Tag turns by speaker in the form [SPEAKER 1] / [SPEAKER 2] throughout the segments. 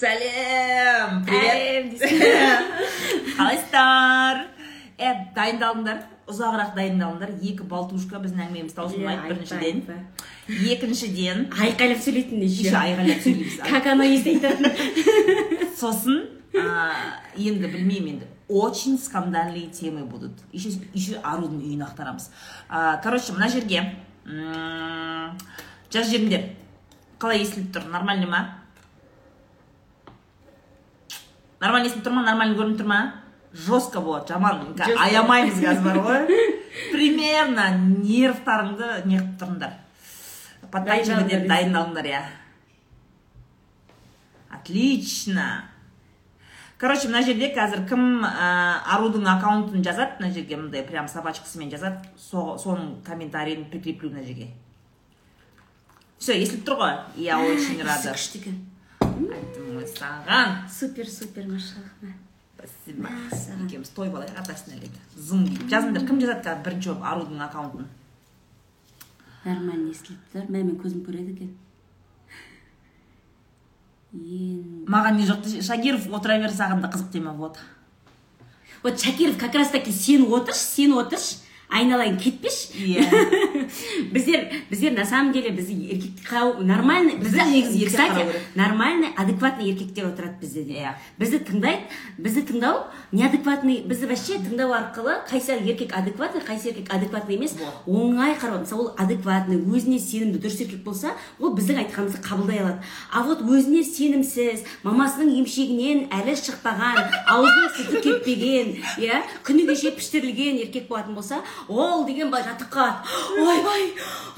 [SPEAKER 1] сәлем
[SPEAKER 2] Сәлем
[SPEAKER 1] қалайсыздар е дайындалыңдар. Ұзағырақ дайындалыңдар. Екі болтушка біздің әңгімеміз таусылмайды біріншіден. екіншіден
[SPEAKER 2] айқайлап сөйлейтін
[SPEAKER 1] еще
[SPEAKER 2] еще
[SPEAKER 1] айғайлап сөйлейміз.
[SPEAKER 2] Как оно есть айтатын.
[SPEAKER 1] Сосын енді білмеймін енді. Очень скандальные темы будут. Еще еще арудың үйін ақтарамыз. Короче мына жерге жазып жіберіңдер қалай естіліп тұр? Нормально ма? Нормально естіліп тұр ма нормально көрініп тұр ма жестко болады жаман. Аямаймыз қазір бар ғой примерно нервтарыңды неғып тұрыңдар подтачивать
[SPEAKER 2] Дайындалыңдар,
[SPEAKER 1] иә отлично. Короче мына жерде қазір кім ә, арудың аккаунтын жазады мына жерге мындай прям собачкасымен жазады со- соның комментарийін прикреплю мына жерге все естіліп тұр ғой я очень рада.
[SPEAKER 2] күшті екен
[SPEAKER 1] саған.
[SPEAKER 2] Супер супер машаллах
[SPEAKER 1] спасибо. Екеуміз тойып алайық атасына әлегі зың деп жазыңдар кім жазады қазір бірінші болып арудың аккаунтын?
[SPEAKER 2] Нормально естіліп тұр мә мен көзім көреді екен. Ен
[SPEAKER 1] маған не жоқ десе, шагиров отыра бер саған да қызық тема болады.
[SPEAKER 2] Вот шакиров как раз таки сен отыршы сен отыршы. Айналайын кетпеші
[SPEAKER 1] иә.
[SPEAKER 2] біздер біздер на самом деле біз еркек қау- нормальный
[SPEAKER 1] Бізді негізі
[SPEAKER 2] кстати
[SPEAKER 1] қарау
[SPEAKER 2] нормальный адекватный еркектер отырады бізде. Де
[SPEAKER 1] Иә.
[SPEAKER 2] бізді тыңдайды бізді тыңдау неадекватный бізді вообще тыңдау арқылы қайсы еркек адекватный қайсы еркек адекватный емес оңай қарау. Мысалы ол адекватный өзіне сенімді дұрыс еркек болса ол біздің айтқанымызды қабылдай алады. А вот өзіне сенімсіз мамасының емшегінен әлі шықпаған аузының сүті кеппеген иә күні кеше піштірілген еркек болатын болса ол деген былай жатыққа. Ойбай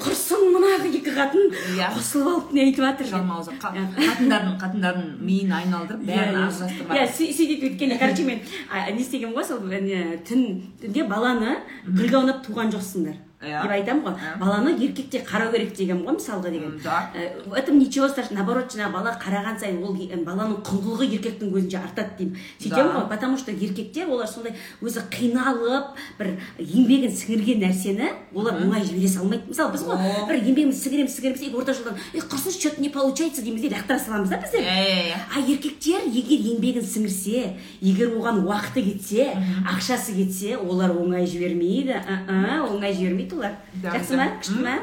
[SPEAKER 2] құрсын мына екі қатын
[SPEAKER 1] Иә.
[SPEAKER 2] қосылып алып не айтып жатыр деп.
[SPEAKER 1] жалмауызы қатындардың қатындардың миын айналдырып бәрін
[SPEAKER 2] иә.
[SPEAKER 1] ажырастырып
[SPEAKER 2] сүй- сөйтіп өйткені короче мен не істегенмін ғой сол не, түн түнде баланы гүлге аунап туған жоқсыңдар.
[SPEAKER 1] Иә.
[SPEAKER 2] Деп айтамын ғой.
[SPEAKER 1] Иә.
[SPEAKER 2] баланы еркекте қарау керек дегенмін ғой мысалға деген.
[SPEAKER 1] да.
[SPEAKER 2] Э, в этом ничего страшного. Наоборот жаңағы бала қараған сайын ол баланың құндылығы еркектің көзінше артады деймін. Сөйтемін ғой потому что еркектер олар сондай өзі қиналып бір еңбегін сіңірген нәрсені олар оңай жібере салмайды. Мысалы біз ғой бір еңбегімізді сіңіреміз сіңіреміз и орта жолдан е құрсын что то не получается? дейміз де лақтыра саламыз да біздер.
[SPEAKER 1] Иә иә иә
[SPEAKER 2] а еркектер егер еңбегін сіңірсе егер оған уақыты кетсе ақшасы кетсе олар оңай жібермейді. Оңай жібермейді. Олар жақсы ма күшті ма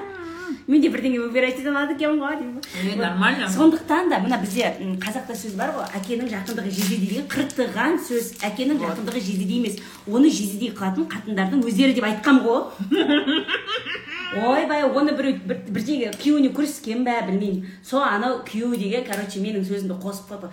[SPEAKER 2] мен де бірдеңе выбирать ете алады екенмін ғой деймін
[SPEAKER 1] Е,
[SPEAKER 2] Вот.
[SPEAKER 1] нормально.
[SPEAKER 2] сондықтан да мына бізде қазақта сөз бар ғой әкенің жақындығы жездедей деген қыртыған сөз әкенің жақындығы жездедей емес оны жездедей қылатын қатындардың өздері деп айтқам ғой ойбай оны біреу бір, бірдеңе күйеуіне көрсеткен бе білмеймін. Сол анау күйеуі деген короче менің сөзімді қосып қойып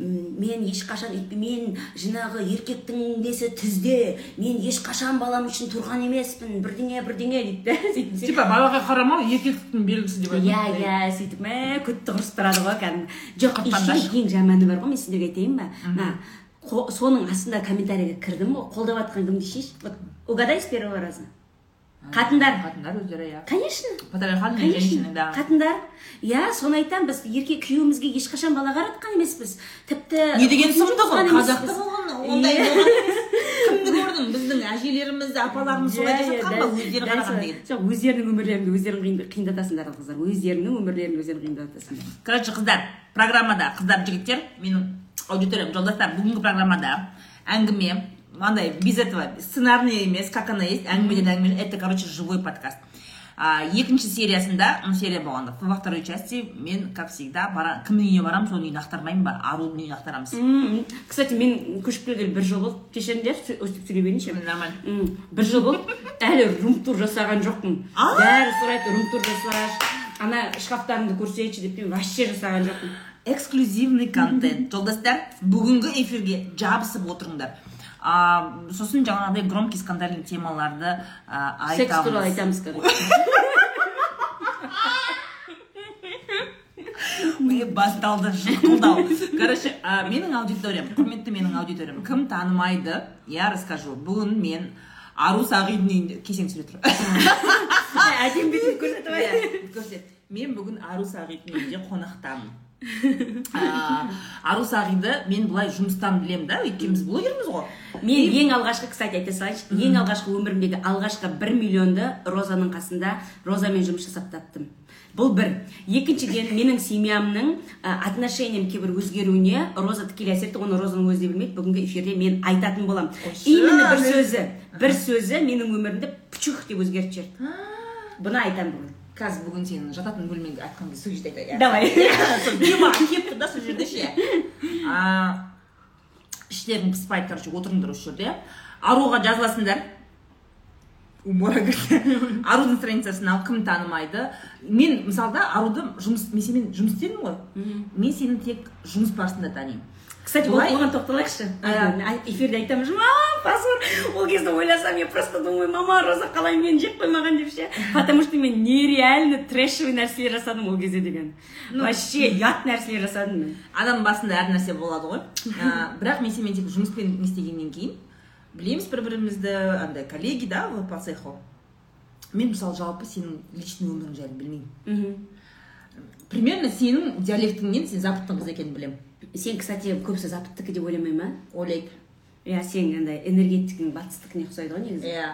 [SPEAKER 2] «М, мен ешқашан мен жаңағы еркектің несі тізде мен ешқашан балам үшін тұрған емеспін бірдеңе бірдеңе дейді да сөйтіп.
[SPEAKER 1] Типа балаға қарамау еркектіктің белгісі деп
[SPEAKER 2] иә иә сөйтіп мә күтті құрысып тұрады ғой кәдімгі. Жоқ еще ең жаманы бар ғой мен сендерге айтайын ба? Мына соның астында комментарийге кірдім ғой қолдап жатқан кім дейсінші вот угадай с первого раза. Қатындар
[SPEAKER 1] қатындар өздері иә
[SPEAKER 2] конечно.
[SPEAKER 1] женщины да
[SPEAKER 2] қатындар иә соны айтамын біз еркек күйеуімізге ешқашан бала қаратқан емеспіз. Тіпті
[SPEAKER 1] не деген сұмдық ол? қазақта болған ондай болған емес. Кімді көрдің? Біздің әжелеріміз апаларымыз солай
[SPEAKER 2] иә,
[SPEAKER 1] жасатқан ба? өздері қараған деген
[SPEAKER 2] жоқ өздерінің өмірлеріңді өздерің қиын- қиындатасыңдар қыздар. Өздеріңнің өмірлерін өздерің қиындатасыңдар.
[SPEAKER 1] Короче қыздар программада қыздар жігіттер менің аудиториям жолдастар бүгінгі программада әңгіме мынандай без этого сценарный емес как она есть әңгімеден әңгіме это короче живой подкаст. А, екінші сериясында серия болғанда во второй части мен как всегда бара кімнің үйіне барамын соның үйін ақтармаймын ба арудың үйін ақтарамыз
[SPEAKER 2] кстати мен көшіп келгелі бір жыл болды кешіріңдер өстіп сөйлей берейінші
[SPEAKER 1] нормально.
[SPEAKER 2] Бір жыл болды әлі рум тур жасаған жоқпын. Бәрі сұрайды рум тур жасашы ана шкафтарыңды көрсетші деп мен вообще жасаған жоқпын.
[SPEAKER 1] Эксклюзивный контент. Жолдастар бүгінгі эфирге жабысып отырыңдар. Сосын жаңағыдай громкий скандальный темаларды а,
[SPEAKER 2] секс туралы
[SPEAKER 1] айтамыз
[SPEAKER 2] айтамыз короче
[SPEAKER 1] басталды жықылдау короче менің аудиториям құрметті менің аудиториям кім танымайды я расскажу. Бүгін мен ару сағидың үйінде кесең түсіре тұр.
[SPEAKER 2] Әдемі бетін көрсетіп
[SPEAKER 1] Иә, көрсет. Мен бүгін ару сағидың үйінде қонақтамын. А, ару сағиды мен былай жұмыстан білемін да өйткені біз блогерміз ғой.
[SPEAKER 2] Мен ең алғашқы кстати айта салайыншы ең алғашқы өмірімдегі алғашқы бір миллионды розаның қасында розамен жұмыс жасап таптым бұл бір. Екіншіден менің семьямның ә, отношениям кейбір өзгеруіне роза тікелей әсер етті. Оны розаның өзі де білмейді. Бүгінгі эфирде мен айтатын боламын. Именно бір сөзі бір сөзі менің өмірімді пчух деп өзгертіп жіберді. Бұны айтамын бүгін.
[SPEAKER 1] Қазір бүгін сенің жататын бөлмеңе айтқан кезде сол жерде айтайын
[SPEAKER 2] давай.
[SPEAKER 1] Сол дима келіп тұр да сол жерде ше. Іштерің пыспайды короче отырыңдар осы жерде. Аруға жазыласыңдар. Умора кірді арудың страницасын ал кім танымайды? Мен мысалы да аруды жұмыс мен сенімен жұмыс істедім ғой. Мен сені тек жұмыс барысында танимын.
[SPEAKER 2] Кстати
[SPEAKER 1] Былай-
[SPEAKER 2] оған тоқталайықшы эфирде айтамын позор! Ол кезде ойласам я просто думаю мама роза қалай мені жеп қоймаған деп ше потому что мен нереально трэшевый нәрселер жасадым ол кезде деген вообще ұят нәрселер жасадым мен
[SPEAKER 1] адам басында әр нәрсе болады ғой. Бірақ мен сенімен тек жұмыспен не істегеннен кейін білеміз бір бірімізді андай коллеги да по цеху мен мысалы жалпы сенің личный өмірің жайлы білмеймін.
[SPEAKER 2] Мхм.
[SPEAKER 1] примерно сенің диалектіңнен сен западтың қызы екенін білемін.
[SPEAKER 2] Сен кстати көбісі западтікі деп ойламай ма
[SPEAKER 1] ойлайды.
[SPEAKER 2] Иә сен андай энергетикің батыстікіне ұқсайды ғой негізі.
[SPEAKER 1] Иә.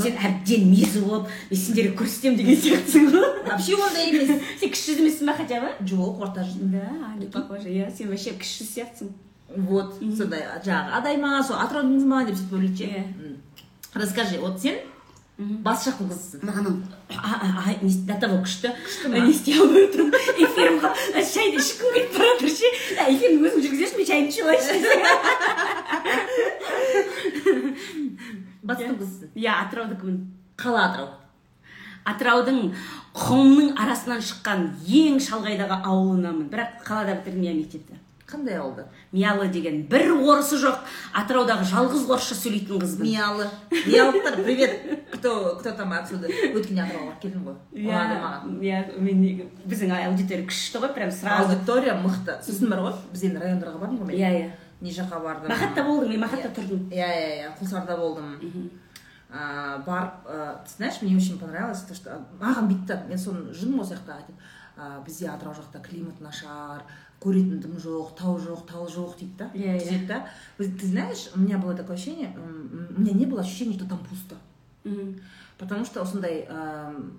[SPEAKER 2] Сен әбден мезі болып мен сендерге көрсетемін деген сияқтысың ғой.
[SPEAKER 1] Вообще ондай емес.
[SPEAKER 2] Сен кіші жүз емессің ба хотя бы?
[SPEAKER 1] Жоқ орта жүз
[SPEAKER 2] да не похоже. Иә сен вообще кіші жүз сияқтысың.
[SPEAKER 1] Вот сондай жаңағы адай ма сол атыраудың қызы ма деп сөйтіп ойлайды ше.
[SPEAKER 2] Иә.
[SPEAKER 1] Расскажи вот сен бас жақтың қызысың
[SPEAKER 2] маған до того күшті не істей алмай отырмын эфирімға шайды ішкім келіп бара жатыр ше эфирді өзің жүргізесің мен шайымды ішіп алайыншы
[SPEAKER 1] батыстың қызысың
[SPEAKER 2] иә атыраудікімін
[SPEAKER 1] қала атырау
[SPEAKER 2] атыраудың құмның арасынан шыққан ең шалғайдағы ауылынанмын бірақ қалада бітірдім иә мектепті
[SPEAKER 1] қандай ауылда?
[SPEAKER 2] Миялы деген бір орысы жоқ. Атыраудағы жалғыз орысша сөйлейтін қызбын.
[SPEAKER 1] Миялы миялықтар привет. Кто кто там отсюда? Өткенде атырауға барып келдім ғой. Ұнады маған.
[SPEAKER 2] иә мен біздің аудитория күшті ғой прям сразу.
[SPEAKER 1] Аудитория мықты. Сосын бар ғой біз енді райондарға бардым ғой мен.
[SPEAKER 2] Иә иә
[SPEAKER 1] не жаққа бардым.
[SPEAKER 2] Мақатта болдым мен мақатта тұрдым.
[SPEAKER 1] Иә иә иә құлсарда болдым. Барып ты знаешь мне очень понравилось то что маған бүйтті мен соны жүрмін ғой сол жақта бізде атырау жақта климат нашар көретін дым жоқ тау жоқ тал жоқ дейді да
[SPEAKER 2] Иә, иә.
[SPEAKER 1] сөйтеді да ты знаешь у меня было такое ощущение у меня не было ощущения что там пусто.
[SPEAKER 2] Мхм.
[SPEAKER 1] потому что осындай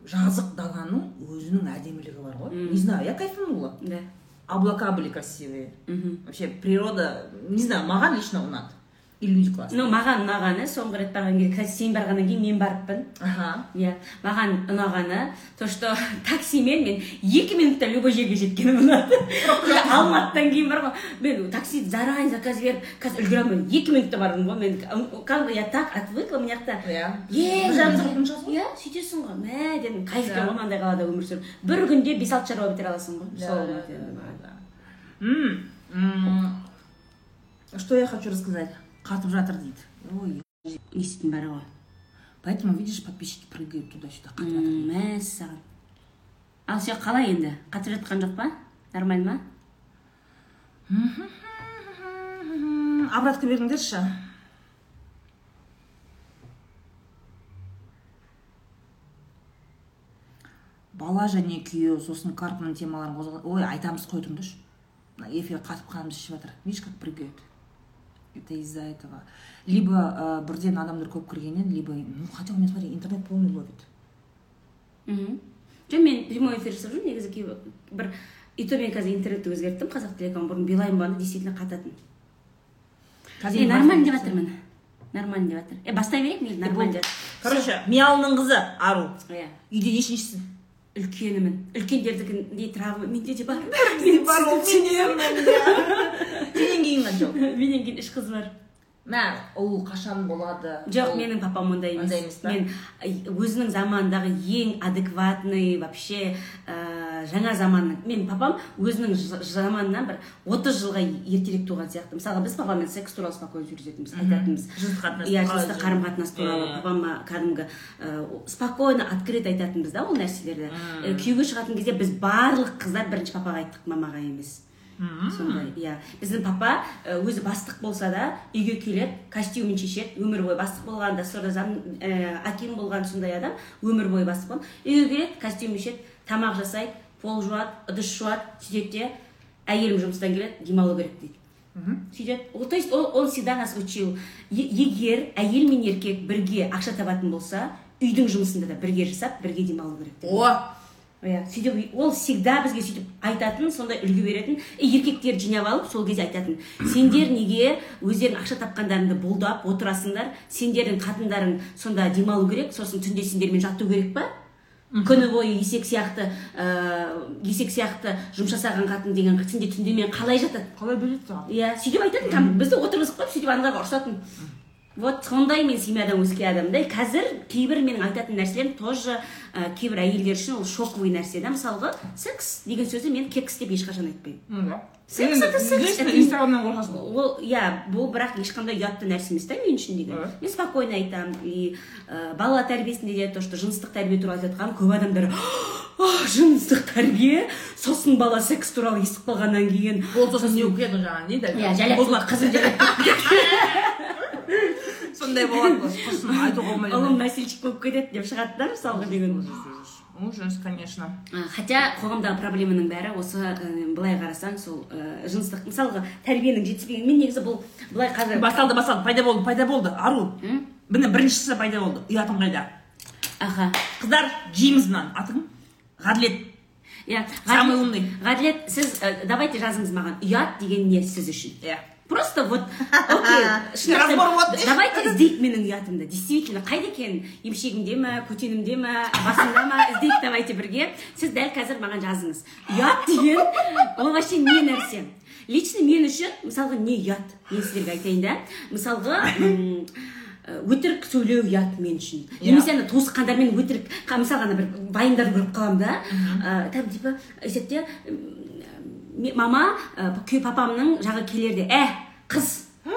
[SPEAKER 1] жазық даланың өзінің әдемілігі бар ғой. Не знаю я кайфанула.
[SPEAKER 2] Да.
[SPEAKER 1] Облака были красивые.
[SPEAKER 2] Мхм.
[SPEAKER 1] вообще природа не знаю маған лично ұнады. И люди классные
[SPEAKER 2] ну маған ұнағаны соңғы рет барған кезде қазір сен барғаннан кейін мен барыппын.
[SPEAKER 1] Аха.
[SPEAKER 2] Иә. Маған ұнағаны то что таксимен мен екі минутта любой жерге жеткенім ұнады. Алматыдан кейін бар ғой. Мен такси заранее заказ беріп қазір үлгере алмаймын. Екі минутта бардым ғой. Мен как бы я так отвыкла мына жақта
[SPEAKER 1] иә.
[SPEAKER 2] Ең иә сөйтесің ғой. Мә дедім. Кайф
[SPEAKER 1] Да.
[SPEAKER 2] ғой мынандай қалада өмір сүру бір күнде бес алты шаруа бітіре аласың ғой.
[SPEAKER 1] Да,
[SPEAKER 2] сол
[SPEAKER 1] м, Что я хочу рассказать? Қатып жатыр дейді. Ой.
[SPEAKER 2] істейтін бәрі ғой.
[SPEAKER 1] Поэтому, видишь, подписчики прыгают жатыр.
[SPEAKER 2] М, мәссаған ал сен қалай енді? Қатып жатқан жоқ па? Нормально ма?
[SPEAKER 1] Обратка беріңдерші. бала және күйеу сосын карпаның темаларын қозғап ой айтамыз қой тұрыңдаршы. Мына эфир қатып қанымыз ішіп жатыр. Видишь как прыгает это из-за этого. Либо ә, бірден адамдар көп кіргеннен либо ну хотя у меня смотри интернет полный ловит.
[SPEAKER 2] Мхм жоқ мен прямой эфир жасап жүрмін негізі кейбір бір и то мен қазір интернетті өзгерттім қазақ телеком бұрын билайн болғанда действительно қататын е нормально деп жатырмын нормально деп жатыр е бастай берейік мейлі нормально деп
[SPEAKER 1] короче миялының қызы ару.
[SPEAKER 2] Иә
[SPEAKER 1] үйде нешіншісің
[SPEAKER 2] үлкенімін үлкендердікіндей травма менде де бар.
[SPEAKER 1] Бар ол менен кейін қанша ол
[SPEAKER 2] менен кейін үш қыз бар
[SPEAKER 1] мә ұл қашан болады
[SPEAKER 2] жоқ менің папам ондай емес
[SPEAKER 1] Ондай емес па?
[SPEAKER 2] мен өзінің заманындағы ең адекватный вообще ә, жаңа заманның мен папам өзінің заманынан бір отыз жылға ертерек туған сияқты мысалға біз папаммен секс туралы спокойно жүргізетінбіз айтатынбыз
[SPEAKER 1] жыныстық қатынас
[SPEAKER 2] иә жыныстық қарым қатынас туралы папама кәдімгі ә, спокойно открыто айтатынбыз да ол нәрселерді күйеуге шығатын кезде біз барлық қыздар бірінші папаға айттық мамаға емес сондай иә. Біздің папа өзі бастық болса да үйге келеді костюмін шешеді өмір бойы бастық болған дәстүрлі зам ә, аким болған сондай адам өмір бойы бастық болған. Үйге келеді костюм шешеді тамақ жасайды пол жуады ыдыс жуады сөйтеді де әйелім жұмыстан келеді демалу керек дейді. Сөйтеді. То есть он всегда нас учил. Е- егер әйел мен еркек бірге ақша табатын болса үйдің жұмысында да бірге жасап бірге демалу керек.
[SPEAKER 1] О!
[SPEAKER 2] Иә сөйтіп ол всегда бізге сөйтіп айтатын сондай үлгі беретін. И еркектерді жинап алып сол кезде айтатын. Сендер неге өздерің ақша тапқандарыңды бұлдап отырасыңдар? Сендердің қатындарың сонда демалу керек сосын түнде сендермен жату керек па? Күні бойы есек сияқты ыыы есек сияқты жұмыс жасаған қатын деген сенде түнде қалай жатады
[SPEAKER 1] қалай біледі саған?
[SPEAKER 2] Иә сөйтіп айтатын бізді отырғызып қойып сөйтіп аналарға ұрысатын вот сондай мен семьядан өскен адаммын да И қазір кейбір менің айтатын нәрселерім тоже ә, кейбір әйелдер үшін ол шоковый нәрсе да. Мысалға секс деген сөзді мен кекс деп ешқашан айтпаймын. Секс это секс, ол иә бұл бірақ ешқандай ұятты нәрсе емес та мен үшін деген. Мен спокойно айтамын. И ә, бала тәрбиесінде де то что жыныстық тәрбие туралы айтып жатқан көп адамдар «А, жыныстық тәрбие? Сосын бала секс туралы естіп қалғаннан кейін
[SPEAKER 1] ол сосын не оқиды жаңағы не дейді
[SPEAKER 2] иә
[SPEAKER 1] сондай болады айтуға болмайды
[SPEAKER 2] ұлым носильщик болып кетеді деп шығады да мысалға деген.
[SPEAKER 1] Ужас конечно.
[SPEAKER 2] Хотя қоғамдағы проблеманың бәрі осы былай қарасаң сол жыныстық. Мысалға тәрбиенің жетіспегені мен негізі бұл былай қазір
[SPEAKER 1] басталды басталды. Пайда болды пайда болды. Ару. Міне біріншісі пайда болды. Ұятың қайда?
[SPEAKER 2] Аха.
[SPEAKER 1] Қыздар жейміз мынаны. Атың? Ғаділет.
[SPEAKER 2] Иә
[SPEAKER 1] Самый умный.
[SPEAKER 2] ғаділет сіз давайте жазыңыз маған. Ұят деген не сіз үшін?
[SPEAKER 1] Иә.
[SPEAKER 2] Просто вот окей давайте іздейік менің ұятымды действительно қайда екенін емшегімде ма көтенімде ма? Басымда ма іздейік давайте бірге. Сіз дәл қазір маған жазыңыз. Ұят деген ол вообще не нәрсе. Лично мен үшін мысалға не ұят мен сіздерге айтайын да. Мысалға өтірік сөйлеу ұят мен үшін.
[SPEAKER 1] Иә.
[SPEAKER 2] немесе ана туысқандармен өтірік мысалға ана бір вайндарды көріп қаламын да. Ә, там типа сөйтеді мама күйеу папамның жағы келерде. Ә қыз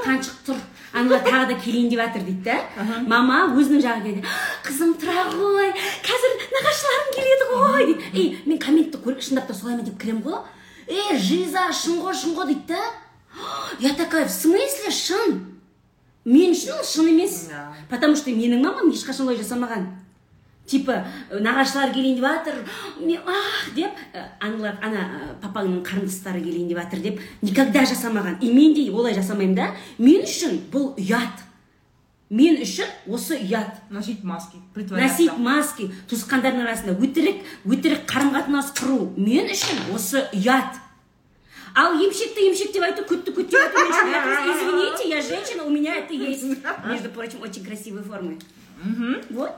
[SPEAKER 2] қаншық тұр. Аналар тағы да келейін деп жатыр дейді да мама өзінің жағы келеді қызым тұра ғой. Қазір нағашыларым келеді ғой. Дейді ей мен комментті көріп шындап та солай ма деп кіремін ғой. Е жиза шын ғой шын ғой дейді да я такая в смысле шын? Мен үшін ол шын емес. Потому что менің мамам ешқашан олай жасамаған. Типа э, нағашылар келейін деп жатыр мен ах деп э, аналар ана э, папаңның қарындастары келейін деп жатыр деп никогда жасамаған. И мен де олай жасамаймын да мен үшін бұл ұят. Мен үшін осы ұят.
[SPEAKER 1] Носить маски
[SPEAKER 2] носить маски туысқандардың арасында өтірік өтірік қарым қатынас құру мен үшін осы ұят. Ал емшекті емшек деп айту күтті күт деп айту извините я женщина у меня это есть. Между прочим очень красивые формы. Вот.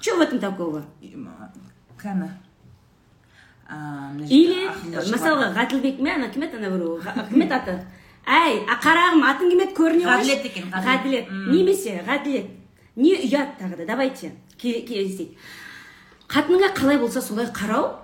[SPEAKER 2] Что в этом такого?
[SPEAKER 1] Кәні
[SPEAKER 2] или мысалға ғаділбек ме ана кім еді ана біреу кім еді аты әй а қарағым атың кім еді көріне қойшы.
[SPEAKER 1] Ғаділет екен, Ғаділет.
[SPEAKER 2] немесе ғаділет не ұят тағы да давайте ке- келісейік қатыныңа қалай болса солай қарау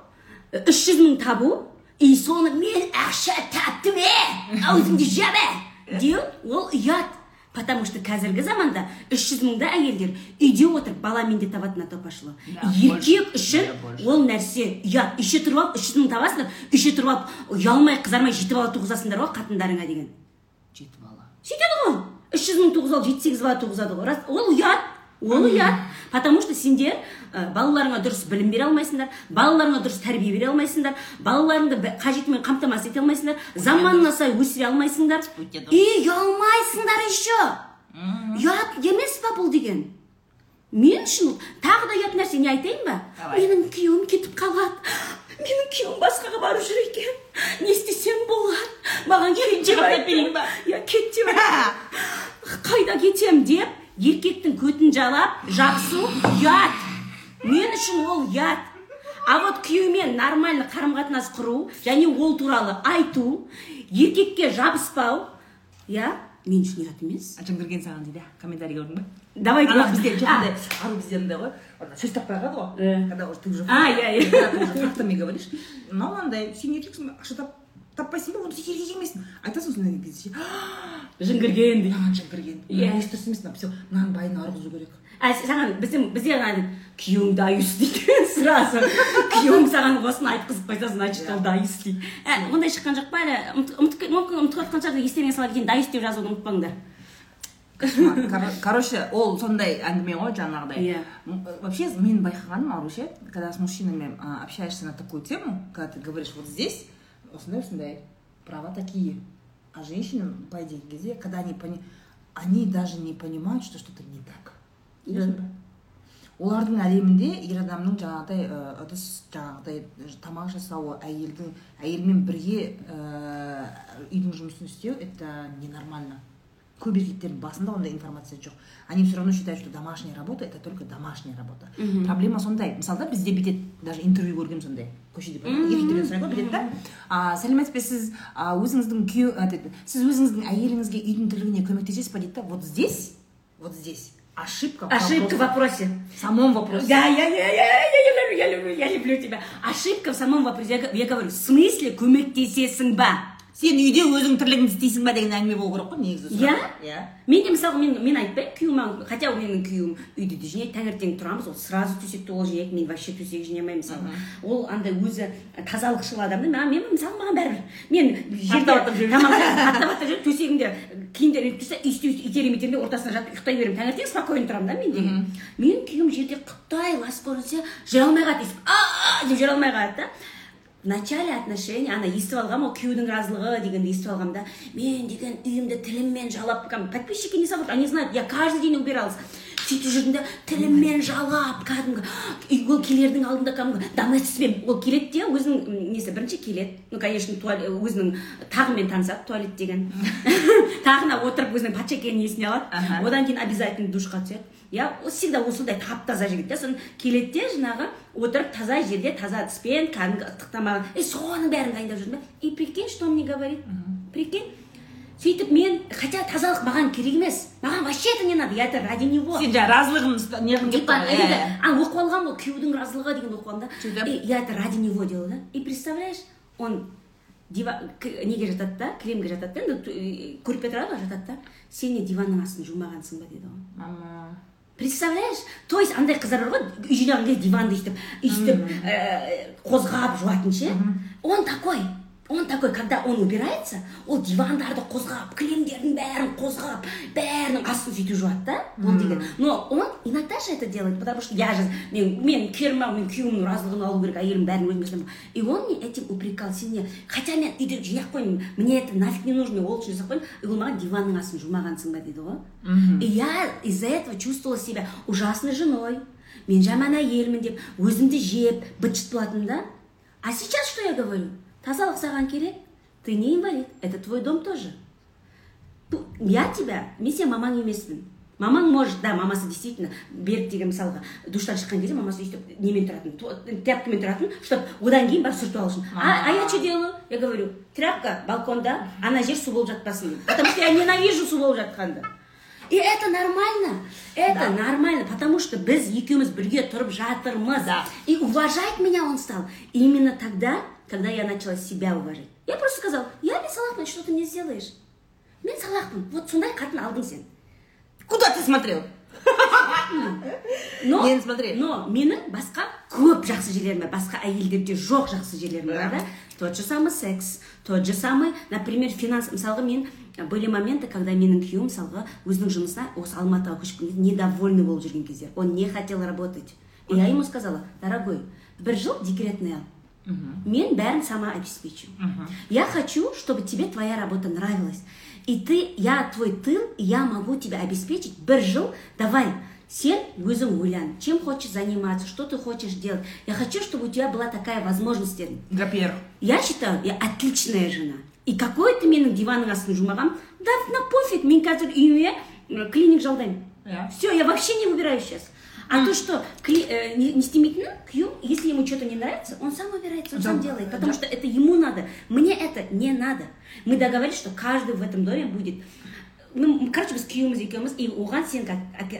[SPEAKER 2] үш жүз мың табу и соны мен ақша таптым е аузыңды жаба деу ол ұят потому что қазіргі заманда үш жүз мыңда әйелдер үйде отырып баламен де табатын атапашылы
[SPEAKER 1] Да,
[SPEAKER 2] еркек үшін ол нәрсе ұят үйше тұрып алып үш жүз мың табасыңдар үйше тұрып алып ұялмай қызармай жеті бала туғызасыңдар ғой қатындарыңа деген.
[SPEAKER 1] Жеті бала.
[SPEAKER 2] Сөйтеді ғой. Үш жүз мың туғызып алып жеті сегіз бала туғызады ғой. Рас ол ұят. Ол ұят. Потому что сендер ә, балаларыңа дұрыс білім бере алмайсыңдар балаларыңа дұрыс тәрбие бере алмайсыңдар балаларыңды қажетімен қамтамасыз ете алмайсыңдар заманына сай өсіре алмайсыңдар. И ұялмайсыңдар еще. Ұят емес па бұл деген? Мен үшін тағы да ұят нәрсе не айтайын ба? Менің күйеуім кетіп қалады. Менің күйеуім басқаға барып жүр екен. Не істесем болады маған кет деп айтты
[SPEAKER 1] ба?
[SPEAKER 2] иә кет деп қайда кетем деп еркектің көтін жалап жабысу ұят. Мен үшін ол ұят. А вот күйеумен нормально қарым қатынас құру және ол туралы айту еркекке жабыспау иә мен үшін ұят емес.
[SPEAKER 1] Жындырген саған дейді комментарий көрдің ба?
[SPEAKER 2] Давайте
[SPEAKER 1] ана бізде жоқ андай ару бізде андай ғой. Сөз таппай қалады ғой.
[SPEAKER 2] Э.
[SPEAKER 1] когда уже ты уже
[SPEAKER 2] А, иә, иә.
[SPEAKER 1] ты уже фактами говоришь. Мынау мынандай сен еркексің ақша тап. Таппайсың ба онда сен еркек емессің айтасың сондай кезде
[SPEAKER 2] жыңгірген дейді.
[SPEAKER 1] Мынаған жын
[SPEAKER 2] Иә.
[SPEAKER 1] еш дұрыс емес мына все мынаның байына ұрғызу керек.
[SPEAKER 2] А саған біздің бізде ана күйеуің дайыс дейді сразу. Күйеуің саған осыны айтқызып қойса значит ол дайыс дейді. Ә, ондай шыққан жоқ па әлі? Мүмкін ұмытып жатқан шығар естеріңе сала кетейін дайыс деп жазуды ұмытпаңдар.
[SPEAKER 1] Короче ол сондай әңгіме ғой жаңағыдай.
[SPEAKER 2] Иә.
[SPEAKER 1] Вообще менің байқағаным аруше когда с мужчинами общаешься на такую тему когда ты говоришь вот здесь осындай осындай права такие. А женщины, по идее, кезде, когда они пони... они даже не понимают, что что-то не так. Олардың әлемінде ер адамның жаңағыдай ы, ыдыс жаңағыдай тамақ жасауы әйелдің әйелмен бірге ә, үйдің жұмысын істеу это ненормально. Көп еркектердің басында ондай информация жоқ. Они все равно считают что домашняя работа это только домашняя работа. Проблема сондай. Мысалы да бізде бүйтеді даже интервью көргенмін сондай. Көшеде еркектерден сұрайды ғой бүйтеді да «А, сәлеметсіз бе сіз а, өзіңіздің күйеу сіз өзіңіздің әйеліңізге үйдің тірлігіне көмектесесіз ба дейді да вот здесь вот здесь ошибка
[SPEAKER 2] Ошибка в
[SPEAKER 1] вопросе. в самом вопросе
[SPEAKER 2] Да, я, я, я, я, я люблю, я люблю, я люблю тебя. Ошибка в самом вопросе. Я говорю, в смысле көмектесесің ба?
[SPEAKER 1] Сен үйде өзің тірлігіңді істейсің ба деген әңгіме болу керек қой негізі
[SPEAKER 2] Иә?
[SPEAKER 1] иә.
[SPEAKER 2] Мен де мысалы мен, мен айтпаймын күйеуіме хотя менің күйеуім үйде де жинайды таңертең тұрамыз ол сразу төсекті ол жинайды мен вообще төсек жинай алмаймын мысалы ол андай өзі тазалықшыл адам да мен мысалы маған бәрібір. Мен жерде тамақ жүріп төсегімде киімдерім тұрса итерем итерем де ортасына жатып ұйықтай беремін. Таңертең спокойно тұрамын да мен деген менің күйеуім жерде қытай лас көрінсе жүре алмай қалады деп жүре алмай қалады да. Начале отношений ана естіп алғанмын ол күйеудің разылығы дегенді естіп алғанмын да мен деген үйімді тіліммен жалап кәдімгі подписчики не забудут они знают я каждый день убиралась сөйтіп жүрдім да тіліммен жалап кәдімгі ол келердің алдында кәдімгі доместоспен ол келеді де өзінің несі бірінші келеді. Ну конечно өзінің тағымен танысады туалет деген. Тағына отырып өзінің патша екенін есіне алады одан кейін обязательно душқа түседі. Иә всегда ол сондай тап таза жігіт да сосын келеді де жаңағы отырып таза жерде таза ыдыспен кәдімгі ыстық тамағын и соның бәрін дайындап жүрдім да и прикинь что мне говорит? Прикинь? Сөйтіп мен хотя тазалық маған керек емес маған вообще это не надо я это ради него.
[SPEAKER 1] Сен жаңағы разылығын неғылғың келіп. Иә,
[SPEAKER 2] а оқып алғанмын ғой күйеудің разылығы деген оқып алғанмын да. Я это ради него делала да. И представляешь он дива неге жатады да кремге жатады да енді көрпе тұрады ғой жатады да. Сен не диванның астын жумағансың ба дейді ғой
[SPEAKER 1] мама.
[SPEAKER 2] Представляешь? То есть андай қыздар бар ғой үй жинаған кезде диванды өйстіп өйстіп ә, қозғап жуатын ше он такой. Он такой когда он убирается ол дивандарды қозғап кілемдердің бәрін қозғап бәрінің астын сөйтіп жуады да ол деген. Но он и наташа это делает потому что я же мен мен керма мен күйеуімнің разылығын алу керек әйелім бәрін өзім жасаймын. И он мне этим упрекал сен не хотя мен үйде жинап қойдым мне это нафиг не нужно мен ол үшін жасап қойдым и ол маған диванның астын жумағансың ба дейді ғой. И я из-за этого чувствовала себя ужасной женой. Мен жаман әйелмін деп өзімді жеп быт шыт болатынмын да. А сейчас что я говорю? Тазалық саған керек. Ты не инвалид это твой дом тоже. Я тебя мен сенің мамаң емеспін. Мамаң может да мамасы действительно берік деген мысалға душтан шыққан кезде мамасы өйстіп немен тұратын тряпкамен тұратын чтобы одан кейін барып сүртіп алу үшін а, а я что делаю? Я говорю тряпка балконда ана жер су болып жатпасын. Потому что я ненавижу су болып жатқанды. И это нормально. Это нормально потому что біз екеуміз бірге тұрып жатырмыз.
[SPEAKER 1] Да.
[SPEAKER 2] и уважать меня он стал именно тогда когда я начала себя уважать. Я просто сказала я не салақпын что ты мне сделаешь? Мен салақпын вот сондай қатын алдың сен
[SPEAKER 1] куда ты смотрел?
[SPEAKER 2] Но
[SPEAKER 1] Нені смотреть?
[SPEAKER 2] но менің басқа көп жақсы жерлерім бар басқа әйелдерде жоқ жақсы жерлерім бар да. тот же самый секс тот же самый например финанс мысалға мен были моменты когда менің күйеуім мысалға өзінің жұмысына осы алматыға көшіп келген недовольный болып жүрген кездер. Он не хотел работать. И я ему сказала дорогой бір жыл декретный ал мен бәрін сама обеспечу я хочу чтобы тебе твоя работа нравилась и ты я твой тыл и я могу тебя обеспечить бір жыл давай сен өзің ойлан чем хочешь заниматься что ты хочешь делать я хочу чтобы у тебя была такая возможность дедім
[SPEAKER 1] гапер
[SPEAKER 2] я считаю я отличная жена и какой ты менің диванның астын жумағанмын да на пофиг мен қазір үйіме м, клиник жалдаймын
[SPEAKER 1] Иә.
[SPEAKER 2] все я вообще не убираюсь сейчас А то что кли- э, не, не істемейтінін күйеуім если ему что-то не нравится он сам убирается он сам делает потому что это ему надо. Мне это не надо. Мы договорились что каждый в этом доме будет ну, короче біз күйеуіміз екеуміз и оған сен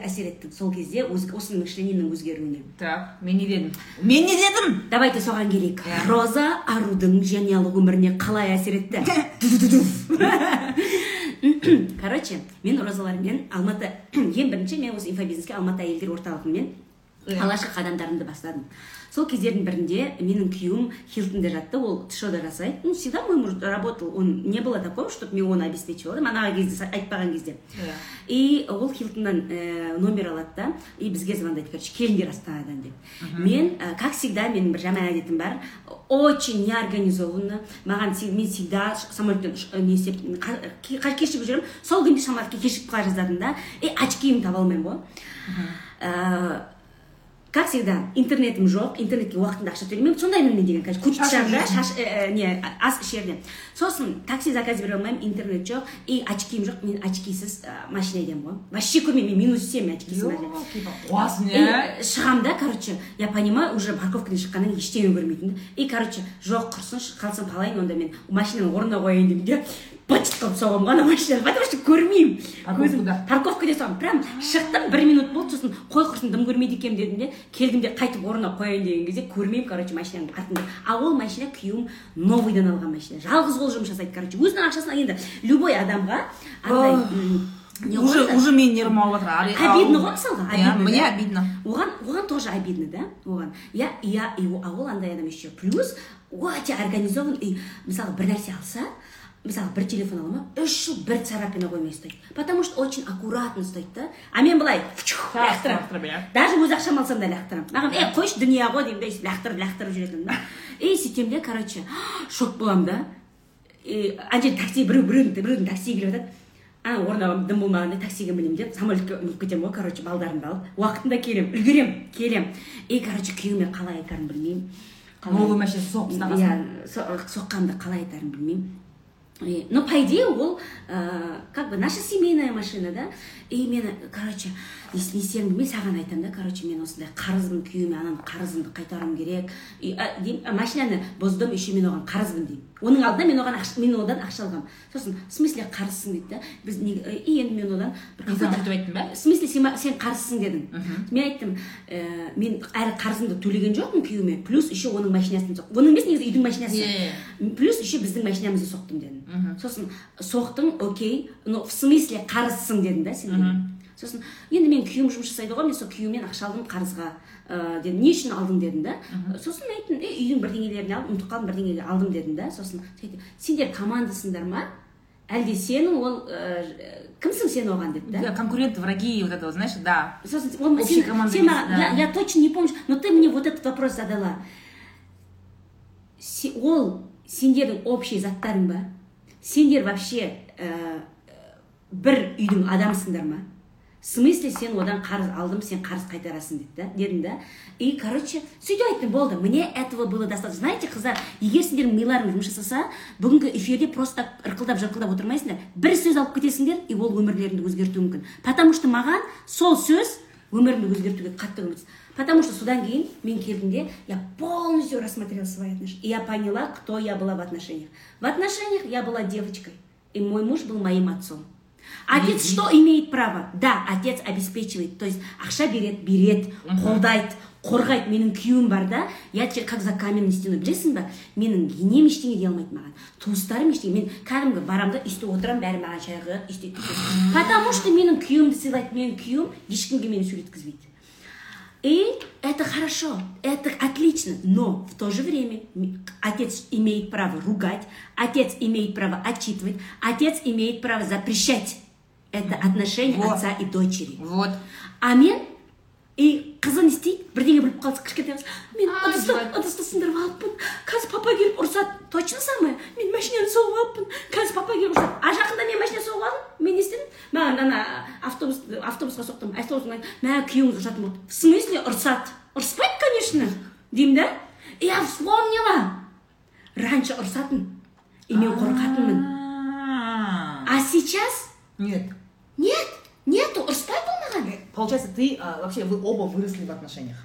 [SPEAKER 2] әсер еттің сол кезде өз, осының мышленияның өзгеруіне
[SPEAKER 1] так мен не дедім мен не дедім
[SPEAKER 2] давайте соған келейік роза арудың жанұялық өміріне қалай әсер етті короче мен розалармен алматы ең бірінші мен осы инфобизнеске алматы әйелдер орталығымен
[SPEAKER 1] Иә.
[SPEAKER 2] алғашқы қадамдарымды бастадым сол кездердің бірінде менің күйеуім хилтонда жатты ол тшода жасайды. Ну всегда мой муж работал он не было такого чтобы мен оны обеспечивал ана кезде айтпаған кезде.
[SPEAKER 1] Иә.
[SPEAKER 2] и ол хилтоннан ә, номер алады да и бізге звондайды короче келіңдер астанадан деп. Мен ә, как всегда менің бір жаман әдетім бар очень неорганизованно маған мен всегда самолеттен не істеп кешігіп жүремін сол күнде самолетке кешігіп қала жаздадым да и очкиімді таба алмаймын ғой. Как всегда интернетім жоқ интернетке уақытында ақша төлемеймін сондаймын мен деген конечно куртчам да шаш не ас ішерде сосын такси заказ бере алмаймын интернет жоқ и очкиім жоқ мен очкисіз машина айдаймын ғой вообще көрмеймін мен минус семь очкисіз
[SPEAKER 1] қуасың иә
[SPEAKER 2] шығамын да короче я понимаю уже парковкадан шыққаннан кейін ештеңе көрмейтінімді и короче жоқ құрсын қалсам қалайын онда мен машинаны орнына қояйын деймін де соғамын ғой ана машинаны потому что көрмеймін
[SPEAKER 1] Парковкада?
[SPEAKER 2] парковкада соғамын прям шықтым бір минут болды сосын қой құрсын дым көрмейді екенмін дедім де келдім де қайтып орнына қояйын деген кезде көрмеймін короче машинаның артында. А ол машина күйеуім новыйдан алған машина. Жалғыз ол жұмыс жасайды короче. Өзінің ақшасына енді любой адамға андай
[SPEAKER 1] уже уже менің нервым алып жатыр
[SPEAKER 2] обидно ғой мысалға
[SPEAKER 1] иә
[SPEAKER 2] обидно,
[SPEAKER 1] мне обидно.
[SPEAKER 2] Оған оған тоже обидно да оған. Я я а ол андай адам еще. Плюс өте организован и мысалы бір нәрсе алса мысалы бір телефон ала ма үш жыл бір царапина қоймай ұстайды потому что очень аккуратно ұстайды да. А мен былай лақтырамын
[SPEAKER 1] иә.
[SPEAKER 2] даже өз ақшам алсам да лақтырамын маған е қойшы дүние ғой деймін да сөйтіп лақтырып лақтырып жүретінмін да. И сөйтемін де короче шок боламын да. И ана жерде такси біреу біреудің біреудің таксиі келіп жатады. Ана орнына дым болмағанда таксиге мінемін деп самолетке мініп кетемін ғой короче балдарымды алып. Уақытында келемін үлгеремін келемін. И короче күйеуіме қалай айтарымды білмеймін.
[SPEAKER 1] Новый машина соғып тастағансың
[SPEAKER 2] иә со- соққанымды қалай айтарымды білмеймін. Ну, по идее, ол ә, как бы наша семейная машина, да, и мені, короче, не істерімді білмей саған айтамын да, короче, мен осындай қарызбын күйеуіме ананың қарызымды қайтаруым керек. И, а, деймін, «А, машинаны бұздым, еще мен оған қарызбын деймін. Оның алдында мен оған ақша, мен одан ақша алғанмын. Сосын, в смысле қарызсың дейді да, біз не, и енді мен одан бір
[SPEAKER 1] айттым ба?
[SPEAKER 2] в смысле сен, сен қарызсың дедің. Мен айттым ә, мен әрі қарызымды төлеген жоқпын күйеуіме. Плюс еще оның машинасын соқ оның емес негізі үйдің машинасы.
[SPEAKER 1] Иә.
[SPEAKER 2] плюс еще біздің машинамызды соқтым дедім сосын соқтың окей. Но в смысле қарызсың дедің да сен. Сосын енді мен күйеуім жұмыс жасайды ғой мен сол күйеуімнен ақша алдым қарызға ыыы дедім не үшін алдың дедім да сосын мен айттым е үйдің бірдеңелерін алдым ұмытып қалдым бірдеңеге алдым дедім да сосын сендер командасыңдар ма әлде сен ол ә, кімсің сен оған деп да
[SPEAKER 1] конкуренты враги вот это вот знаешь да
[SPEAKER 2] Сосын он- сен- сен маған-
[SPEAKER 1] да.
[SPEAKER 2] я, я точно не помню, но ты мне вот этот вопрос задала. Се- ол сендердің общий заттарың ба? Сендер вообще ә, бір үйдің адамсыңдар ма? В смысле сен одан қарыз алдым, сен қарыз қайтарасың деді да, дедім да. И, короче, сөйтіп айттым, болды, мне этого было достаточно. Знаете, қыздар, егер сендердің миларың жұмыс жасаса, бүгінгі эфирде просто ырқылдап жырқылдап отырмайсыңдар. Бір сөз алып кетесіңдер, и ол өмірлеріңді өзгертуі мүмкін. Потому что маған сол сөз өмірімді өзгертуге қатты көмектесті потому что содан кейін мен келдім де я полностью рассмотрела свои отношения и я поняла кто я была в отношениях в отношениях я была девочкой и мой муж был моим отцом отец что имеет право? Да отец обеспечивает то есть ақша береді береді қолдайды қорғайды. Менің күйеуім бар да я тебе как за каменной стеной білесің ба? Менің енем ештеңе дей алмайды маған туыстарым ештеңе. Мен кәдімгі барамын да үйде отырамын бәрі маған шай құяды бүйтеді. потому что менің күйеуімді сыйлайды менің күйеуім ешкімге мені сөйлеткізбейді. И это хорошо, это отлично, но в то же время отец имеет право ругать, отец имеет право отчитывать, отец имеет право запрещать. Это отношение
[SPEAKER 1] Вот.
[SPEAKER 2] отца и дочери.
[SPEAKER 1] вот
[SPEAKER 2] А мен и қызы не істейді бірдеңе біліп қалса кішкентай қыз мен ыдысты ыдысты сындырып алыппын. Қазір папа келіп ұрысады. Точно самое мен машинаны соғып алыппын. Қазір папа келіп ұрысады. А жақында мен машина соғып алдым мен не істедім? Маған ана автобус автобусқа соқтым. Автобустың мә күйеуіңіз ұрысатын болды в смысле ұрысады? Ұрыспайды конечно. Деймін да? Я вспомнила. Раньше ұрысатын и мен қорқатынмын.
[SPEAKER 1] А
[SPEAKER 2] сейчас?
[SPEAKER 1] Нет.
[SPEAKER 2] Нет? нету ұрыспайды ол маған
[SPEAKER 1] получается ты а, вообще вы оба выросли в отношениях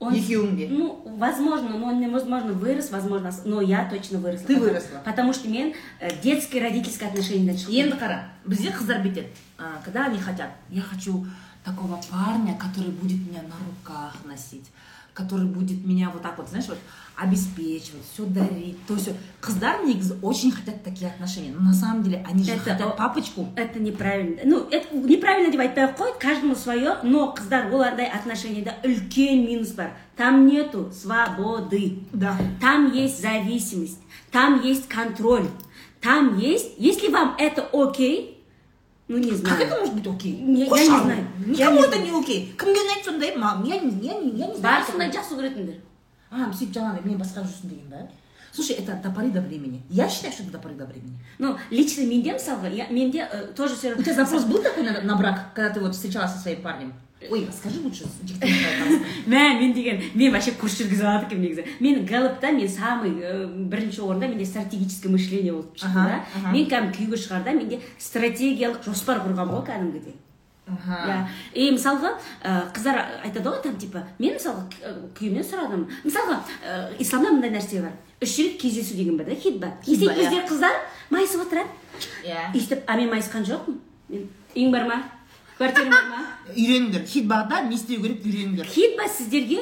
[SPEAKER 2] Он-
[SPEAKER 1] екеуің де
[SPEAKER 2] Ну, возможно, но он невозможно вырос, возможно, но я точно выросла.
[SPEAKER 1] Ты
[SPEAKER 2] Потому-
[SPEAKER 1] выросла.
[SPEAKER 2] Потому что мен э, детское родительское отношение дальше.
[SPEAKER 1] енді қара бізде қыздар бүйтеді а, когда они хотят я хочу такого парня который будет меня на руках носить который будет меня вот так вот, знаешь, вот обеспечивать, все дарить, то есть қыздар негізі очень хотят такие отношения, но на самом деле они же
[SPEAKER 2] Это-
[SPEAKER 1] хотят папочку.
[SPEAKER 2] это неправильно ну это неправильно деп айтпай ақ қой каждому свое но қыздар ол андай отношенияда үлкен минус бар там нету свободы
[SPEAKER 1] Да.
[SPEAKER 2] там есть зависимость там есть контроль там есть если вам это окей ну не
[SPEAKER 1] Как
[SPEAKER 2] знаю
[SPEAKER 1] это может быть окей?
[SPEAKER 2] Я
[SPEAKER 1] Қойшы
[SPEAKER 2] не знаю. Я
[SPEAKER 1] Никому
[SPEAKER 2] не
[SPEAKER 1] это не окей. Кімге ұнайды сондай? Мам, я, не- я, не- я не знаю.
[SPEAKER 2] сондай жақсы көретіндер
[SPEAKER 1] А, сөйтіп жаңағы мен басқа жүрсін деген ба? Слушай, это до поры до времени. Я считаю, что это до поры до времени.
[SPEAKER 2] ну лично менде мысалға я менде э, тоже все
[SPEAKER 1] У тебя запрос был такой на брак, когда ты вот встречалась со своим парнем? Ой, расскажи лучше,
[SPEAKER 2] мә мен деген мен вообще курс жүргізіп алады екенмін негізі. Мен галопта мен самый э, бірінші орында менде стратегическое мышление болып шықты да. мен кәдімгі күйеуге шығарда менде стратегиялық жоспар құрғанмын ғой кәдімгідей. Иә. И мысалға ә, қыздар айтады ғой там типа мен мысалға ә, күйеуімнен сұрадым. Мысалға исламда мындай нәрсе бар. Үш рет кездесу деген бар да істейді
[SPEAKER 1] иә.
[SPEAKER 2] бізде қыздар майысып отырады.
[SPEAKER 1] Иә.
[SPEAKER 2] өйстіп а мен майысқан жоқпын. Мен үйің бар ма? Квартираң бар ма?
[SPEAKER 1] Үйреніңдер. Хитбада не істеу керек үйреніңдер.
[SPEAKER 2] хитба сіздерге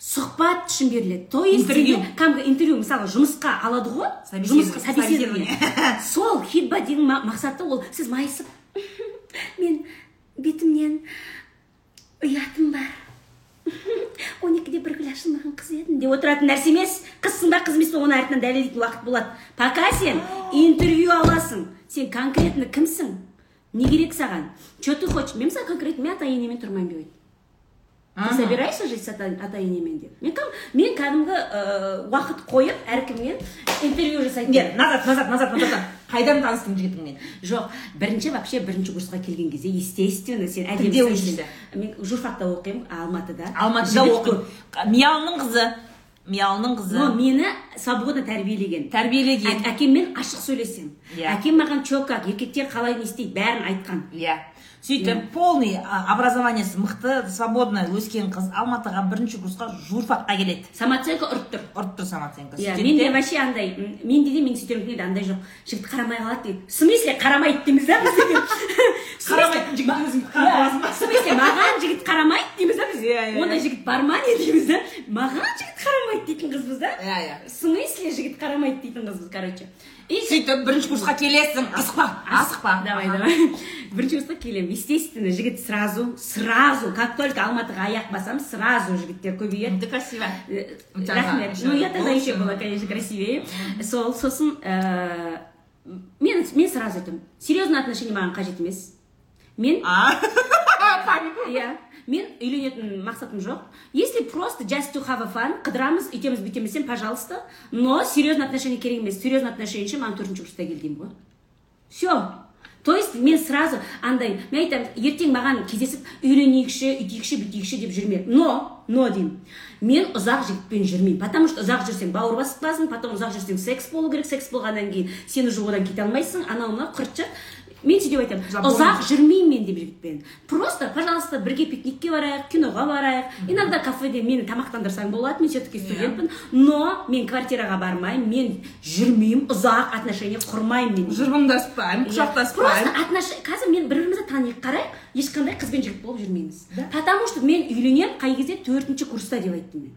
[SPEAKER 2] сұхбат үшін беріледі. То есть
[SPEAKER 1] Интервью.
[SPEAKER 2] кәдімгі интервью мысалы жұмысқа алады ғой? Жұмысқа собеседование сол хитба деген ма- мақсаты ол сіз майысып мен бетімнен ұятым бар. Он екіде бір гүл ашылмаған қыз едім деп отыратын нәрсе емес. Қызсың ба қыз емес пе оны артынан дәлелдейтін уақыт болады. Пока сен интервью аласың сен конкретно кімсің? Не керек саған че ты хочешь мен мысалы конкретно мен ата енемен тұрмаймын деп айтамын ты собираешься жить с ата ата енемен деп мен мен кәдімгі ә, уақыт қойып әркіммен интервью жасайтын
[SPEAKER 1] Нет, назад, назад, назад, назад. Қайдан таныстың жігітіңмен?
[SPEAKER 2] жоқ бірінші вообще бірінші курсқа келген кезде естественно сен әдемі
[SPEAKER 1] Кімде
[SPEAKER 2] сөйлейсің.
[SPEAKER 1] учишься?
[SPEAKER 2] мен журфакта оқимын алматыда
[SPEAKER 1] Алматыда
[SPEAKER 2] көп.
[SPEAKER 1] Миялының қызы. Миялының қызы.
[SPEAKER 2] но мені свободно тәрбиелеген
[SPEAKER 1] Тәрбиелеген.
[SPEAKER 2] Әкеммен ашық сөйлесемін
[SPEAKER 1] Иә.
[SPEAKER 2] әкем маған че как еркектер қалай не істейді бәрін айтқан
[SPEAKER 1] Иә. Сөйтіп, полный образованиесі мықты, свободно өскен қыз Алматыға бірінші курсқа журфакқа келеді.
[SPEAKER 2] самооценка ұрып тұр.
[SPEAKER 1] Ұрып тұр самооценка.
[SPEAKER 2] иә менде
[SPEAKER 1] де-
[SPEAKER 2] вообще андай менде де менің сөйтерім де андай жоқ. Жігіт қарамай қалады дейді. В смысле қарамайды дейміз да біз?
[SPEAKER 1] Қарамайтын жігіт
[SPEAKER 2] в смысле? Маған жігіт қарамайды дейміз да біз.
[SPEAKER 1] Иә, иә,
[SPEAKER 2] ондай
[SPEAKER 1] иә.
[SPEAKER 2] жігіт бар ма не дейміз да? Маған жігіт қарамайды дейтін қызбыз да?
[SPEAKER 1] Иә, иә.
[SPEAKER 2] в смысле? жігіт қарамайды дейтін қызбыз короче.
[SPEAKER 1] Сөйтіп, бірінші курсқа келесің, асықпа, асықпа.
[SPEAKER 2] давай давай. Бірінші курсқа келемін. Естественно жігіт сразу сразу как только алматыға аяқ басамын сразу жігіттер көбейеді.
[SPEAKER 1] Ты красивая.
[SPEAKER 2] Э, рахмет. ну я тогда еще была конечно красивее. Сол сосын ә, мен мен сразу айтамын. Серьезный отношение маған қажет емес. Мен
[SPEAKER 1] А?
[SPEAKER 2] иә мен үйленетін мақсатым жоқ. Если просто just to have a fun қыдырамыз үйтеміз бүйтеміз десем пожалуйста. Но серьезный отношение керек емес. Серьезный отношение үшін маған төртінші курста кел деймін ғой. Все то есть мен сразу андай мен айтамын ертең маған кездесіп үйленейікші үйтейікші бүйтейікші деп жүрме. Но но деймін. Мен ұзақ жігітпен жүрмеймін. Потому что ұзақ жүрсең бауыр басып қаласың потом ұзақ жүрсең секс болу керек. Секс болғаннан кейін сен уже одан кете алмайсың. Анау мынау құртшы мен сөйтіп айтамын ұзақ жүрмеймін мен деп жігітпен. Просто пожалуйста бірге пикникке барайық киноға барайық. Иногда кафеде мені тамақтандырсаң болады мен все таки студентпін. Но мен квартираға бармаймын мен жүрмеймін ұзақ отношение құрмаймын мен.
[SPEAKER 1] Жырбыңдаспаймын,
[SPEAKER 2] просто
[SPEAKER 1] құшақтаспаймын.
[SPEAKER 2] отношение қазір мен бір бірімізді танайық қарайық ешқандай қыз бен жігіт болып жүрмейміз. Потому что мен үйленемін қай кезде? Төртінші курста деп айттым мен.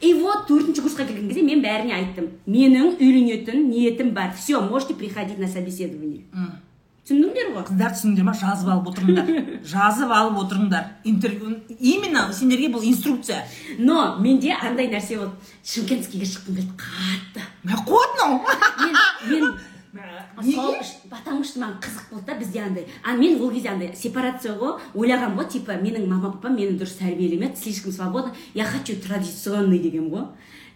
[SPEAKER 2] И вот төртінші курсқа келген кезде мен бәріне айттым. Менің үйленетін ниетім бар. Все можете приходить на собеседование. Түсіндіңдер ғой?
[SPEAKER 1] қыздар түсіндіңдер ма? жазып алып отырыңдар. жазып алып отырыңдар. Интервью именно сендерге бұл инструкция.
[SPEAKER 2] Но менде андай нәрсе болды. Шымкентскийге шыққым келді қатты.
[SPEAKER 1] Мә
[SPEAKER 2] мен
[SPEAKER 1] неге?
[SPEAKER 2] потому что маған қызық болды да бізде андай. А мен ол кезде андай сепарация ғой ойлағанмын ғой типа менің мама папам мені дұрыс тәрбиелемеді слишком свободно. Я хочу традиционный дегенмін ғой.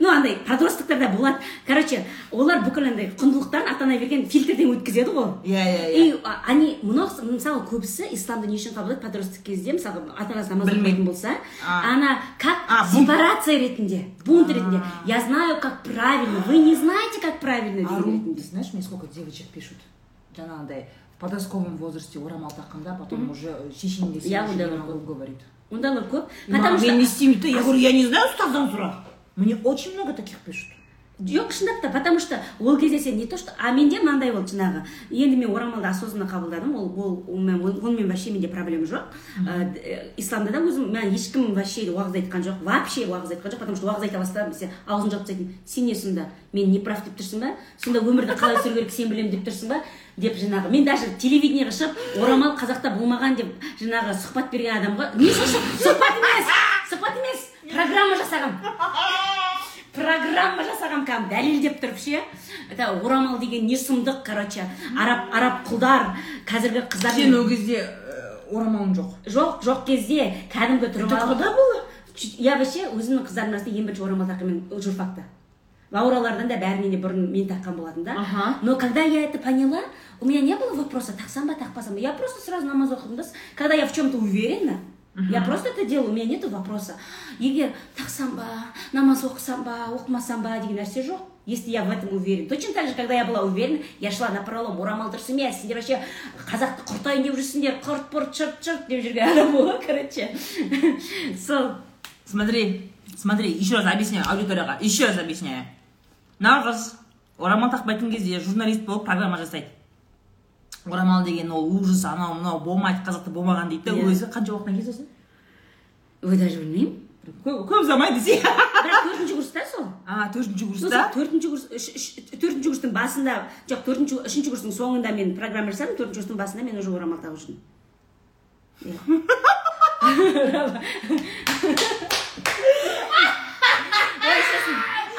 [SPEAKER 2] Ну андай подростковтарда болады. Короче олар бүкіл андай құндылықтарын ата ана берген фильтрден өткізеді ғой.
[SPEAKER 1] Иә иә
[SPEAKER 2] и
[SPEAKER 1] иә
[SPEAKER 2] а, они много мысалы көбісі исламды не үшін қабылдайды? Подросток кезде мысалы ата анасы намаз оқымайтын болса
[SPEAKER 1] А.
[SPEAKER 2] она как сепарация ретінде бунт ретінде. Я знаю как правильно. Вы не знаете как правильно деген ретінде.
[SPEAKER 1] ты знаешь мне сколько девочек пишут? Жаңағыдай в подростковом возрасте орамал таққанда потом уже шешеңге
[SPEAKER 2] Я
[SPEAKER 1] сен
[SPEAKER 2] ондай
[SPEAKER 1] не
[SPEAKER 2] көп.
[SPEAKER 1] говорит.
[SPEAKER 2] Ондайлар көп потому
[SPEAKER 1] я не
[SPEAKER 2] что
[SPEAKER 1] істеймін я говорю я не знаю ұстаздан сұра мне очень много таких пишут.
[SPEAKER 2] Жоқ шындап та потому что ол кезде сен не то что а менде мынандай болды жаңағы. Енді мен орамалды осознанно қабылдадым. Ол ол онымен вообще менде проблема жоқ. Ә, д- э, исламда да өзім маған ешкім вообще уағыз айтқан жоқ. Вообще уағыз айтқан жоқ потому что уағыз айта бастадым. Сен аузын жауып тастайтын сен не сонда? Мен не прав деп тұрсың ба? Сонда өмірді қалай сүру керек сен білемін деп тұрсың ба? Деп жаңағы мен даже телевидениеға шығып орамал қазақта болмаған деп жаңағы сұхбат берген адамға не сұх- сұхбат емес! Сұхбат емес! Программа жасағанмын программа жасағанмын кәдімгі дәлелдеп тұрып ше? Это орамал деген не сұмдық короче. Араб араб құлдар қазіргі қыздар
[SPEAKER 1] сен ол кезде э, орамалың жоқ.
[SPEAKER 2] Жоқ жоқ кезде кәдімгі тұрып
[SPEAKER 1] болды?
[SPEAKER 2] Я вообще өзімнің қыздарымның арасында ең бірінші орамал таққан мен журфакта лауралардан да бәрінен де бұрын мен таққан болатын да.
[SPEAKER 1] Ага.
[SPEAKER 2] но когда я это поняла у меня не было вопроса тақсам ба тақпасам ба? Я просто сразу намаз оқыдым да когда я в чем-то уверена я просто это делаю у меня нету вопроса. Егер тақсам ба намаз оқысам ба оқымасам ба деген нәрсе жоқ если я в этом уверен. Точно так же когда я была уверена я шла на пролом орамал дұрыс емес сендер вообще қазақты құртайын деп жүрсіңдер құрт пұрт шырт шырт деп жүрген адам болған короче. Сол
[SPEAKER 1] смотри смотри еще раз объясняю аудиторияға еще раз объясняю. Мына қыз орамал тақпайтын кезде журналист болып программа жасайды орамал деген ол ужас анау мынау болмайды қазақта болмаған дейді да өзі қанша уақыттан кейін сосын
[SPEAKER 2] ой даже білмеймін.
[SPEAKER 1] Көп көп ұзамай десей
[SPEAKER 2] бірақ төртінші курста сол.
[SPEAKER 1] А төртінші курста?
[SPEAKER 2] Төртінші курс төртінші курстың басында жоқ төртінші үшінші курстың соңында мен программа жасадым төртінші курстың басында мен уже орамал тағып жүрдім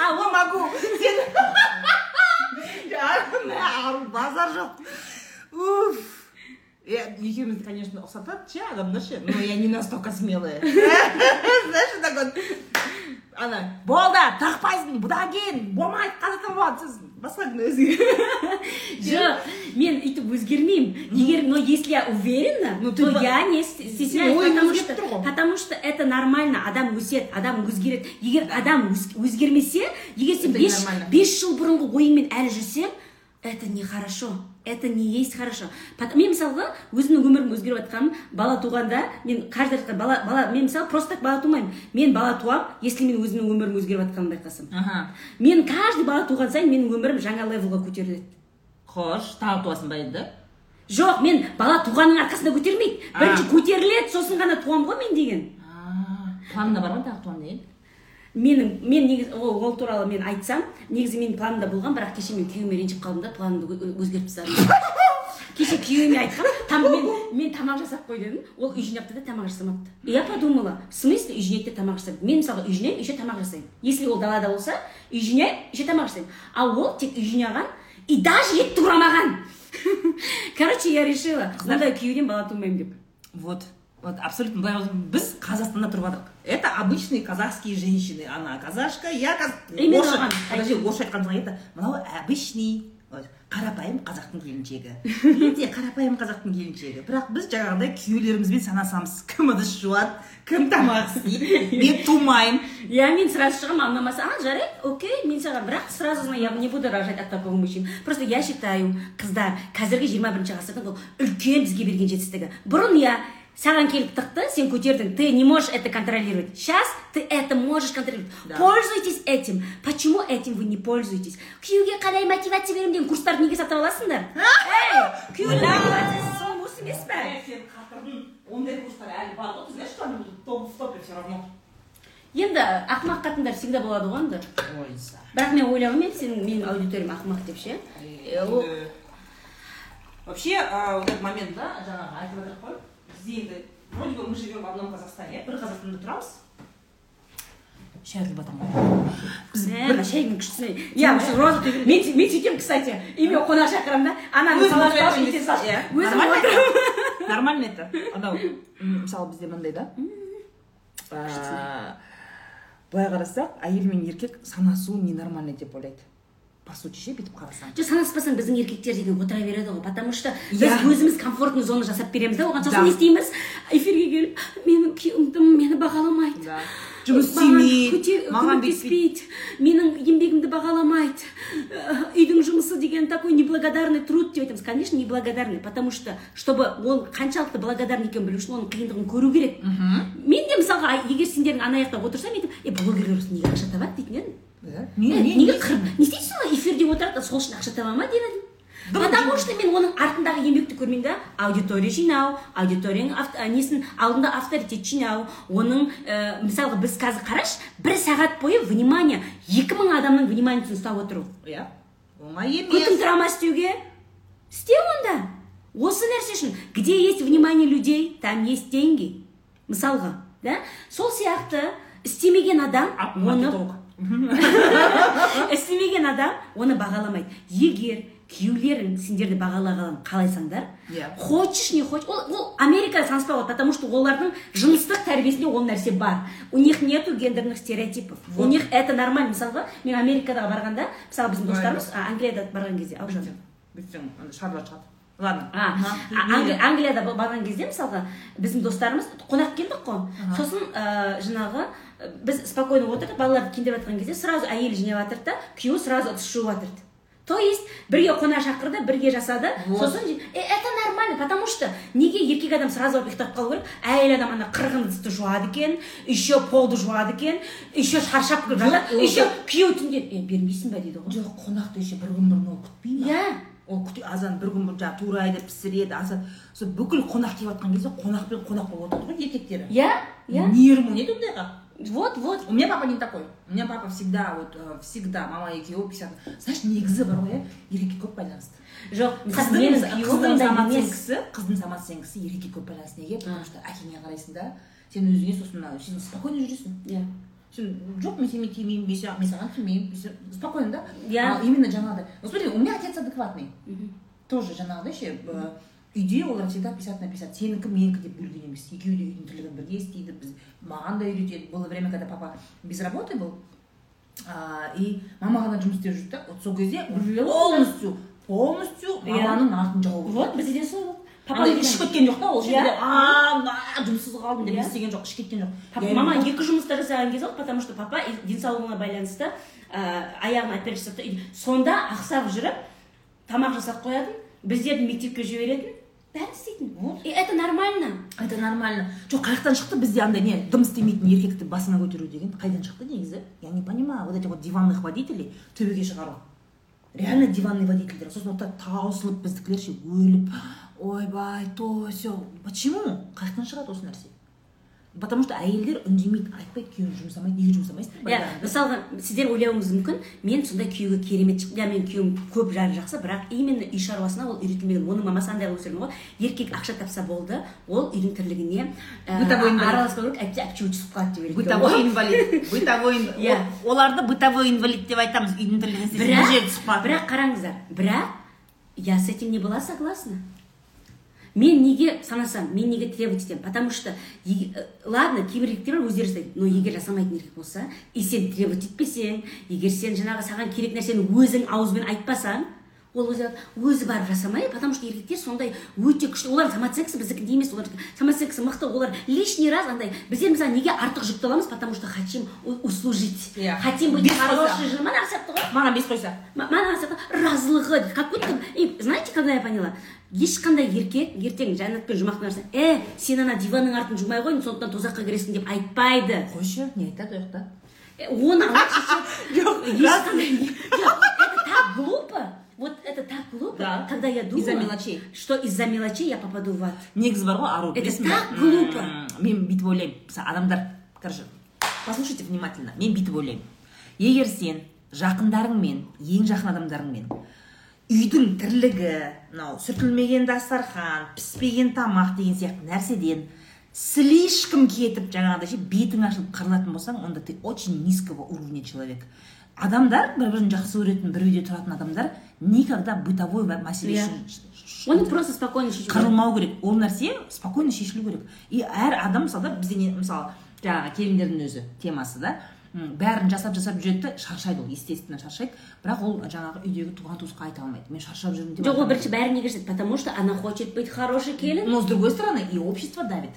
[SPEAKER 2] а
[SPEAKER 1] могу. сен базар жоқ. Уф. Я, екеумізді конечно ұқсатады ше адамдар ше но я не настолько смелая знаешь так вот. Ана болды тақпайсың бұдан кейін болмайды қазақта болады сіз басқа өзге
[SPEAKER 2] жоқ мен өйтіп өзгермеймін егер но если я уверена
[SPEAKER 1] Ну,
[SPEAKER 2] то я не стесняюсь потому что потому это нормально. Адам өседі адам өзгереді егер адам өз- өзгермесе егер сен бес жыл бұрынғы ойыңмен әлі жүрсең это нехорошо. Это не есть хорошо. Мен мысалға өзімнің өмірім өзгеріп жатқаным бала туғанда мен каждый раз бала бала мен мысалы просто так бала тумаймын. Мен бала туамын если мен өзімнің өмірім өзгеріп жатқанын байқасам.
[SPEAKER 1] Аха.
[SPEAKER 2] Мен каждый бала туған сайын менің өмірім жаңа левелға көтеріледі.
[SPEAKER 1] Хош тағы туасың ба енді?
[SPEAKER 2] Жоқ мен бала туғанның арқасында көтермейді. Бірінші көтеріледі сосын ғана туамын ғой мен деген.
[SPEAKER 1] Планыңда бар ма тағы туамын деген?
[SPEAKER 2] Менің мен негізі ол, ол туралы мен айтсам негізі менің планымда болған бірақ кеше мен күйеуіме ренжіп қалдым да планымды өзгертіп тастадым кеше күйеуіме айтқам там мен мен тамақ жасап қой дедім ол үй жинапты да тамақ жасамапты. Я подумала в смысле үй жинайды да тамақ жасайды мен мысалға үй жинаймын еще тамақ жасаймын. Если ол далада болса үй жинаймын еще тамақ жасаймын. Ал ол тек үй жинаған и даже ет турамаған короче я решила ондай күйеуден бала тумаймын деп.
[SPEAKER 1] Вот. Вот абсолютно былай біз қазақстанда тұрып жатырық это обычные казахские женщины. Она казашка я каз...
[SPEAKER 2] Именно
[SPEAKER 1] орысша подожди орысша айтқан соң айтады мынау обычный қарапайым қазақтың келіншегі. Мен де қарапайым қазақтың келіншегі. Бірақ біз жаңағыдай күйеулерімізбен санасамыз. Кім ыдыс жуады кім тамақ істейді мен тумаймын
[SPEAKER 2] Я мен сразу шығамын ұнамаса а жарайды окей мен саған бірақ сразу знаю я не буду рожать от такого мужчины. Просто я считаю қыздар қазіргі жиырма бірінші ғасырдың бұл үлкен бізге берген жетістігі. Бұрын иә саған келіп тықты сен көтердің. Ты не можешь это контролировать. Сейчас ты это можешь контролировать.
[SPEAKER 1] Да.
[SPEAKER 2] пользуйтесь этим. Почему этим вы не пользуетесь? Күйеуге қалай мотивация беремін деген курстарды неге сатып аласыңдар ей күйеуге мотивация сол курс емес пе
[SPEAKER 1] сен қатырдың ондай курстар әлі бар ғой ты знаешь что они будут топ в топе все равно?
[SPEAKER 2] Енді ақымақ қатындар всегда болады ғой енді. Бірақ мен ойлаумен сенің менің аудиториям ақымақ деп ше.
[SPEAKER 1] Вообще вот этот момент да жаңағы айтып жатырмық қой. Бізде енді вроде бы мы живем в одном казахстане. Бір қазақстанда тұрамыз шай жатыр ғой біз
[SPEAKER 2] Ә, шайдың күштісіне иә мен мен сөйтемін кстати үйіме қонақ шақырамын да? Ананы
[SPEAKER 1] Өзім Нормально это? Анау мысалы бізде мынандай да? Былай қарасақ әйел мен еркек санасу ненормально деп ойлайды. По сути ше бүйтіп қарасаң.
[SPEAKER 2] Жоқ санаспасаң біздің еркектер деген отыра береді ғой потому что біз
[SPEAKER 1] Иә.
[SPEAKER 2] өзіміз комфортный зона жасап береміз да оған сосын не істейміз? Эфирге келіп менің күйеуім мені бағаламайды
[SPEAKER 1] Да. жұмыс істемейді маған
[SPEAKER 2] көмектеспейді менің еңбегімді бағаламайды. Э, үйдің жұмысы деген такой неблагодарный труд деп айтамыз. Конечно неблагодарный потому что чтобы ол қаншалықты благодарный екенін білу үшін оның қиындығын көру керек. Мен де мысалға егер сендердің ана жақта отырсам мен айтамын е блогерлер осы неге ақша табады? дейтін едім. Неге қырып не істейсің ғой эфирде отырады да сол үшін ақша таба ма дедім потому что мен оның артындағы еңбекті көрмеймін да? Аудитория жинау аудиторияның авт- несін алдында авторитет жинау оның ә, мысалға біз қазір қарашы бір сағат бойы внимание екі мың адамның вниманиесін ұстап отыру.
[SPEAKER 1] Иә оңай
[SPEAKER 2] күтім
[SPEAKER 1] емес
[SPEAKER 2] драма істеуге? Істе онда. Осы нәрсе үшін. Где есть внимание людей там есть деньги. Мысалға да? Сол сияқты істемеген адам оны. Істемеген адам оны бағаламайды. Егер күйеулерің сендерді бағалағанын қалайсаңдар
[SPEAKER 1] Иә.
[SPEAKER 2] хочешь не хочешь ол, ол америкада санаспай қойды потому что олардың жыныстық тәрбиесінде ол нәрсе бар. У них нету гендерных стереотипов. У них это нормально. Мысалға мен америкаға барғанда мысалы біздің достарымыз англияда барған кезде аужан
[SPEAKER 1] шарлар шығады. Ладно.
[SPEAKER 2] А, англияда ба- барған кезде мысалға біздің достарымыз қонақ келдік қой. Сосын ә, жаңағы ә, біз спокойно отырдық балаларды киндеп жатқан кезде сразу әйелі жинап жатырды да күйеуі сразу ыдыс жуып жатырды. То есть бірге қонақ шақырды бірге жасады.
[SPEAKER 1] Вот.
[SPEAKER 2] сосын э, это нормально потому что неге еркек адам сразу барып ұйықтап қалу керек? Әйел адам ана қырғын ыдысты жуады екен еще полды жуады екен еще шаршап жатады еще күйеуі түнде е бермейсің ба дейді ғой.
[SPEAKER 1] Жоқ қонақты еще бір күн бұрын ол күтпей ма
[SPEAKER 2] иә.
[SPEAKER 1] Ол күте азан бір күн бұрын жаңағы турайды пісіреді азан. Сол бүкіл қонақ келіп жатқан кезде қонақ пен қонақ болып отырады ғой еркектері.
[SPEAKER 2] Иә иә.
[SPEAKER 1] Нерві нет ондайға?
[SPEAKER 2] Вот вот.
[SPEAKER 1] У меня папа не такой. У меня папа всегда вот э, всегда мама екеуі писать знаешь негізі бар ғой иә? Еркекке көп байланысты.
[SPEAKER 2] Жоқ
[SPEAKER 1] қыздың
[SPEAKER 2] менің
[SPEAKER 1] қыздың еркекке көп байланысты. Неге? Потому что әкеңе қарайсың да сен өзіңе сосын сен спокойно жүресің.
[SPEAKER 2] Иә.
[SPEAKER 1] Жоқ мен сенімен тимеймін мен саған мен саған тимеймін спокойно да
[SPEAKER 2] Иә.
[SPEAKER 1] А именно жаңағыдай вот смотри у меня отец адекватный тоже жаңағыдай ше үйде олар всегда пятьдесят на пятьдесят сенікі менікі деп бөлген емес екеуі де үйдің тірлігін бірге істейді біз маған да үйретеді было время когда папа без работы был а, и мама ғана жұмыс істеп жүрді да вот сол кезде полностью полностью маманың артын жауып
[SPEAKER 2] вот бізде де сол
[SPEAKER 1] папа ішіп кеткен жоқ та ол жерде. А мына жұмыссыз қалдым деп істеген жоқ ішіп кеткен жоқ
[SPEAKER 2] мама екі жұмыста жасаған кезде болды потому что папа денсаулығына байланысты ә, аяғына операция жасап та үй- сонда ақсап жүріп тамақ жасап қоятын біздерді мектепке жіберетін бәрін істейтін.
[SPEAKER 1] Вот.
[SPEAKER 2] и это нормально.
[SPEAKER 1] Это нормально. Жоқ қай жақтан шықты бізде андай не дым істемейтін еркекті басына көтеру деген. Қайдан шықты негізі? Я не понимаю. Вот этих вот диванных водителей төбеге шығару. Реально диванный водительдер сосын таусылып біздікілер ше өліп. Ойбай то все почему? Қай жақтан шығады осы нәрсе. Потому что әйелдер үндемейді айтпайды күйеуің жұмсамайды неге жұмсамайсың
[SPEAKER 2] иә мысалға сіздер ойлауыңыз мүмкін мен сондай күйеуге керемет иә менің күйеуім көп жары жақсы бірақ именно үй шаруасына ол үйретілмеген. Оның мамасы андай қылып өсірген ғой. Еркек ақша тапса болды ол үйдің тірлігіне ә,
[SPEAKER 1] Бытовой инвалид.
[SPEAKER 2] араласпау керек әйтпесе әпке түсіп қалады деп
[SPEAKER 1] бытовой инвалид бытовой
[SPEAKER 2] Иә.
[SPEAKER 1] Ол- оларды бытовой инвалид деп айтамыз үйдің тірлігін істесе мына жерде түсіп қалады.
[SPEAKER 2] бірақ қараңыздар бірақ я с этим не была согласна. Мен неге санасам мен неге требовать етемін? Потому что э, ладно кейбір еркектер бар өздері жасайды но егер жасамайтын еркек болса и сен требовать етпесең егер сен жаңағы саған керек нәрсені өзің ауызбен айтпасаң ол өзі өзі барып жасамай потому что еркектер сондай өте күшті. Олардың самооценкасы біздікіндей емес олар самооценкасы мықты олар лишний раз андай. Біздер мысалы неге артық жүкті аламыз? Потому что хотим услужить.
[SPEAKER 1] Иә.
[SPEAKER 2] хотим быть хороший жена мана сияқты ғой
[SPEAKER 1] маған бес қойса
[SPEAKER 2] М- мана сияқты разылығы как будто и знаете когда я поняла? Ешқандай еркек ертең жәннатпен жұмақтың арасында э сен ана диванның артын жумай қойдың сондықтан тозаққа кіресің деп айтпайды.
[SPEAKER 1] Қойшы не айтады ол жақта?
[SPEAKER 2] Э, оны.
[SPEAKER 1] Жоқ,
[SPEAKER 2] это так глупо. Вот это так глупо
[SPEAKER 1] Да.
[SPEAKER 2] когда я думала
[SPEAKER 1] Из-за мелочей.
[SPEAKER 2] что из-за мелочей я попаду в ад.
[SPEAKER 1] Негізі бар ғой ару
[SPEAKER 2] Это так глупо.
[SPEAKER 1] Мен бүйтіп ойлаймын. Мысалы адамдар короче послушайте внимательно. Мен бүйтіп ойлаймын. Егер сен жақындарыңмен ең жақын адамдарыңмен үйдің тірлігі мынау сүртілмеген дастархан піспеген тамақ деген сияқты нәрседен слишком кетіп жаңағыдай ше бетің ашылып қырылатын болсаң онда ты очень низкого уровня человек. Адамдар бір бірін жақсы көретін бір үйде тұратын адамдар никогда бытовой мәселе
[SPEAKER 2] Иә.
[SPEAKER 1] үшін
[SPEAKER 2] оны просто спокойно шешу
[SPEAKER 1] қырылмау керек. Ол нәрсе спокойно шешілу керек. И әр адам мысалы да бізде не мысалы жаңағы келіндердің өзі темасы да бәрін жасап жасап жүреді да шаршайды ол естественно шаршайды. Бірақ ол жаңағы үйдегі туған туысқа айта алмайды. Мен шаршап жүрмін деп
[SPEAKER 2] жоқ ол бірінші бәрі неге жасайды потому что она хочет быть хорошей келін.
[SPEAKER 1] но с другой стороны и общество давит.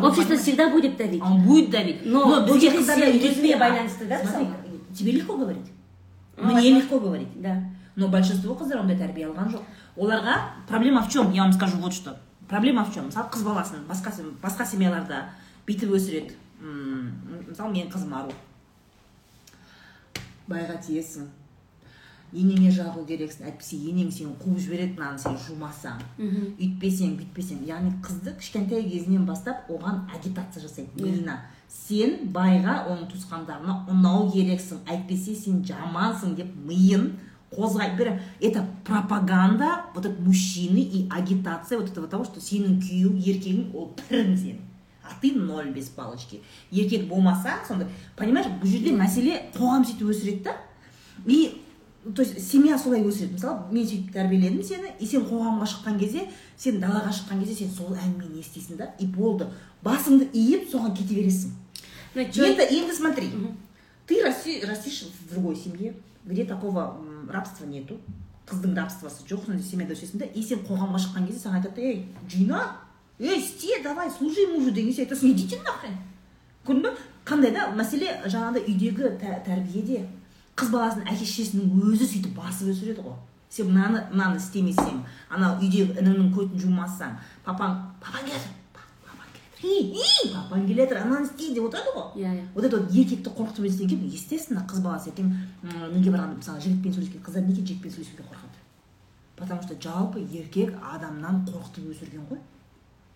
[SPEAKER 2] Общество всегда будет давить.
[SPEAKER 1] Он будет давить.
[SPEAKER 2] Но
[SPEAKER 1] қыздарда
[SPEAKER 2] байланысты да,
[SPEAKER 1] тебе легко говорить? Мне легко говорить?
[SPEAKER 2] Да.
[SPEAKER 1] Но большинство қыздар ондай тәрбие алған жоқ оларға проблема в чем? Я вам скажу вот что. Проблема в чем? Мысалы қыз баласын басқа басқа семьяларда бүйтіп өсіреді мысалы менің қызым ару байға тиесің енеңе жағу керексің әйтпесе енең сені қуып жібереді мынаны сен жумасаң үйтпесең бүйтпесең. Яғни қызды кішкентай кезінен бастап оған агитация жасайды. Миына сен байға оның туысқандарына ұнау керексің. Әйтпесе сен жамансың деп миын қозғай бір это пропаганда вот это мужчины и агитация вот этого того что сенің күйеуің еркегің ол пірің сенің. А ты ноль без палочки. Еркек болмаса сонда понимаешь бұл жерде мәселе қоғам сөйтіп өсіреді да. И то есть семья солай өсіреді. Мысалы мен сөйтіп тәрбиеледім сені и сен қоғамға шыққан кезде сен далаға шыққан кезде сен сол әңгімені естисің да. И болды. Басыңды иіп соған кете бересің. Енді енді смотри ты расти, растишь в другой семье где такого рабства нету. Қыздың рабствосы жоқ сондай семьяда өсесің да. И сен қоғамға шыққан кезде саған айтады ей жина ей істе давай служи мужу деген кезде айтасың идите нахрен. Көрдің ба қандай да мәселе жаңағыдай үйдегі тә- тәрбиеде қыз баласын әке шешесінің өзі сөйтіп басып өсіреді ғой. Сен мынаны мынаны істемесең анау үйдегі ініңнің көтін жумасаң папаң папаң келе жатыр «Па- папаң келе жатыр ананы істе деп отырады ғой.
[SPEAKER 2] Иә иә.
[SPEAKER 1] Вот это вот еркекті қорқытып өстен кейін естественно қыз баласы ертең неге барғанда мысалы жігітпен сөйлескен қыздар неге жігітпен сөйлесуге қорқады? Потому что жалпы еркек адамнан қорқытып өсірген ғой.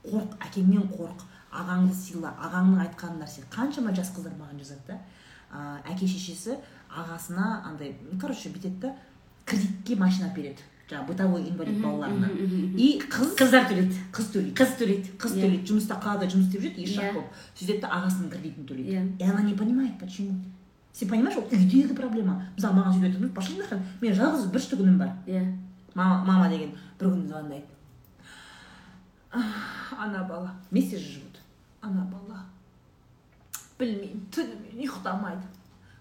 [SPEAKER 1] Қорқ әкеңнен қорқ ағаңды сыйла ағаңның айтқан нәрсе. Қаншама жас қыздар маған жазады да. Әке шешесі ағасына андай короче бүйтеді да кредитке машина береді. Жаңағы бытовой инвалид балаларына. и қыз
[SPEAKER 2] қыздар төлейді.
[SPEAKER 1] Қыз төлейді.
[SPEAKER 2] Қыз төлейді.
[SPEAKER 1] Қыз
[SPEAKER 2] Иә.
[SPEAKER 1] төлейді. Жұмыста қалада жұмыс істеп жүреді ешжақ
[SPEAKER 2] Иә.
[SPEAKER 1] болып сөйтеді да ағасының кредитін төлейді.
[SPEAKER 2] Иә.
[SPEAKER 1] и она не понимает почему. Сен понимаешь ол үйдегі проблема. Мысалы маған сөйтіп пошли нахрен мен жалғыз бір күнім бар
[SPEAKER 2] иә.
[SPEAKER 1] Мама, деген бір күні звондайды «Ах, ана бала. Же живут. Ана бала. Білмеймін түнімен ұйықтамайды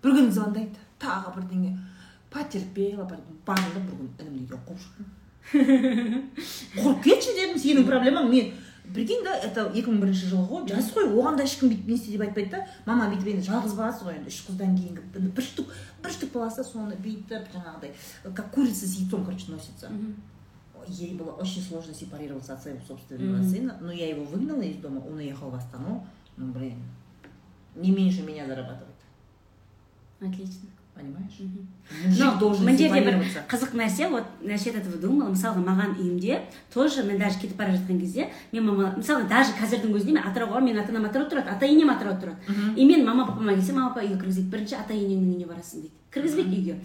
[SPEAKER 1] бір күні звондайды тағы бірдеңе потерпела барды бір күні. Інімді үйге қуып шықтым құрып кетші дедім сенің проблемаң мен. Прикинь да это екі мың бірінші жылғы ғой. Жас қой оған да ешкім бүйтіп не істе деп айтпайды да. Мама бүйтіп енді жалғыз баласы ғой енді үш қыздан кейінгі бір штук бір штук баласы соны бүйтіп жаңағыдай как курица с яйцом короче носится. Ей было очень сложно сепарироваться от своего собственного
[SPEAKER 2] Мгм.
[SPEAKER 1] сына, но я его выгнала из дома, он уехал в Астану, ну, блин, не меньше меня зарабатывает,
[SPEAKER 2] отлично
[SPEAKER 1] понимаешь? Мужик должен
[SPEAKER 2] мына жерде бір қызық нәрсе вот насчет этого думала. Мысалға маған үйімде тоже мен даже кетіп бара жатқан кезде мен мама мысалы даже қазірдің өзінде мен атырауға барамын менің ата анам атырауда тұрады ата енем атырауда тұрады. И мен мама папама келсе мама папа үйге кіргізбейді бірінші ата енеңнің үйіне барасың дейді. Кіргізбейді үйге.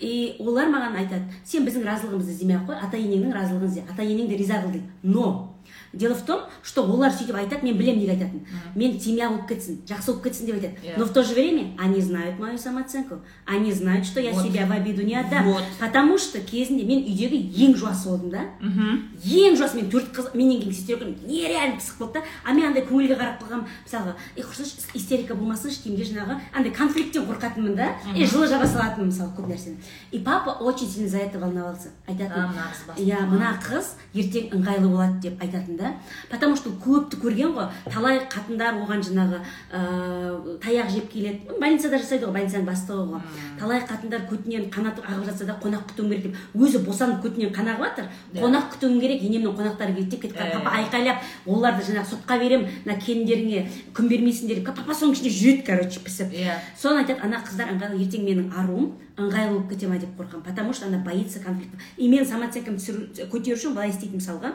[SPEAKER 2] И олар маған айтады сен біздің разылығымызды іздемей ақ қой ата енеңнің разылығын ізде ата енең де риза қыл дейді. Но дело в том что олар сөйтіп айтады мен білемін неге айтатынын мен семья болып кетсін жақсы болып кетсін деп айтады.
[SPEAKER 1] Иә.
[SPEAKER 2] но в то же время они знают мою самооценку. Они знают что я
[SPEAKER 1] Вот.
[SPEAKER 2] себя в обиду не отдам.
[SPEAKER 1] Вот.
[SPEAKER 2] потому что кезінде мен үйдегі ең жуасы болдым да. Ең жуасы мен төрт қыз менен кейін сестре нереально пысық болды да. А мен андай көңілге қарап қалғанмын мысалға е құрсыншы истерика болмасыншы кейінге жаңағы андай конфликттен қорқатынмын да. И жылы жаба салатынмын мысалы көп нәрсені. И папа очень сильно за это волновался. Айтатын. Иә мына қыз ертең ыңғайлы болады деп айтатын да? Потому что көпті көрген ғой талай қатындар оған жаңағы ыыы таяқ жеп келеді. Больницада жасайды ғой больницаның бастығы ғой. Талай қатындар көтінен қан атып ағып жатса да қонақ күтуім керек деп өзі босанып көтінен қан ағып жатыр қонақ күтуім керек енемнің қонақтары келді деп кетіп папа
[SPEAKER 1] иә.
[SPEAKER 2] айқайлап оларды жаңағы сотқа беремін мына келіндеріңе күн бермейсіңдер деп папа соның ішінде жүреді короче пісіп.
[SPEAKER 1] Иә.
[SPEAKER 2] соны айтады ана қыздар ыңғайлы ертең менің аруым ыңғайлы болып кете ма деп қорқамын. Потому что она боится конфликта. И мен самооценкамды көтеру үшін былай істейтін мысалға.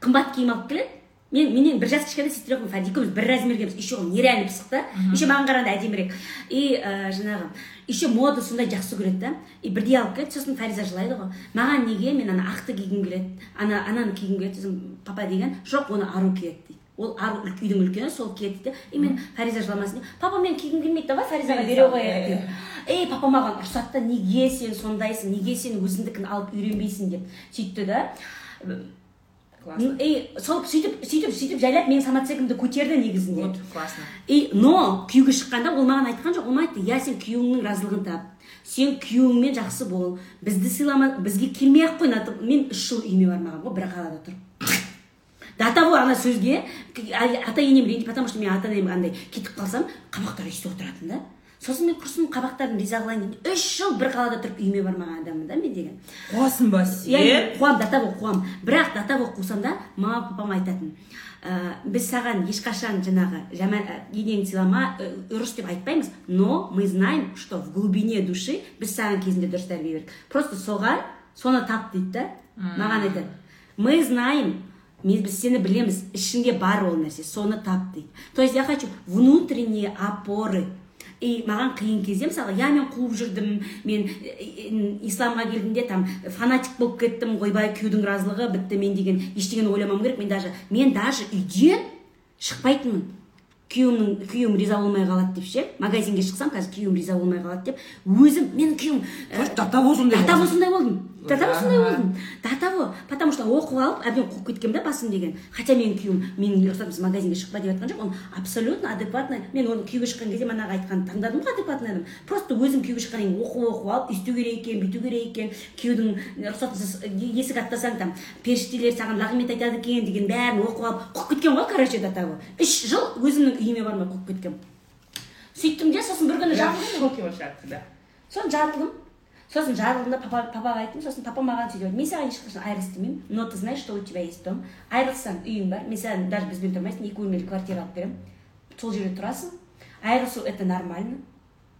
[SPEAKER 2] Қымбат киім алып келеді. Мен менен бір жас кішкентай сестрем фади екеуміз бір размергеміз еще ол нереально пысық та еще маған қарағанда әдемірек. И ә, жаңағы еще мода сондай жақсы көреді да. И бірдей алып келеді. Сосын фариза жылайды ғой. Маған неге мен ана ақты кигім келеді ана ананы кигім келеді сосын папа деген жоқ оны ару киеді дейді. Ол ару үйдің үлкені сол киеді дейді. И мен фариза жыламасын деп папа мен кигім келмейді давай фаризаға бере қояйық деп ей папа маған ұрсады да неге сен сондайсың неге сен өзіңдікін алып үйренбейсің деп сөйтті да.
[SPEAKER 1] Классно.
[SPEAKER 2] и сол сөйтіп сөйтіп сөйтіп жайлап менің самооценкамды көтерді негізінде.
[SPEAKER 1] Вот, классно.
[SPEAKER 2] и но күйеуге шыққанда ол маған айтқан жоқ ол маған айтты иә сен күйеуіңнің разылығын тап. Сен күйеуіңмен жақсы бол. Бізді сыйлама бізге келмей ақ қой мен үш жыл үйіме бармағанмын ғой бір қалада тұрып до того ана сөзге ата енем ренжиді потому что мен ата енем андай кетіп қалсам қабақтары өйстіп отыратын да. Сосын мен құрсын қабақтарым риза қылайын деп үш жыл бір қалада тұрып үйіме бармаған адаммын да мен деген.
[SPEAKER 1] Қуасың ба
[SPEAKER 2] иә
[SPEAKER 1] сен?
[SPEAKER 2] Мен қуамын до того қуамын бірақ до того қусам да мама папам айтатын ә, біз саған ешқашан жаңағы жаман ә, енеңді сыйлама ұрыс деп айтпаймыз но мы знаем что в глубине души біз саған кезінде дұрыс тәрбие бердік просто соған соны тап дейді да маған айтады мы знаем мен біз сені білеміз ішіңде бар ол нәрсе соны тап дейді. То есть я хочу внутренние опоры. И маған қиын кезде мысалы иә мен қуып жүрдім мен э, исламға келдім там фанатик болып кеттім ойбай күйеудің разылығы бітті мен деген ештеңені ойламауым керек. Мен даже мен даже үйден шықпайтынмын. Күйеуімнің күйеуім риза болмай қалады деп ше? Магазинге шықсам қазір күйеуім риза болмай қалады деп. Өзім менің күйеуім
[SPEAKER 1] до того сондай
[SPEAKER 2] до того
[SPEAKER 1] болдың.
[SPEAKER 2] сондай болдым. До того сондай болдым. До того потому что оқып алып әбден қуып кеткенмін да басым деген. Хотя менің күйеуім менің рұқсатымсыз магазинге шықпа деп айтқан жоқ оны абсолютно адекватно мен оны күйеуге шыққан кезде манағы айтқанын таңдадым ғой адекватный адам. Просто өзім күйеуге шыққаннан кейін оқып оқып алып өйту керек екен бүйту керек екен. Күйеудің рұқсатынсыз есік аттасаң там періштелер саған лағмет айтады екен деген бәрін оқып алып қуып кеткен ғой короче до того. Үш жыл өзімнің үйіме бармай қуып кеткенмін. Сөйттім де сосын бір күні жарылдым
[SPEAKER 1] шоке от тебя.
[SPEAKER 2] сосын жарылдым сосын жарылдым да папа, папаға айттым сосын папа маған сөйтіп мен саған ешқашан айрылыс демеймін но ты знаешь что у тебя есть дом. Айрылсаң үйің бар мен саған даже бізбен тұрмайсың екі бөлмелі квартира алып беремін. Сол жерде тұрасың. Айырылысу это нормально.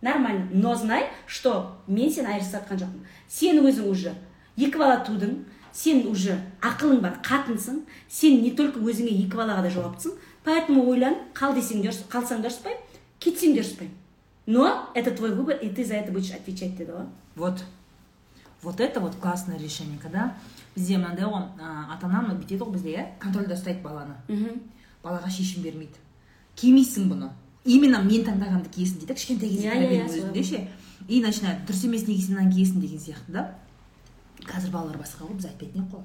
[SPEAKER 2] Нормально. Но знай что мен сені айырылысып жоқпын. Сен өзің уже екі бала тудың сен уже ақылың бар қатынсың. Сен не только өзіңе екі балаға да жауаптысың поэтому ойлан қал десең де ұрыс қалсаң да ұрыспаймын кетсең де ұрыспаймын но это твой выбор и ты за это будешь отвечать деді ғой
[SPEAKER 1] Вот. Вот это вот классное решение, когда бізде мынандай ғой ата анам бүйтеді ғой бізде иә контрольда ұстайды баланы.
[SPEAKER 2] Мхм
[SPEAKER 1] балаға шешім бермейді. Кимейсің бұны. Именно мен таңдағанды киесің дейді. Кішкентай кезде тәрбиенің
[SPEAKER 2] иә,
[SPEAKER 1] өзінде ше и начинает дұрыс емес неге мынаны киесің деген сияқты да. Қазір балалар басқа ғой біз айтпайтын едік қой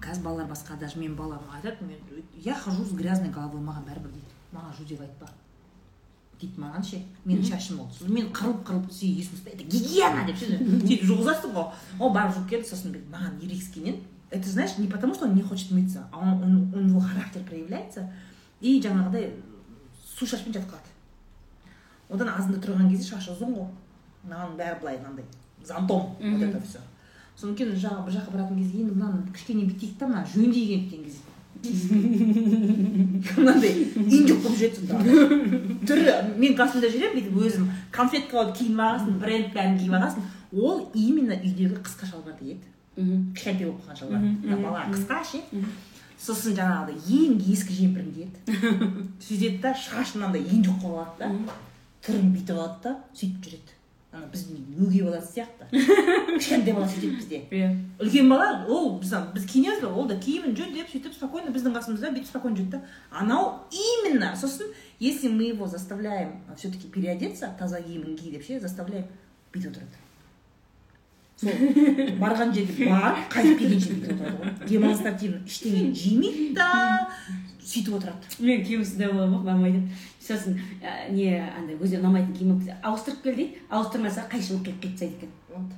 [SPEAKER 1] қазір балалар басқа даже менің балам айтады мен я хожу с грязной головой маған бәрібір дейді маған жу деп айтпа. Дейді маған ше. Менің шашым ол мен қырылып қырылып сөйтіп есіме ұстайды. Это гигиена! деп ше. Сөйтіп жуғызасың ғой. Ол барып жуып келді сосын маған ерегіскеннен это знаешь не потому что он не хочет мыться а он, он, у него характер проявляется и жаңағыдай су шашпен жатып қалады одан азында тұрған кезде шашы ұзын ғой. Маған бәрі былай мынандай зонтом. Вот это все содан кейін жағы бір жаққа баратын кезде енді мынаны кішкене бүйтейік та мына жөндейік деген кезде. Мынандай инжок болып жүреді сонда. Түрі мен қасымда жүремін бүйтіп өзім конфетка алып киініп алғансың бренд бәрін киіп алғансың ол именно үйдегі қысқа шалбар киеді кішкентай болып қалған шалбар. Бала қысқа ше. Сосын жаңағыдай ең ескі жемпірін киеді сөйтеді да шашы мынандай инжок қылып алады да. Түрін бүйтіп алады да сөйтіп жүреді. Ана біздің өгей бала сияқты кішкентай бала сөйтеді бізде
[SPEAKER 2] иә
[SPEAKER 1] үлкен бала ол біз біз киінеміз ба ол да киімін жөндеп сөйтіп спокойно біздің қасымызда бүйтіп спокойно жүреді да анау именно сосын если мы его заставляем все таки переодеться таза киімін ки деп ше заставляем бүйтіп отырады сол барған жерге барып қайтып келгенше бүйтіп отырады ғой демонстративно ештеңе жемейді да сөйтіп отырады.
[SPEAKER 2] Мен күйеуім сондай болады ғой мама айтады сосын ә, не андай өзіне ұнамайтын киім ауыстырып кел дейді. Ауыстырмаса қайшылық қиып кетіп тастайды екен.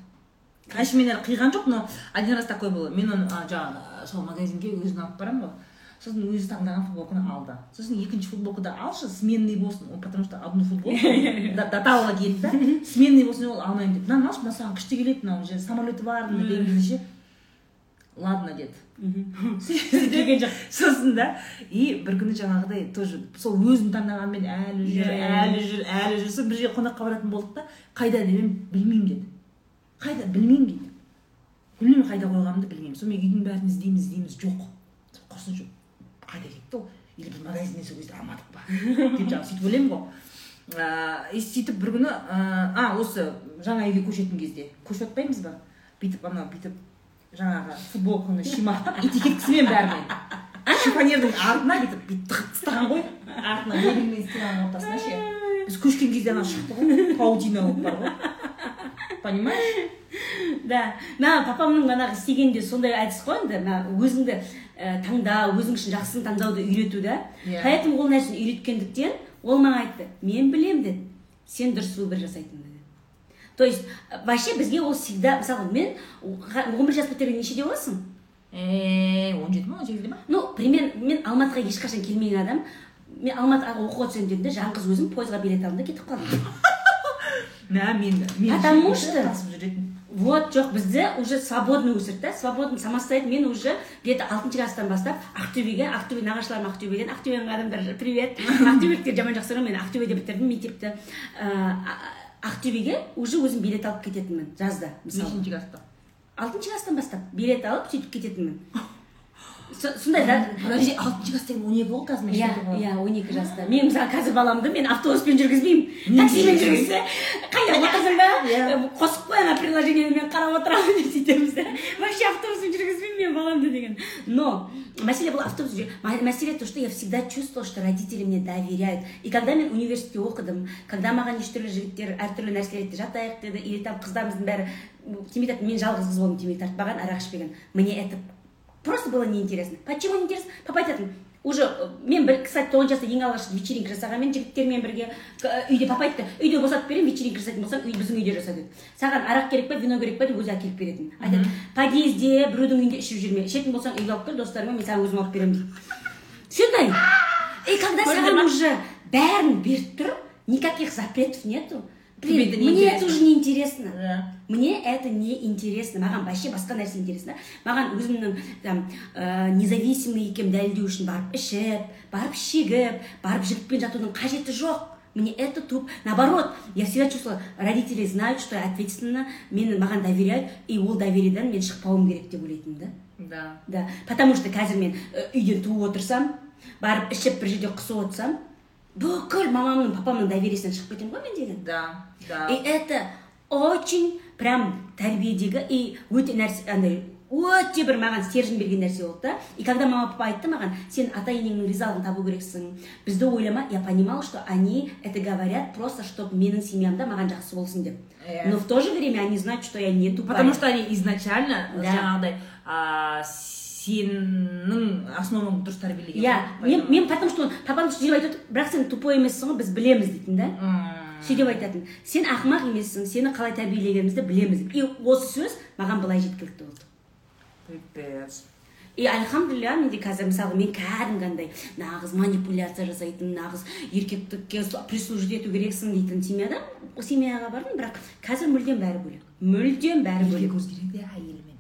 [SPEAKER 1] Конечно мен әлі қиған жоқ но один раз такой было. Мен оны жаңағы сол магазинге өзін алып барамын ғой. Сосын өзі таңдаған футболканы алды. Сосын екінші футболканы алшы сменный болсын. Ол потому что одну футболку до до талого киеді да. Сменный болсын ол алмаймын деп. Мынаны алшы мынау саған күшті келеді мынау же самолеты бар деген кезде ше. Ладно деді сосын да. И бір күні жаңағыдай тоже сол өзін таңдағанмен әлі жүр
[SPEAKER 2] Иә, иә,
[SPEAKER 1] әлі жүр әлі жүр. Сосын бір жерге қонаққа баратын болдық та қайда дедім білмеймін деді. Қайда? Білмеймін дейді білмеймін қайда қойғанымды білмеймін. Сонымен үйдің бәрін іздейміз іздейміз. Жоқ. Құрсын жоқ. Қайда кетті ол? Или біз магазиннен сол кезде алмадық па деп жаңағы сөйтіп ойлаймын ғой. Ыыы и сөйтіп бір күні а осы жаңа үйге көшетін кезде. Көшіп жатпаймыз ба? Бүйтіп анау бүйтіп жаңағы футболканы шимақтап этикеткасымен бәріне шифонердің артына бүйтіп бүйтіп тығып тастаған ғой. Артына мебельмен стенаның ортасына ше. Біз көшкен кезде ана шықты ғой паутина болып бар ғой. Понимаешь?
[SPEAKER 2] Да. Мына папамның манағы істегені де сондай әдіс қой енді. Мына өзіңді ә, таңдау өзің үшін жақсысын таңдауды үйрету да?
[SPEAKER 1] Иә.
[SPEAKER 2] поэтому ол нәрсені үйреткендіктен ол маған айтты мен білемін деді. Сен дұрыс выбор жасайтыныңды то есть ә, вообще бізге ол всегда мысалы мен он бір жас бітірген нешеде боласың
[SPEAKER 1] Э, он жеті ма он сегізде ма
[SPEAKER 2] ну примерно мен алматыға ешқашан келмеген адам мен алматыға оқуға түсемін дедім де жалғыз өзім пойызға билет алдым да кетіп қалдым.
[SPEAKER 1] Мә мен мен
[SPEAKER 2] Потому что- вот жоқ бізде уже свободный өсірді да свободный самостоятельно. Мен уже где то алтыншы класстан бастап ақтөбеге ақтөбе нағашыларым ақтөбеден ақтөбенің адамдары привет! Ақтөбеліктер жаман жақсы көремін мен ақтөбеде бітірдім мектепті. Ә, а- ақтөбеге уже өзім билет алып кететінмін жазда мысалы.
[SPEAKER 1] Нешінші класста.
[SPEAKER 2] Алтыншы класстан бастап билет алып сөйтіп кететінмін. сондай да
[SPEAKER 1] подожди алтыншы класс деген он екі ғой қазір
[SPEAKER 2] иә иә он екі жаста мен мысалы қазір баламды мен автобуспен жүргізбеймін таксимен жүргізсе қайда отырсың ба қосып қой ана приложениені мен қарап отырамын деп сөйтеміз да вообще автобуспен жүргізбеймін мен баламды деген но мәселе бұл автобус мәселе то что я всегда чувствовала что родители мне доверяют и когда мен университетте оқыдым когда маған неше түрлі жігіттер әртүрлі нәрселер айтты жатайық деді или там қыздарымыздың бәрі темекі мен жалғыз қыз болдым темекі тартпаған арақ ішпеген мне это просто было неинтересно. Почему неинтересно? Папа айтатын уже э, мен бір кстати тоғыз жаста ең алғаш вечеринка жасағанмен жігіттермен бірге к- үйде папа айтты үйде босатып беремін вечеринка жасайтын болсаң үй біздің үйде жаса деді. Саған арақ керек па вино керек па деп өзі әкеліп беретін. Айтады подъезде біреудің үйінде ішіп жүрме ішетін болсаң үйге алып кел достарыңмен мен саған өзім алып беремін дейді сондай и когда саған уже бәрін беріп тұр никаких запретов нету. Блин
[SPEAKER 1] это
[SPEAKER 2] мне это уже неинтересно
[SPEAKER 1] Да.
[SPEAKER 2] мне это не интересно. Маған вообще басқа нәрсе интересно. Маған өзімнің там ә, независимый екенімді дәлелдеу үшін барып ішіп барып шегіп барып жігітпен жатудың қажеті жоқ мне это туп наоборот. Я всегда чувствовала родители знают что я ответственно мені маған доверяют и ол довериеден мен шықпауым керек деп ойлайтынмын да?
[SPEAKER 1] Да.
[SPEAKER 2] Да. Потому что қазір мен үйден туып отырсам барып ішіп бір жерде құсып отырсам бүкіл мамамның папамның довериесінен шығып кетемін ғой мен деген
[SPEAKER 1] да. Да.
[SPEAKER 2] И это очень прям тәрбиедегі и өте нәрсе андай өте бір маған стержень берген нәрсе болды да. И когда мама папа айтты маған сен ата енеңнің ризалығын табу керексің. Бізді ойлама я понимала что они это говорят просто чтобы менің семьямда маған жақсы болсын деп
[SPEAKER 1] Иә.
[SPEAKER 2] но в то же время они знают что я не тупая.
[SPEAKER 1] Потому что они изначально
[SPEAKER 2] Да.
[SPEAKER 1] жаңағыдай сенің основаңды дұрыс тәрбиелеген.
[SPEAKER 2] Иә мен, мен потому что папам сөйтіп айтады бірақ сен тупой емессің ғой біз білеміз дейтін да. Сөйтіп айтатын сен ақымақ емессің сені қалай тәрбиелегенімізді білеміз и осы сөз маған былай жеткілікті болды.
[SPEAKER 1] Пипец.
[SPEAKER 2] И альхамдулилля менде қазір мысалы мен кәдімгі андай нағыз манипуляция жасайтын нағыз еркектікке прислужить ету керексің дейтін семьяда семьяға бардым бірақ қазір мүлдем бәрі бөлек. Мүлдем бәрі бөлек.
[SPEAKER 1] еркек өзгереді әйелімен?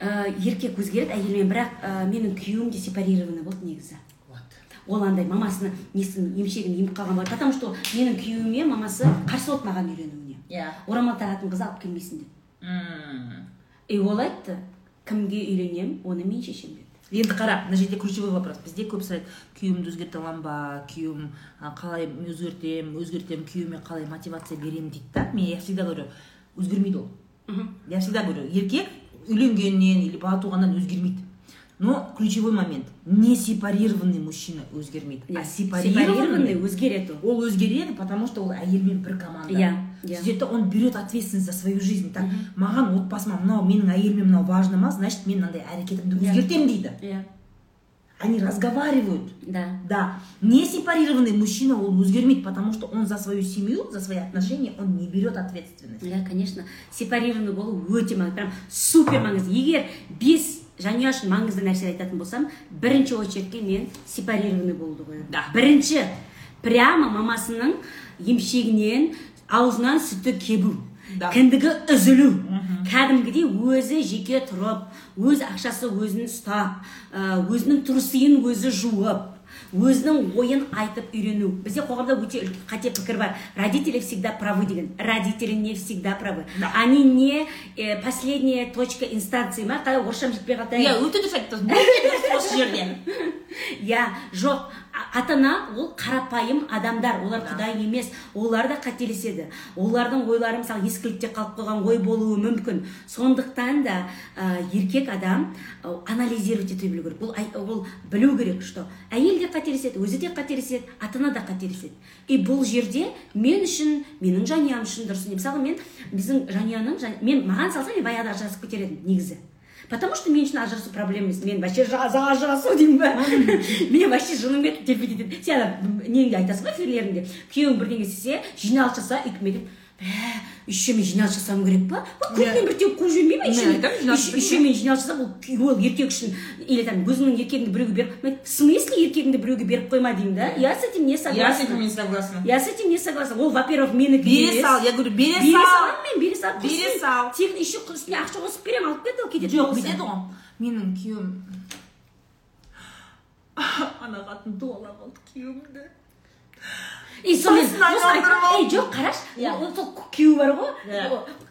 [SPEAKER 2] Ә, еркек өзгереді әйелмен бірақ ә, менің күйеуім де сепарированный болды негізі. Ол андай мамасының несін емшегін еміп қалған бар потому что менің күйеуіме мамасы қарсы болды маған үйленуіне
[SPEAKER 1] иә.
[SPEAKER 2] Орамал тағатын қыз алып келмейсің деп.
[SPEAKER 1] М.
[SPEAKER 2] и ол айтты кімге үйленемін оны мен шешемін деді
[SPEAKER 1] енді қара мына жерде ключевой вопрос. Бізде көп сұрайды күйеуімді өзгерте аламын ба? Күйеуім қалай өзгертемін өзгертемін күйеуіме қалай мотивация беремін? дейді да. Мен я всегда говорю өзгермейді ол я всегда говорю еркек үйленгеннен или бала туғаннан өзгермейді но ключевой момент. Не сепарированный мужчина өзгермейді. А
[SPEAKER 2] сепарированный өзгереді ол
[SPEAKER 1] ол өзгереді потому что ол әйелмен бір команда.
[SPEAKER 2] Иә, иә.
[SPEAKER 1] сөйтеді да он берет ответственность за свою жизнь. Так маған отбасыма мынау менің әйеліме мынау важно ма значит мен мынандай әрекетімді
[SPEAKER 2] Иә.
[SPEAKER 1] өзгертемін дейді.
[SPEAKER 2] Иә.
[SPEAKER 1] Они разговаривают.
[SPEAKER 2] Да.
[SPEAKER 1] Да. Не сепарированный мужчина он өзгермейді потому что он за свою семью за свои отношения он не берет ответственность.
[SPEAKER 2] Иә конечно. Сепарированный болу өте маңызды прям супер маңызды. Егер бес жанұя үшін маңызды нәрсе айтатын болсам бірінші очередке мен сепарированный болуды қоямын
[SPEAKER 1] Да.
[SPEAKER 2] бірінші прямо мамасының емшегінен аузынан сүті кебу
[SPEAKER 1] Да.
[SPEAKER 2] кіндігі үзілу кәдімгідей өзі жеке тұрып өз ақшасы өзін ұстап өзінің трусиын өзі жуып өзінің ойын айтып үйрену. Бізде қоғамда өте қате пікір бар. Родители всегда правы деген. Родители не всегда правы.
[SPEAKER 1] Да.
[SPEAKER 2] они не э, последняя точка инстанции. Ма қалай орысшам жетпей қалды
[SPEAKER 1] иә өте дұрыс айттыңыз өте дұрыс осы жерде.
[SPEAKER 2] Иә жоқ ата ана ол қарапайым адамдар олар құдай емес олар да қателеседі. Олардың ойлары мысалы ескілікте қалып қойған ой болуы мүмкін. Сондықтан да ә, еркек адам ә, анализировать ете білу керек ол, ол білу керек что әйел де қателеседі өзі де қателеседі ата ана да қателеседі. И бұл жерде мен үшін менің жанұям үшін дұрыс. Мысалы мен біздің жанұяның жан- мен маған салса мен баяғыда ажырасып кетер едім негізі. Потому что мен үшін ажырасу проблема емес мен вообще ажырасу деймін ба мен вообще жыным кетіп терпеть етемін сен ана неңде айтасың ғой эфирлеріңде күйеуің бірдеңе істесе жиналыс жаса үйтме деп «Ә, еще мен жиналыс жасауым керек па Ой, күніне бір теуіп қуып жібермей ма еще
[SPEAKER 1] Мен жиналыс
[SPEAKER 2] жасап ол ол еркек үшін или там өзіңнің еркегіңді біреуге беріп в смысле еркегіңді біреуге беріп қойма деймін да я с этим не
[SPEAKER 1] Я с
[SPEAKER 2] согласна.
[SPEAKER 1] этим не согласна.
[SPEAKER 2] я с этим не согласна. Ол во первых менікі
[SPEAKER 1] Бере сал, я говорю, бере
[SPEAKER 2] бере
[SPEAKER 1] сал.
[SPEAKER 2] саламын мен бере салып
[SPEAKER 1] Бере сал.
[SPEAKER 2] тегін еще үстіне ақша қосып беремін алып кет ал кететін
[SPEAKER 1] жоқ бүйтеді ғой менің күйеуім ана қатын дуалап алды күйеуімді
[SPEAKER 2] и сонымен жоқ қарашы.
[SPEAKER 1] Иә.
[SPEAKER 2] ол сол күйеуі бар ғой.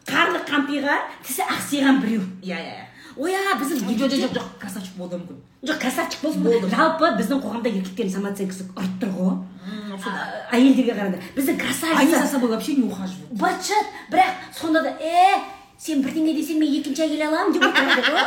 [SPEAKER 2] Қарны қампиған тісі ақсиған біреу.
[SPEAKER 1] Иә иә иә.
[SPEAKER 2] Ой біздің
[SPEAKER 1] жоқ жоқ жоқ жоқ красавчик болуы мүмкін.
[SPEAKER 2] Жоқ красавчик болсын.
[SPEAKER 1] Болды.
[SPEAKER 2] жалпы біздің қоғамда еркектердің самооценкасы ұрып тұр ғой. Әйелдерге қарағанда біздің
[SPEAKER 1] они за
[SPEAKER 2] красавица
[SPEAKER 1] собой вообще не ухаживают
[SPEAKER 2] быт бірақ сонда да е сен бірдеңе десең мен екінші әйел аламын деп отырады ғой.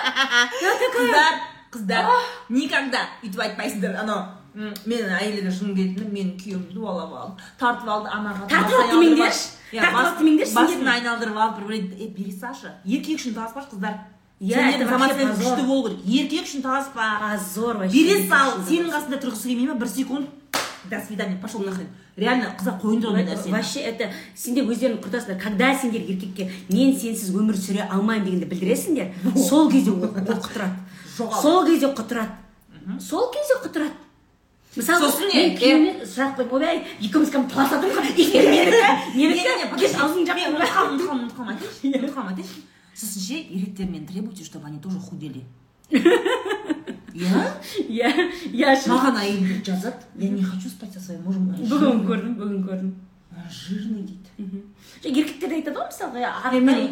[SPEAKER 1] Қыздар қыздар. Никогда өйтіп айтпайсыңдар анау. Менің әйеліме жын келетіні менің күйеуімді дуалап алды тартып алды анаға
[SPEAKER 2] Тартып алды демеңдерші. Тартып алды демеңдерші,
[SPEAKER 1] басын айналдырып алып бір бірін е бере салшы еркек үшін таласпашы қыздар
[SPEAKER 2] Иә,
[SPEAKER 1] күшті болу керек. Еркек үшін таласпа
[SPEAKER 2] позор вообще
[SPEAKER 1] бере сал сенің қасында тұрғысы келмей ма бір секунд. До свидания пошел нахрен. Реально қыздар қойыңдар ондай нәрсені
[SPEAKER 2] вообще это сендер өздерің құртасыңдар когда сендер еркекке мен сенсіз өмір сүре алмаймын дегенді білдіресіңдер сол кезде ол құтырады сол кезде құтырады. Сол кезде құтырады. Мысалы мен күйеуіме сұрақ қойып ойбай екеуміз кәдімгі таласатын ғой егер менікі кеш аузың
[SPEAKER 1] мен
[SPEAKER 2] жаппай
[SPEAKER 1] ұмытып қалдым ұмытып қалдым айтайыншы сосын ше еркектермен требуйте чтобы они тоже худели иә
[SPEAKER 2] иә иә
[SPEAKER 1] маған әйелдер жазады я не хочу спать со своим мужем
[SPEAKER 2] бүгін
[SPEAKER 1] жирный».
[SPEAKER 2] көрдім бүгін көрдім
[SPEAKER 1] жирный дейді
[SPEAKER 2] еркектер де айтады ғой мысалға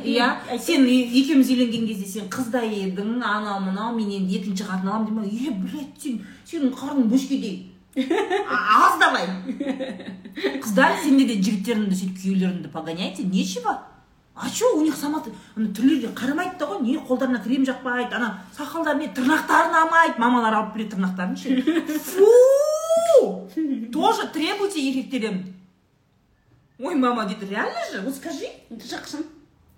[SPEAKER 1] иә сен екеуміз үйленген кезде сен қыздай едің анау мынау мен енді екінші қатын аламын деймін е блядь сен сенің қарның бөшкедей аз давай қыздар сендер де жігіттеріңді сөйтіп күйеулеріңді погоняйте нечего. А че у них сама ана түрлерге қарамайды да ғой не қолдарына крем жақпайды ана сақалдары не тырнақтары ұнамайды мамалар алып береді тырнақтарын ше. Фу! Тоже требуйте еркектерден ой мама дейді реально же? Вот скажи.
[SPEAKER 2] Жақсын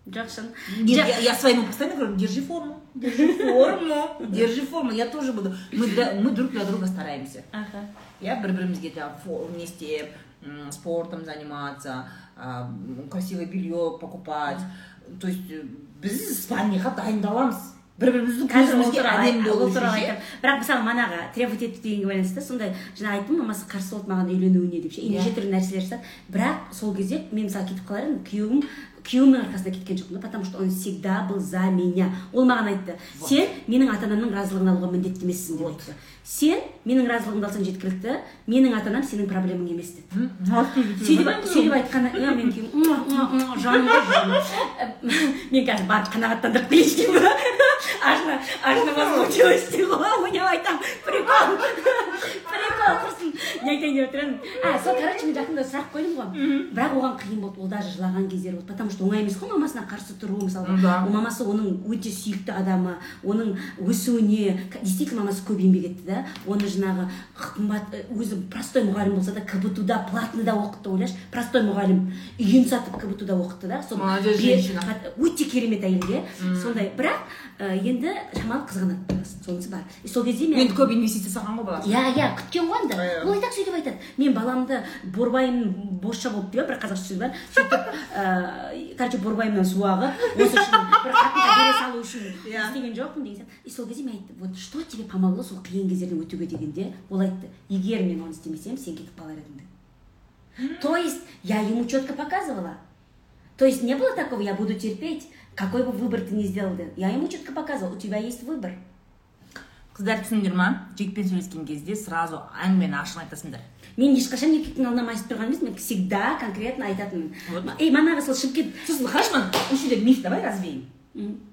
[SPEAKER 2] жақсын
[SPEAKER 1] Нет,
[SPEAKER 2] Жа-
[SPEAKER 1] я, я своему постоянно говорю, держи форму, держи форму, держи форму. Я тоже буду. Мы, мы друг для друга стараемся.
[SPEAKER 2] аха
[SPEAKER 1] Я бір бірімізге там фо- вместе м, спортом заниматься, красивое белье покупать. То есть біз спальняға дайындаламыз. бір біріміздің көзімізге әдемі болу
[SPEAKER 2] бірақ мысалы манағы требовать ету дегенге байланысты сондай жаңа айттым мамасы қарсы болды маған үйленуіне деп ше
[SPEAKER 1] Иә.
[SPEAKER 2] неше түрлі нәрселер жасады бірақ сол кезде мен мысалы кетіп қалар едім күйеуім күйеуімнің арқасында кеткен жоқпын да потому что он всегда был за меня. Ол маған айтты сен менің ата анамның разылығын алуға міндетті емессің деп айтты. Сен менің разылығымды алсаң жеткілікті. Менің ата анам сенің проблемаң емес деді сөйтіп сөйтіп айтқанда иә мен күйеуім «Муа, муа, муа, жаным мен қазір барып қанағаттандырып келейінші деймін ба ажына ажына возмутилась деймін ғой. Мен айтамын прикол. Прикол құрсын. Не айтайын деп отырмын а сол короче мен жақында сұрақ қойдым ғой. Бірақ оған қиын болды. Ол даже жылаған кездері болды. Потому что оңай емес қой мамасына қарсы тұру мысалға мамасы оның өте сүйікті адамы оның өсуіне. Действительно мамасы көп еңбек етті да оны жаңағы қымбат э, өзі простой мұғалім болса да кбту да платныйда оқытты ойлашы? Простой мұғалім. Үйін сатып кбту да оқытты да? Сол
[SPEAKER 1] Молодец, женщина.
[SPEAKER 2] өте керемет әйел иә? Сондай. Бірақ ә, енді шамалы қызғанады сонысы бар. И сол кезде мен
[SPEAKER 1] енді көп инвестиция салған ғой баласы.
[SPEAKER 2] Иә иә күткен ғой енді. Ол айтады сөйтіп айтады. Мен баламды борбайымның босша болып деп бір қазақша сөз бар сөйтіп ыыы короче борбайымнан су ағып осы үшін бір қатынға бере салу үшін
[SPEAKER 1] Иә.
[SPEAKER 2] істеген жоқпын деген сияқты. И сол кезде мен айттым вот что тебе помогло сол қиын кездерден өтуге дегенде ол айтты. Егер мен оны істемесем сен кетіп қалар едің то есть я ему четко показывала. То есть не было такого я буду терпеть какой бы выбор ты ни сделал я ему четко показывала у тебя есть выбор.
[SPEAKER 1] Қыздар түсіндіңдер ма? Жігітпен сөйлескен кезде сразу әңгімені ашық айтасыңдар.
[SPEAKER 2] Мен ешқашан еркектің алдына майысып тұрған емеспін мен всегда конкретно айтатынмын. Ей манағы сол шымкент
[SPEAKER 1] сосын хорошо осы жерде миф давай развеем.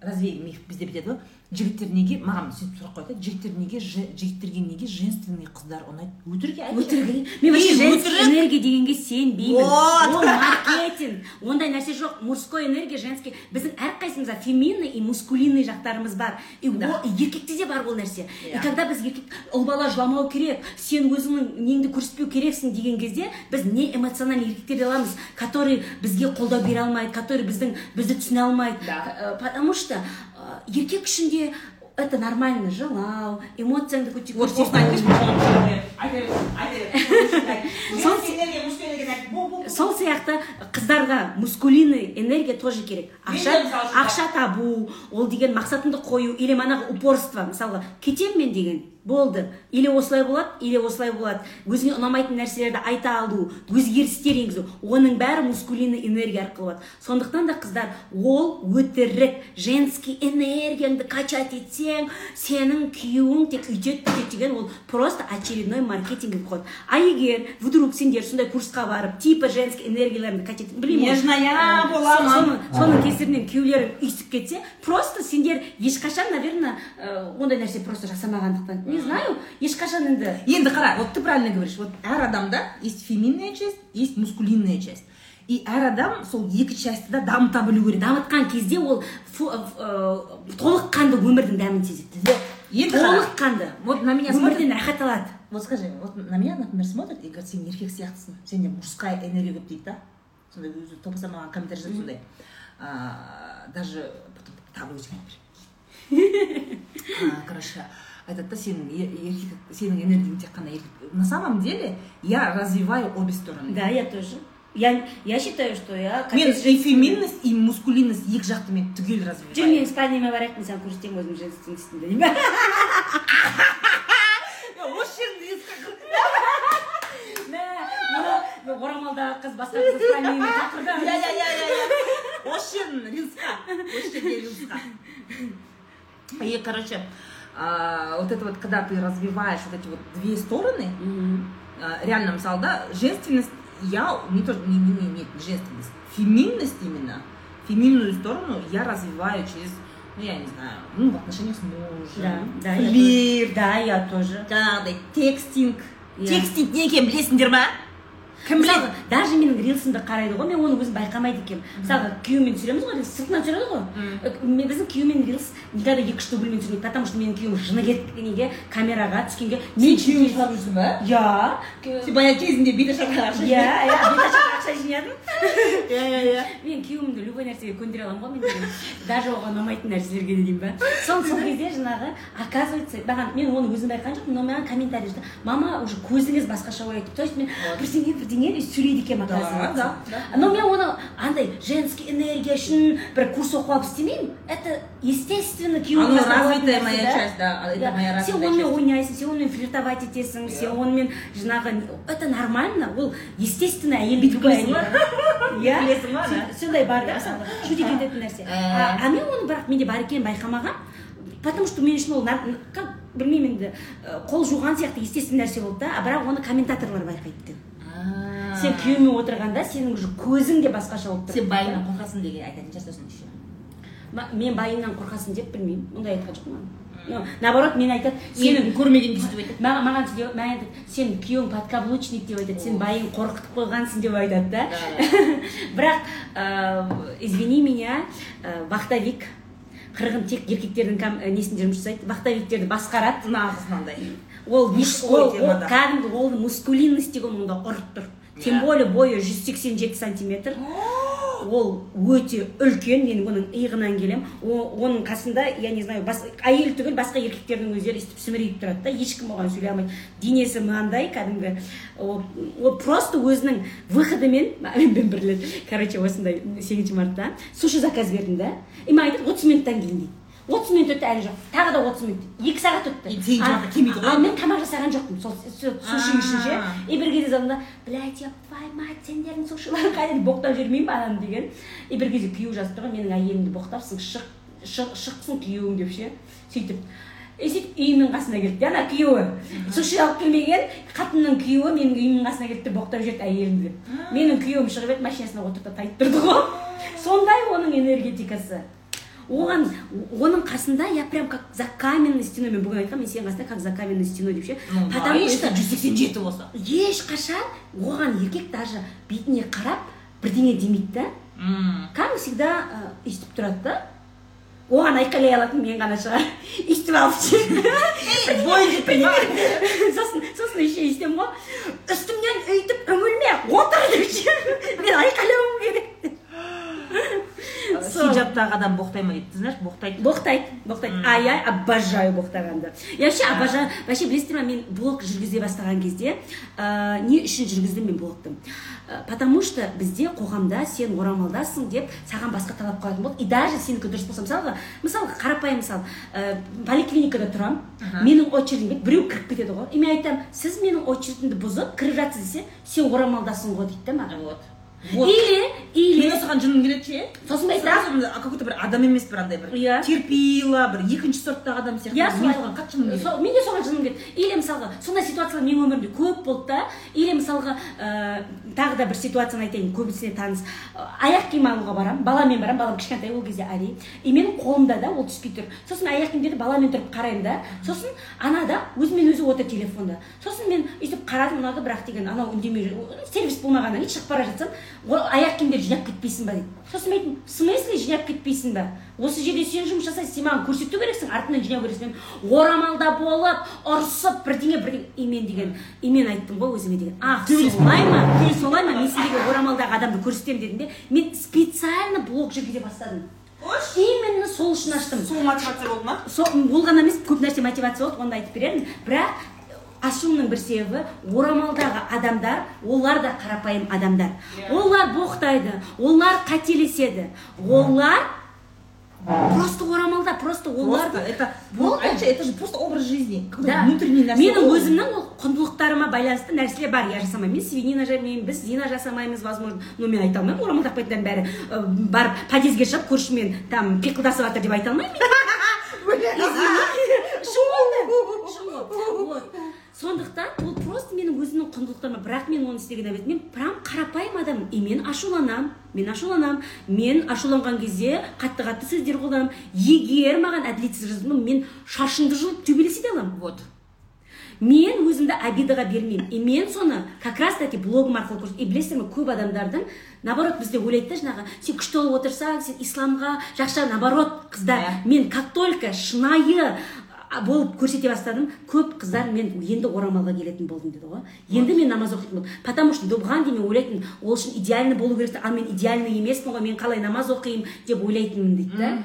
[SPEAKER 1] Развеем миф бізде бүйтеді ғой. Жігіттер неге маған сөйтіп сұрақ қояды жігіттер неге жігіттерге неге женственный қыздар ұнайды. Өтірік айтшы.
[SPEAKER 2] өтірік. Мен вообще женский энергия дегенге сенбеймін.
[SPEAKER 1] Вот.
[SPEAKER 2] ол маркетинг. Ондай нәрсе жоқ. Мужской энергия женский. Біздің әрқайсымызда феминный и мускулинный жақтарымыз бар. И ол еркекте де бар ол нәрсе. И
[SPEAKER 1] Иә.
[SPEAKER 2] когда біз еркек ұл бала жыламау керек сен өзіңнің неңді көрсетпеу керексің деген кезде біз не эмоциональный еркектерді аламыз который бізге қолдау бере алмайды который біздің бізді түсіне алмайды. Э, потому что еркек үшін де это нормально жылау эмоцияңды Сол- сияқты қыздарға мускулинный энергия тоже керек. Ақша
[SPEAKER 1] мысалы
[SPEAKER 2] ақша табу ол деген мақсатыңды қою или манағы упорство. Мысалға кетемін мен деген болды. Или осылай болады или осылай болады. Өзіңе ұнамайтын нәрселерді айта алу өзгерістер енгізу оның бәрі мускулинный энергия арқылы болады. Сондықтан да қыздар ол өтірік женский энергияңды качать етсең сенің күйеуің тек үйтеді бүйтеді деген ол просто очередной маркетинговый ход а егер вдруг сендер сондай курсқа барып типа женский энергияларыңды качать білмеймін
[SPEAKER 1] Нежная боламын.
[SPEAKER 2] соның кесірінен күйеулерің үйсіп кетсе просто сендер ешқашан наверное ә, ондай нәрсе просто жасамағандықтан. Не знаю ешқашан енді
[SPEAKER 1] енді қара вот ты правильно говоришь. Вот әр адамда есть феминная часть есть мускулинная часть. И әр адам сол екі частьті да дамыта білу керек.
[SPEAKER 2] Дамытқан кезде ол фу- ә, толыққанды өмірдің дәмін сезеді.
[SPEAKER 1] Вот. Енді
[SPEAKER 2] толыққанды.
[SPEAKER 1] Вот на меня
[SPEAKER 2] өмірден рахат алады.
[SPEAKER 1] Вот скажи вот на меня например смотрят и говорят сен еркек сияқтысың сенде мужская энергия көп дейді да сондай өзі топаса маған комментарий жазады сондай. Даже потом А, короче айтады да сенің еркек сенің энергияң тек қана еркек. На самом деле я развиваю обе стороны.
[SPEAKER 2] Да я тоже. Я я считаю что я
[SPEAKER 1] мен феминность и мускулинность екі жақты мен түгел
[SPEAKER 2] жүр
[SPEAKER 1] развиваю
[SPEAKER 2] мен спальныйыма барайық мен саған көрсетемін өзім женскийдің үстінде деймін
[SPEAKER 1] осы
[SPEAKER 2] мына орамалдағы қыз басқа шақырды
[SPEAKER 1] иә иә иә иә осы жерін рилсқа осы жерде рилсқа и короче вот это вот когда ты развиваешь вот эти вот две стороны реально мысалы да женственность я не то не, не, не, нет, не женственность феминность именно феминную сторону я развиваю через ну я не знаю ну в отношениях с мужем
[SPEAKER 2] да да я
[SPEAKER 1] флирт
[SPEAKER 2] тоже. да я тоже
[SPEAKER 1] жаңағыдай текстинг
[SPEAKER 2] Иә.
[SPEAKER 1] текстинг не екенін білесіңдер ма кім біледі?
[SPEAKER 2] Даже менің рилсымды қарайды ғой мен оны өзім байқамайды екенмін. Мысалға күйеуіммен түсіреміз ғой сыртынан түсіреді ғой. Біздің күйеумен рилс никогда екі үш дубльмен түсірмейді потому что менің күйеуім жыны кеткенге камераға түскенге. Мен
[SPEAKER 1] күйеуіңді жылап жүрсің ба?
[SPEAKER 2] Иә.
[SPEAKER 1] Сен баяғы кезінде беташарға ақша
[SPEAKER 2] иә иә беташарға ақша жинадым
[SPEAKER 1] иә иә иә.
[SPEAKER 2] Мен күйеуімді любой нәрсеге көндіре аламын ғой мен даже оған ұнамайтын нәрселерге де деймін ба. Сол сол кезде жаңағы оказывается маған мен оны өзім байқаған жоқпын но маған комментарий жазды. Мама уже көзіңіз басқаша бояйды то есть мен бірдеңе деп сөйлейді
[SPEAKER 1] Да,
[SPEAKER 2] оказывается
[SPEAKER 1] да,
[SPEAKER 2] но мен оны андай женский энергия үшін бір курс оқып алып істемеймін это естественно күйеуім
[SPEAKER 1] Оно развитая моя
[SPEAKER 2] да.
[SPEAKER 1] часть, да, это
[SPEAKER 2] Да.
[SPEAKER 1] моя
[SPEAKER 2] сен
[SPEAKER 1] развитая
[SPEAKER 2] онымен
[SPEAKER 1] часть.
[SPEAKER 2] ойнайсың сен онымен флиртовать етесің сен онымен жаңағы это нормально ол естественно әйел
[SPEAKER 1] Бүйтіп
[SPEAKER 2] любой
[SPEAKER 1] күлесің ба?
[SPEAKER 2] әйел. иә
[SPEAKER 1] Күлесің ба, да?
[SPEAKER 2] сондай бар да шутить ететін нәрсе а мен оны бірақ менде бар екенін байқамағанмын потому что мен үшін ол как білмеймін енді қол жуған сияқты естественно нәрсе болды да. А бірақ оны комментаторлар байқайды. екен сен күйеуіңмен отырғанда сенің уже көзің де басқаша болып тұр.
[SPEAKER 1] Сен байыңнан қорқасың деген айтатын шығарсың еще
[SPEAKER 2] Ма- мен байыңнан қорқасың деп білмеймін. Ондай айтқан жоқ маған наоборот мен айтады
[SPEAKER 1] сенің
[SPEAKER 2] сенің
[SPEAKER 1] көрмеген сөйтіп айтады.
[SPEAKER 2] маған маған айтады сен күйеуің подкаблучник деп айтады сен байың қорқытып қойғансың деп айтады да. Бірақ извини меня вахтовик қырғын тек еркектердің несінде жұмыс жасайды вахтовиктерді басқарады.
[SPEAKER 1] Нағыз мынандай.
[SPEAKER 2] Ол ол кәдімгі ол мускулинность деген онда ұрып тұр тем
[SPEAKER 1] Иә.
[SPEAKER 2] более бойы 187 сантиметр. Ол өте үлкен мен оның иығынан келем. О- оның қасында я не знаю бас, әйел түгіл басқа еркектердің өздері өйстіп сүмірейіп тұрады да ешкім оған сөйлей алмайды. Денесі мынандай кәдімгі ол, ол просто өзінің выходымен мен бір рет короче осындай сегізінші мартта. Суши заказ бердім да. И маған айтады отыз минуттан кейін дейді. Отыз минут өтті әлі жоқ. Тағы да отыз минут. Екі сағат өтті.
[SPEAKER 1] И сегізінші
[SPEAKER 2] А-
[SPEAKER 1] мартта келмейді ғой?
[SPEAKER 2] а мен тамақ жасаған жоқпын сол суши үшін ше и бір кезде звондады блять твою мать сендердің сушиларың қайда? деп боқтап жүрмеймін ба ананы деген. И бір кезде күйеуі жазып тұрған менің әйелімді боқтапсың шық шық шықсын күйеуің деп ше. Сөйтіп. И сөйтіп үйімнің қасына келді де ана күйеуі. Суши алып келмеген қатынның күйеуі менің үйімнің қасына келді де боқтап жіберді әйелімді деп. Менің күйеуім шығып еді машинасына отырды да тайып тұрды ғой. Сондай оның энергетикасы. Оған оның қасында я прям как за каменной стеной. Мен бүгін айтқанмын мен сенің қасында как за каменной стеной деп ше. Потому что
[SPEAKER 1] жүз сексен жеті болса?
[SPEAKER 2] ешқашан оған еркек даже бетіне қарап бірдеңе демейді да. Как всегда өйстіп тұрады да. Оған айқайлай алатын мен ғана шығар. Өйстіп алып ше. Сосын сосын еще өйстемін ғой үстімнен өйтіп үңілме отыр деп ше мен айқайлауым керек сол
[SPEAKER 1] хиджабтағы адам боқтай ма дейді ты знаешь боқтайды.
[SPEAKER 2] Боқтайды боқтайды. А я обожаю боқтағанды. Я вообще обожаю вообще білесіздер ма мен блог жүргізе бастаған кезде ә, не үшін жүргіздім мен блогты? Ә, потому что бізде қоғамда сен орамалдасың деп саған басқа талап қоятын болды. И даже сенікі дұрыс болса мысалға мысалға қарапайым мысал ә, поликлиникада тұрамын менің очередім біреу кіріп кетеді ғой. И мен айтамын сіз менің очередімді бұзып кіріп жатсыз десе сен орамалдасың ғой дейді да маған
[SPEAKER 1] вот. Вот.
[SPEAKER 2] Или или
[SPEAKER 1] мен осыған жыным келеді ше
[SPEAKER 2] сосын мен
[SPEAKER 1] сразу
[SPEAKER 2] айтамын
[SPEAKER 1] мына какой то бір адам емес бір андай бір
[SPEAKER 2] Иә.
[SPEAKER 1] терпила бір екінші сорттағы адам сияқты.
[SPEAKER 2] Иә
[SPEAKER 1] оған қатты жыным келеді.
[SPEAKER 2] Мен де соған жыным келеді. Или мысалға сондай ситуациялар менің өмірімде көп болды да. Или мысалға ә, тағы да бір ситуацияны айтайын көбісіне таныс. Аяқ киім алуға барамын. Баламен барамын. Балам кішкентай ол кезде али. И менің қолымда да ол түспей тұр. Сосын аяқ киімдерді баламен тұрып қараймын да. Сосын анада өзімен өзі отыр телефонда. Сосын мен өйтіп қарадым ұнады бірақ деген анау үндемей жүр. Сервис болмағаннан кейін шығып бара жатсам «О, аяқ киімдерді жинап кетпейсің ба дейді. Сосын мен айттым в смысле жинап кетпейсің ба? Осы жерде сен жұмыс жасайсың сен маған көрсету керексің артынан жинау керексің. Мен орамалда болып ұрысып бірдеңе бірдеңе. И мен деген и мен айттым ғой өзіме деген. Ах солай ма? Солай ма? Мен сендерге орамалдағы адамды көрсетемін дедім де мен специально блог жүргізе бастадым. Именно сол үшін аштым.
[SPEAKER 1] Сол мотивация болды ма?
[SPEAKER 2] Сол ол ғана емес көп нәрсе мотивация болды оны да айтып беремін. Бірақ ашуымның бір себебі орамалдағы адамдар олар да қарапайым адамдар. Олар боқтайды олар қателеседі. Олар просто орамалда просто олар
[SPEAKER 1] просто это
[SPEAKER 2] болды.
[SPEAKER 1] айтшы это же просто образ жизни.
[SPEAKER 2] Да.
[SPEAKER 1] внутренний нәрсе
[SPEAKER 2] менің өзімнің ол құндылықтарыма байланысты нәрселер бар. Я жасамаймын мен свинина жемеймін біз зина жасамаймыз возможно. Но мен айта алмаймын орамал тақпайтындардың бәрі ә, барып подъездге шығып көршімен там пиқылдасып жатыр деп айта алмаймын. Шын сондықтан ол просто менің өзімнің құндылықтарыма бірақ мен оны істеген емес мен прям қарапайым адаммын и мен ашуланамын мен ашуланамын мен ашуланған кезде қатты қатты сөздер қолданамын егер маған әділетсіз жаздым мен шашыңды жұлып төбелесе де аламын.
[SPEAKER 1] Вот.
[SPEAKER 2] Мен өзімді обидаға бермеймін. И мен соны как раз таки блогым арқылы көрсет и білесіздер ме көп адамдардың наоборот бізде ойлайды да жаңағы сен күшті болып отырсаң сен исламға жақсы наоборот қыздар
[SPEAKER 1] Иә.
[SPEAKER 2] мен как только шынайы болып көрсете бастадым. Көп қыздар мен енді орамалға келетін болдым деді ғой. Енді мен намаз оқитын болдым. Потому что бұған дейін мен ойлайтынмын ол үшін идеальный болу керек. Ал мен идеальный емеспін ғой. Мен қалай намаз оқимын деп ойлайтынмын дейді да.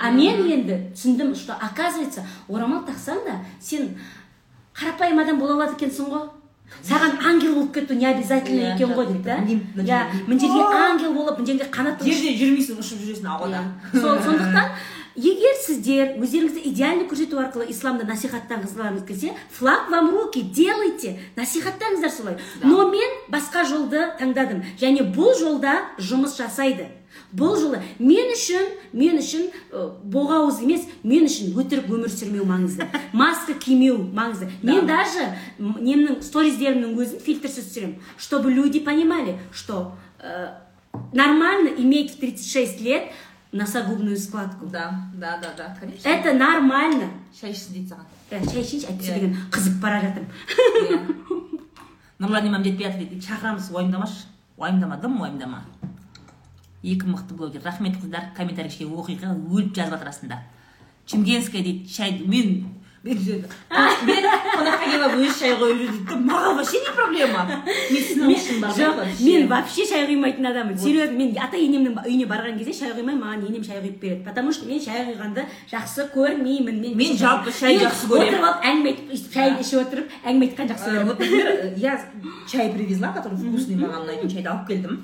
[SPEAKER 2] А мен енді түсіндім что оказывается орамал тақсаң да сен қарапайым адам бола алады екенсің ғой. Саған ангел болып кету не обязательно
[SPEAKER 1] Иә,
[SPEAKER 2] екен ғой дейді да. иә мына жерге ангел болып мына жерде қанатты
[SPEAKER 1] жерде жүрмейсің ұшып жүресің ауада.
[SPEAKER 2] Иә. сол сондықтан егер сіздер өздеріңізді идеально көрсету арқылы исламды насихаттағыңыз келсе флаг вам руки делайте. Насихаттаңыздар солай. Но мен басқа жолды таңдадым. Және бұл жолда жұмыс жасайды. Бұл жолы мен үшін мен үшін ә, боғауыз емес мен үшін өтірік өмір сүрмеу маңызды. Маска кимеу маңызды. Мен даже немнің сториздерімнің өзін фильтрсіз түсіремін. Чтобы люди понимали что э, нормально иметь в 36 лет носогубную складку.
[SPEAKER 1] Да да да да конечно.
[SPEAKER 2] Это нормально.
[SPEAKER 1] Шай ішсін дейді саған
[SPEAKER 2] Ә, шай ішейінші әйтпесе
[SPEAKER 1] Иә.
[SPEAKER 2] деген қызып бара жатырмын
[SPEAKER 1] Иә. нұрлан имам жетпей жатыр дейді шақырамыз уайымдамашы уайымдама дым уайымдама екі мықты блогер. Рахмет қыздар комментарий кішкене оқиға өліп жазып жатыр астында. Чемкенская дейді шай мен мен мен қонаққа келіп өзі шай қойып жүр дейді маған вообще не проблема. Мен сіздің үшін
[SPEAKER 2] жоқ мен вообще шай құймайтын адаммын. Серьезно мен ата енемнің үйіне барған кезде шай құймай маған енем шай құйып береді. Потому что мен шай құйғанды жақсы көрмеймін. Мен
[SPEAKER 1] Мен жалпы шай жақсы көремін.
[SPEAKER 2] отырып алып әңгіме айтып өйстіп шай ішіп отырып әңгіме айтқан жақсы
[SPEAKER 1] Э,
[SPEAKER 2] көремін.
[SPEAKER 1] вот например я чай привезла который вкусный маған ұнайтын шайды алып келдім.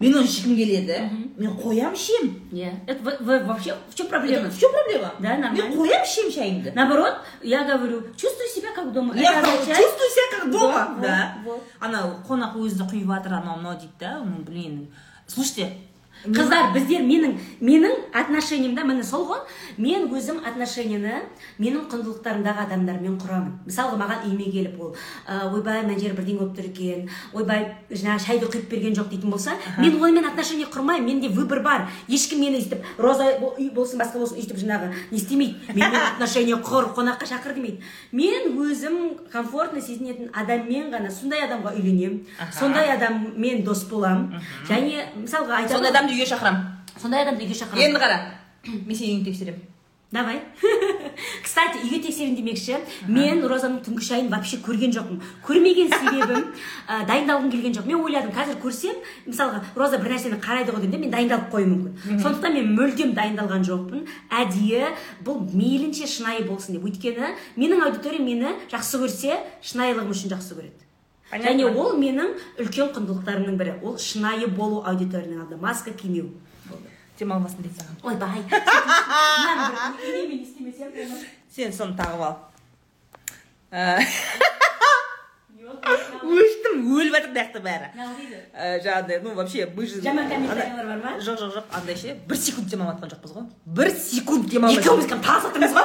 [SPEAKER 1] Мен оны ішкім келеді мен қоямын ішемін
[SPEAKER 2] иә это вообще в чем проблема
[SPEAKER 1] в чем проблема
[SPEAKER 2] Да, нормально.
[SPEAKER 1] мен қоямын ішемін шайымды
[SPEAKER 2] наоборот я говорю чувствуй себя как дома
[SPEAKER 1] я чувствую себя как дома да анау қонақ өзі құйып жатыр анау мынау дейді да блин слушайте
[SPEAKER 2] қыздар біздер менің менің отношениямда міне сол ғой. Мен өзім отношениені менің құндылықтарымдағы адамдармен құрамын. Мысалға маған үйіме келіп ол ә, ойбай мына жері бірдеңе болып тұр екен. Ойбай жаңағы шайды құйып берген жоқ дейтін болса мен онымен отношение құрмаймын менде выбор бар. Ешкім мені өйстіп роза болсын басқа болсын өйстіп жаңағы не істемейді. Менімен отношение құр қонаққа шақыр демейді. Мен өзім комфортно сезінетін адаммен ғана сондай адамға үйленемін. Сондай адаммен дос боламын және мысалға айтамын
[SPEAKER 1] адамды үйге шақырамын
[SPEAKER 2] сондай адамды үйге шақырамын
[SPEAKER 1] енді қара мен сені үйіңді тексеремін.
[SPEAKER 2] Давай. Кстати үйге тексерейін демекші. Мен розаның түнгі шайын вообще көрген жоқпын. Көрмеген себебім ә, дайындалғым келген жоқ мен ойладым қазір көрсем мысалға роза бір нәрсені қарайды ғой деймін де мен дайындалып қоюым мүмкін. Сондықтан мен мүлдем дайындалған жоқпын. Әдейі бұл мейлінше шынайы болсын деп. Өйткені менің аудиториям мені жақсы көрсе шынайылығым үшін жақсы көреді.
[SPEAKER 1] Понятно.
[SPEAKER 2] және ол менің үлкен құндылықтарымның бірі. Ол шынайы болу аудиторияның алдында маска кимеу.
[SPEAKER 1] Демалмасын дейді саған.
[SPEAKER 2] Ойбай
[SPEAKER 1] сен соны тағып ал. Ә, өштім өліп жатыр мына жақта бәрі Ә, жаңағыдай ну вообще мы же
[SPEAKER 2] Жаман комментарийлер бар ма?
[SPEAKER 1] жоқ жоқ жоқ андай ше. Бір секунд демалып жатқан жоқпыз ғой. Бір секунд демалмай
[SPEAKER 2] екеуміз кәдімгі тас отырмыз ғой.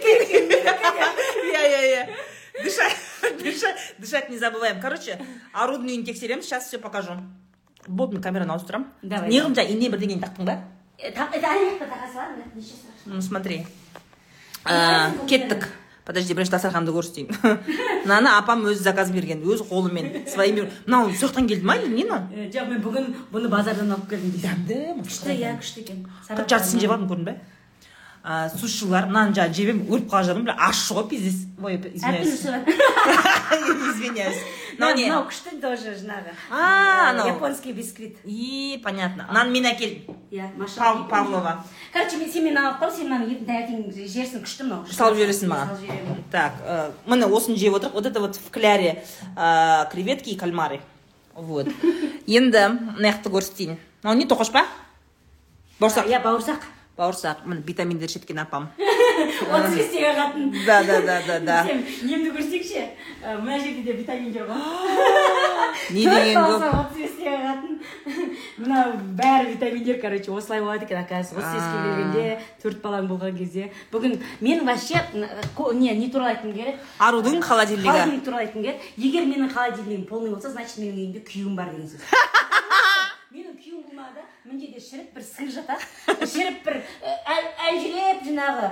[SPEAKER 1] Иә иә иә. Дышать дышать дышать не забываем. Короче арудың үйін тексереміз сейчас все покажу. Болды мен камераны ауыстырамын
[SPEAKER 2] Давай,
[SPEAKER 1] неғып жаңа ине бірдеңені тақтың ба ну смотри. Кеттік. подожди бірінші дастарханды көрсетейін мынаны апам өзі заказ берген өз қолымен своими мынау сол жақтан келді ма или не мынау
[SPEAKER 2] жоқ мен бүгін бұны базардан алып келдім дейсің.
[SPEAKER 1] Дәмді
[SPEAKER 2] күшті иә күшті екен
[SPEAKER 1] бір жартысын жеп алдым көрдің бе ә, сушилар мынаны жаңа жеп едім өліп қала жатырмын бля ащы ғой пиздец ой извиняюсь. извиняюсь. Мынау не.
[SPEAKER 2] мынау күшті тоже жаңағы
[SPEAKER 1] А,
[SPEAKER 2] Э,
[SPEAKER 1] анау.
[SPEAKER 2] японский бисквит.
[SPEAKER 1] И понятно. Мынаны мен әкелдім
[SPEAKER 2] иә
[SPEAKER 1] Пав- Павлова.
[SPEAKER 2] короче мен сен мені алып қой сен мынаны ертең таңертең жерсің күшті мынау?
[SPEAKER 1] Салып жібересің маған. Так ә, міне осыны жеп отырық. Вот это вот в кляре ә, креветки и кальмары. Вот. Енді мына жақты көрсетейін. Мынау не тоқаш па? Бауырсақ.
[SPEAKER 2] Иә бауырсақ.
[SPEAKER 1] Бауырсақ міне витаминдер ішеткен апам.
[SPEAKER 2] Отыз бестегі қатын
[SPEAKER 1] да да да да да.
[SPEAKER 2] Емді көрсеңші мына жерде де витамин жоқ ғой
[SPEAKER 1] не деген көп
[SPEAKER 2] отыз бестегі қатын мынау бәрі витаминдер короче осылай болады екен оказывается отыз беске келгенде төрт балаң болған кезде. Бүгін мен вообще не не туралы айтқым келеді.
[SPEAKER 1] Арудың холодильнигі.
[SPEAKER 2] холодильник туралы айтқым келеді. Егер менің холодильнигім полный болса значит менің үйімде күйеуім бар деген сөз. Болмағанда мына жерде шіріп бір сыр жатады шіріп бір әл- әлжіреп жаңағы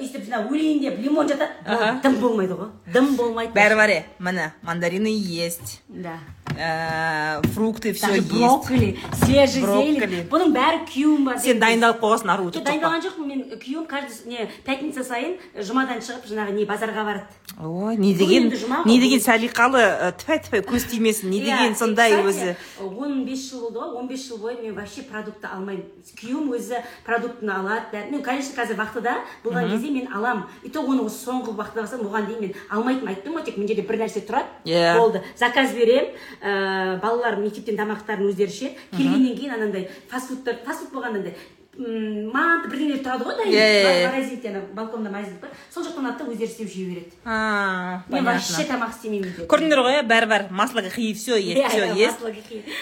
[SPEAKER 2] өйстіп жаңағы өлейін деп лимон жатады дым болмайды ғой. Дым болмайды.
[SPEAKER 1] Бәрі бар е. Міне мандарины есть.
[SPEAKER 2] Да.
[SPEAKER 1] Ә, фрукты все
[SPEAKER 2] даже брокколи свежий зелень. Бұның бәрі күйеуім бар
[SPEAKER 1] сен дайындалып қойғансың ару өтіп
[SPEAKER 2] дайындалған жоқпын мен күйеуім каждый не пятница сайын жұмадан шығып жаңағы не базарға барады
[SPEAKER 1] ой не деген не деген салиқалы ә, тфәй тфәй көз тимесін не деген
[SPEAKER 2] Иә,
[SPEAKER 1] сондай
[SPEAKER 2] кстати,
[SPEAKER 1] өзі.
[SPEAKER 2] он бес жыл болды ғой он бес жыл бойы мен вообще продукты алмаймын. Күйеуім өзі продуктыны алады ну конечно қазір вахтада болған кезде мен аламын. И то оны осы соңғы бастадым оған дейін мен алмайтынмын. Айттым ғой тек мына жерде бір нәрсе тұрады
[SPEAKER 1] Иә.
[SPEAKER 2] болды. Заказ беремін ыыы балаларым мектептен тамақтарын өздері ішеді. Келгеннен кейін анандай фастфудтар фастфуд болғанда андай манты бірдеңелер тұрады ғой дайын
[SPEAKER 1] Иә,
[SPEAKER 2] морозилкте ана балконда морозилка бар сол жақтан алады да өздері істеп жей береді
[SPEAKER 1] А,
[SPEAKER 2] мен вообще тамақ істемеймін үйде
[SPEAKER 1] көрдіңдер ғой иә бәрі бар масло гахи все есть все есть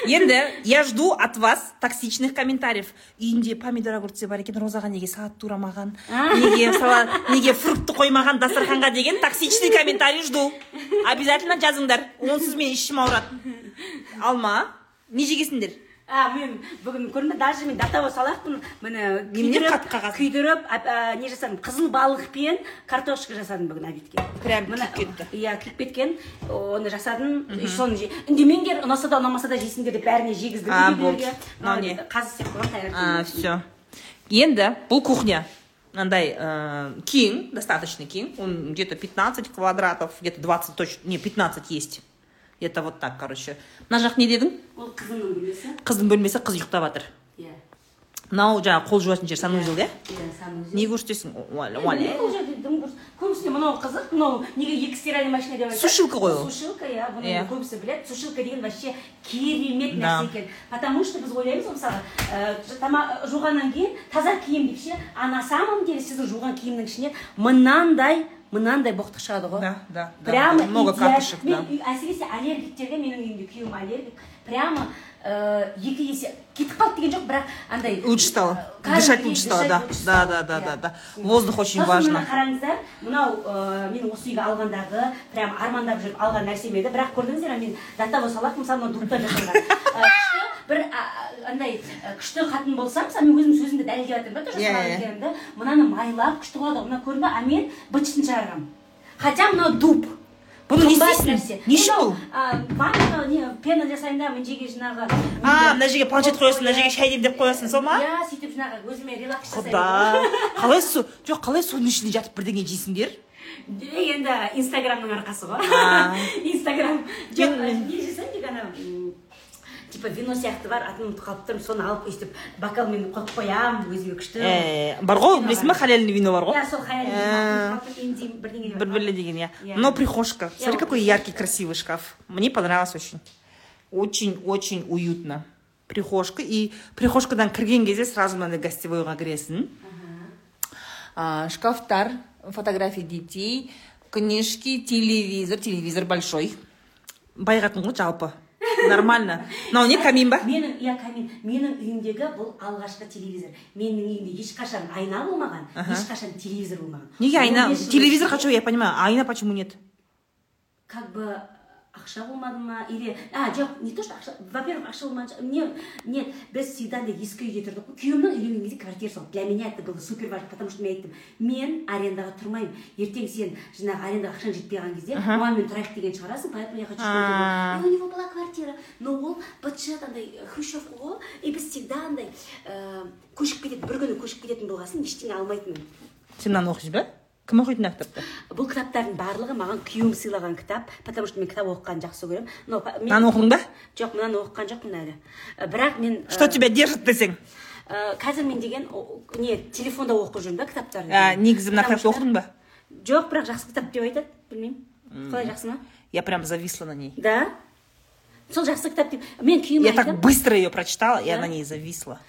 [SPEAKER 1] енді я жду от вас токсичных комментариев. Үйінде помидор огурцы бар екен розаға неге салат турамаған неге салат неге фрукты қоймаған дастарханға деген токсичный комментарий жду. Обязательно жазыңдар. Онсыз мен ішім ауырады. Алма не жегесіңдер
[SPEAKER 2] а мен бүгін көрдің даже мен датаба салақпын міне күйдіріп күйдіріп не жасадым қызыл балықпен картошка жасадым бүгін обедке.
[SPEAKER 1] Прям күйіп кетті.
[SPEAKER 2] иә күйіп кеткен оны жасадым. И соны үндемеңдер ұнаса да ұнамаса да жейсіңдер деп бәріне жегіздім
[SPEAKER 1] А, болды. Мынау не?
[SPEAKER 2] қазы істеп қойған
[SPEAKER 1] а, все енді бұл кухня. Мынандай ә, кең достаточно кең он где то 15 квадратов где то 20 точно не 15 есть. Это вот так короче. Мына жақ не дедің
[SPEAKER 2] ол қызымның бөлмесі.
[SPEAKER 1] Қыздың бөлмесі қыз ұйықтап жатыр
[SPEAKER 2] иә.
[SPEAKER 1] Мынау жаңағы қол жуатын жер санузел иә
[SPEAKER 2] иә? санузел.
[SPEAKER 1] не көрсетесің
[SPEAKER 2] көбісіне мынау қызық мынау неге екі стиральный машина деп айтады?
[SPEAKER 1] Сушилка ғой ол.
[SPEAKER 2] сушилка иә бұны
[SPEAKER 1] Иә.
[SPEAKER 2] көбісі біледі. Сушилка деген вообще керемет нәрсе екен. Потому что біз ойлаймыз ғой мысалы ә, тама- жуғаннан кейін таза киім деп ше а на самом деле сіздің жуған киімнің ішінен мынандай мынандай боқтық шығады ғой
[SPEAKER 1] Да, да, да.
[SPEAKER 2] прямо
[SPEAKER 1] Много катышек, да.
[SPEAKER 2] әсіресе аллергиктерге менің үйімде күйеуім аллергик прямо екі есе. Кетіп қалды деген жоқ бірақ андай
[SPEAKER 1] лучше стало дышать лучше стало да. да да да
[SPEAKER 2] иә.
[SPEAKER 1] да да воздух очень важно.
[SPEAKER 2] қараңыздар мынау ә, мен осы үйге алғандағы прям армандап жүріп алған нәрсем еді? Бірақ көрдіңіздер ме мен датаво салақ мысалы мына дубта жасалған. Күшті бір андай күшті қатын болсам мысалы мен өзім сөзімді дәлелдеп жатырмын да тоже
[SPEAKER 1] Иә,
[SPEAKER 2] салақ
[SPEAKER 1] иә.
[SPEAKER 2] екенімді. Мынаны майлап күшті қылады. Ғой мына көрдің бе а мен быт шығарғанмын хотя мынау дуб.
[SPEAKER 1] Бұны не істейсің үшін бұл
[SPEAKER 2] а, ванна не пена жасаймын да мына жерге жаңағы
[SPEAKER 1] а мына жерге планшет қоясың мына жерге шай демдеп қоясың сол ма
[SPEAKER 2] иә сөйтіп жаңағы өзіме релакс жасаймын
[SPEAKER 1] құда қалай су жоқ қалай судың ішінде жатып бірдеңе жейсіңдер
[SPEAKER 2] енді инстаграмның арқасы ғой инстаграм. Жоқ не жасаймын тек ана типа вино сияқты бар атын ұмытып қалып тұрмын соны алып өйстіп бокалмен қойып қоямын өзіме күшті
[SPEAKER 1] Э, бар ғой білесің ба халяльный вино бар ғой
[SPEAKER 2] иә сол
[SPEAKER 1] Э.
[SPEAKER 2] хаяль инди бірдеңе
[SPEAKER 1] бір бірле деген иә
[SPEAKER 2] Иә.
[SPEAKER 1] но прихожка смотри
[SPEAKER 2] вот.
[SPEAKER 1] какой яркий красивый шкаф мне понравилось очень очень очень уютно прихожка и прихожкадан кірген кезде сразу мынандай гостевойға кіресің А, шкафтар фотографии детей книжки телевизор телевизор большой байғатын ғой жалпы Нормально. Мынау не камин ба
[SPEAKER 2] менің иә камин менің үйімдегі бұл алғашқы телевизор менің үйімде ешқашан айна болмаған ешқашан телевизор болмаған.
[SPEAKER 1] Неге айна.
[SPEAKER 2] 15 жыл
[SPEAKER 1] телевизор хочу я понимаю. А айна почему нет?
[SPEAKER 2] Как бы ақша болмады ма? Или а жоқ не то что ақша во первых ақша шығар. не нет біз всегда да ескі үйде тұрдық қой. Күйеуімнің үйленген кезде квартирасы болды для меня это было супер важно потому что мен айттым мен арендаға тұрмаймын. Ертең сен жаңағы арендаға ақшаң жетпей қалған кезде мамамен тұрайық деген шығарасың поэтому я хочу и у него была квартира но ол быт андай хрущевка ғой и біз всегда андай э, көшіп кететін бір күні көшіп кететін болған соң ештеңе алмайтынмын.
[SPEAKER 1] Сен мынаны оқисыз ба кім оқиды мына кітапты?
[SPEAKER 2] Бұл кітаптардың барлығы маған күйеуім сыйлаған кітап потому что мен кітап оқығанды жақсы көремін. Но
[SPEAKER 1] мынаны оқыдың ба
[SPEAKER 2] жоқ мынаны оқыған жоқпын әлі. Ә, бірақ мен
[SPEAKER 1] что
[SPEAKER 2] ә,
[SPEAKER 1] тебя держит десең?
[SPEAKER 2] Ә, қазір мен деген не телефонда оқып жүрмін да кітаптарды.
[SPEAKER 1] Негізі мына кітапты
[SPEAKER 2] что-
[SPEAKER 1] оқыдың ба?
[SPEAKER 2] Жоқ бірақ жақсы кітап деп айтады білмеймін. Қалай жақсы ма?
[SPEAKER 1] Я прям зависла на ней.
[SPEAKER 2] Да? Сол жақсы кітап деп мен күйеуіме
[SPEAKER 1] я так быстро ее прочитала я
[SPEAKER 2] Да?
[SPEAKER 1] на ней зависла.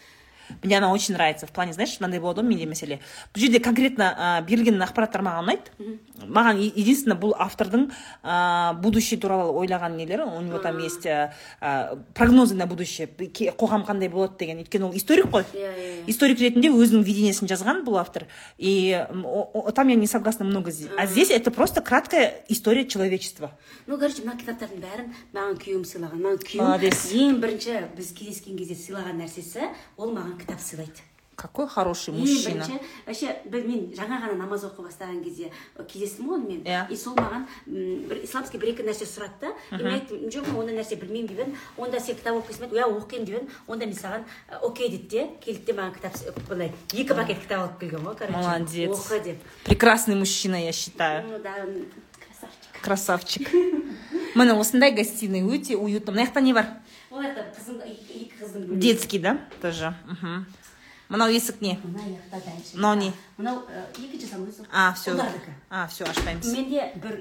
[SPEAKER 1] Мне она очень нравится в плане знаешь мынандай болады ғой менде мәселе бұл жерде конкретно ә, берілген ақпараттар маған ұнайды маған е- единственное бұл автордың ә, будущее туралы ойлаған нелері у него там есть ә, прогнозы на будущее қоғам қандай болады деген. Өйткені ол историк қой.
[SPEAKER 2] Иә, иә, иә.
[SPEAKER 1] историк ретінде өзінің видениесін жазған бұл автор. И м, о- о- там я не согласна много здесь а здесь это просто краткая история человечества.
[SPEAKER 2] Ну короче мына кітаптардың бәрін маған күйеуім сыйлаған. Маған
[SPEAKER 1] Молодец.
[SPEAKER 2] күйеуім ең бірінші біз кездескен кезде сыйлаған нәрсесі ол маған кітап сыйлайды
[SPEAKER 1] какой хороший
[SPEAKER 2] ең
[SPEAKER 1] мужчина.
[SPEAKER 2] бірінші вообще бір- мен жаңа ғана намаз оқи бастаған кезде кездестім ғой онымен.
[SPEAKER 1] Иә.
[SPEAKER 2] и сол маған бір исламский бір екі нәрсе сұрады да и мен айттым жоқ мен ондай нәрсе білмеймін деп едім. Онда сен кітап оқисың ба? иә оқимын деп едім. Онда мен саған окей деді де келді де маған кітап былай екі пакет кітап алып келген ғой короче.
[SPEAKER 1] Молодец.
[SPEAKER 2] оқы деп.
[SPEAKER 1] Прекрасный мужчина я считаю.
[SPEAKER 2] Ну да красавчик.
[SPEAKER 1] Красавчик. Міне осындай гостиный өте уютно. Мына жақта не бар?
[SPEAKER 2] Ол это қызың екі екі қыздың бөлмесі.
[SPEAKER 1] детский да тоже мхм. Мынау есік не?
[SPEAKER 2] Мына жақта дальше
[SPEAKER 1] Мынау не?
[SPEAKER 2] мынау ы, екінші санузел
[SPEAKER 1] а все
[SPEAKER 2] ұлдардікі
[SPEAKER 1] а все ашпаймыз.
[SPEAKER 2] Менде бір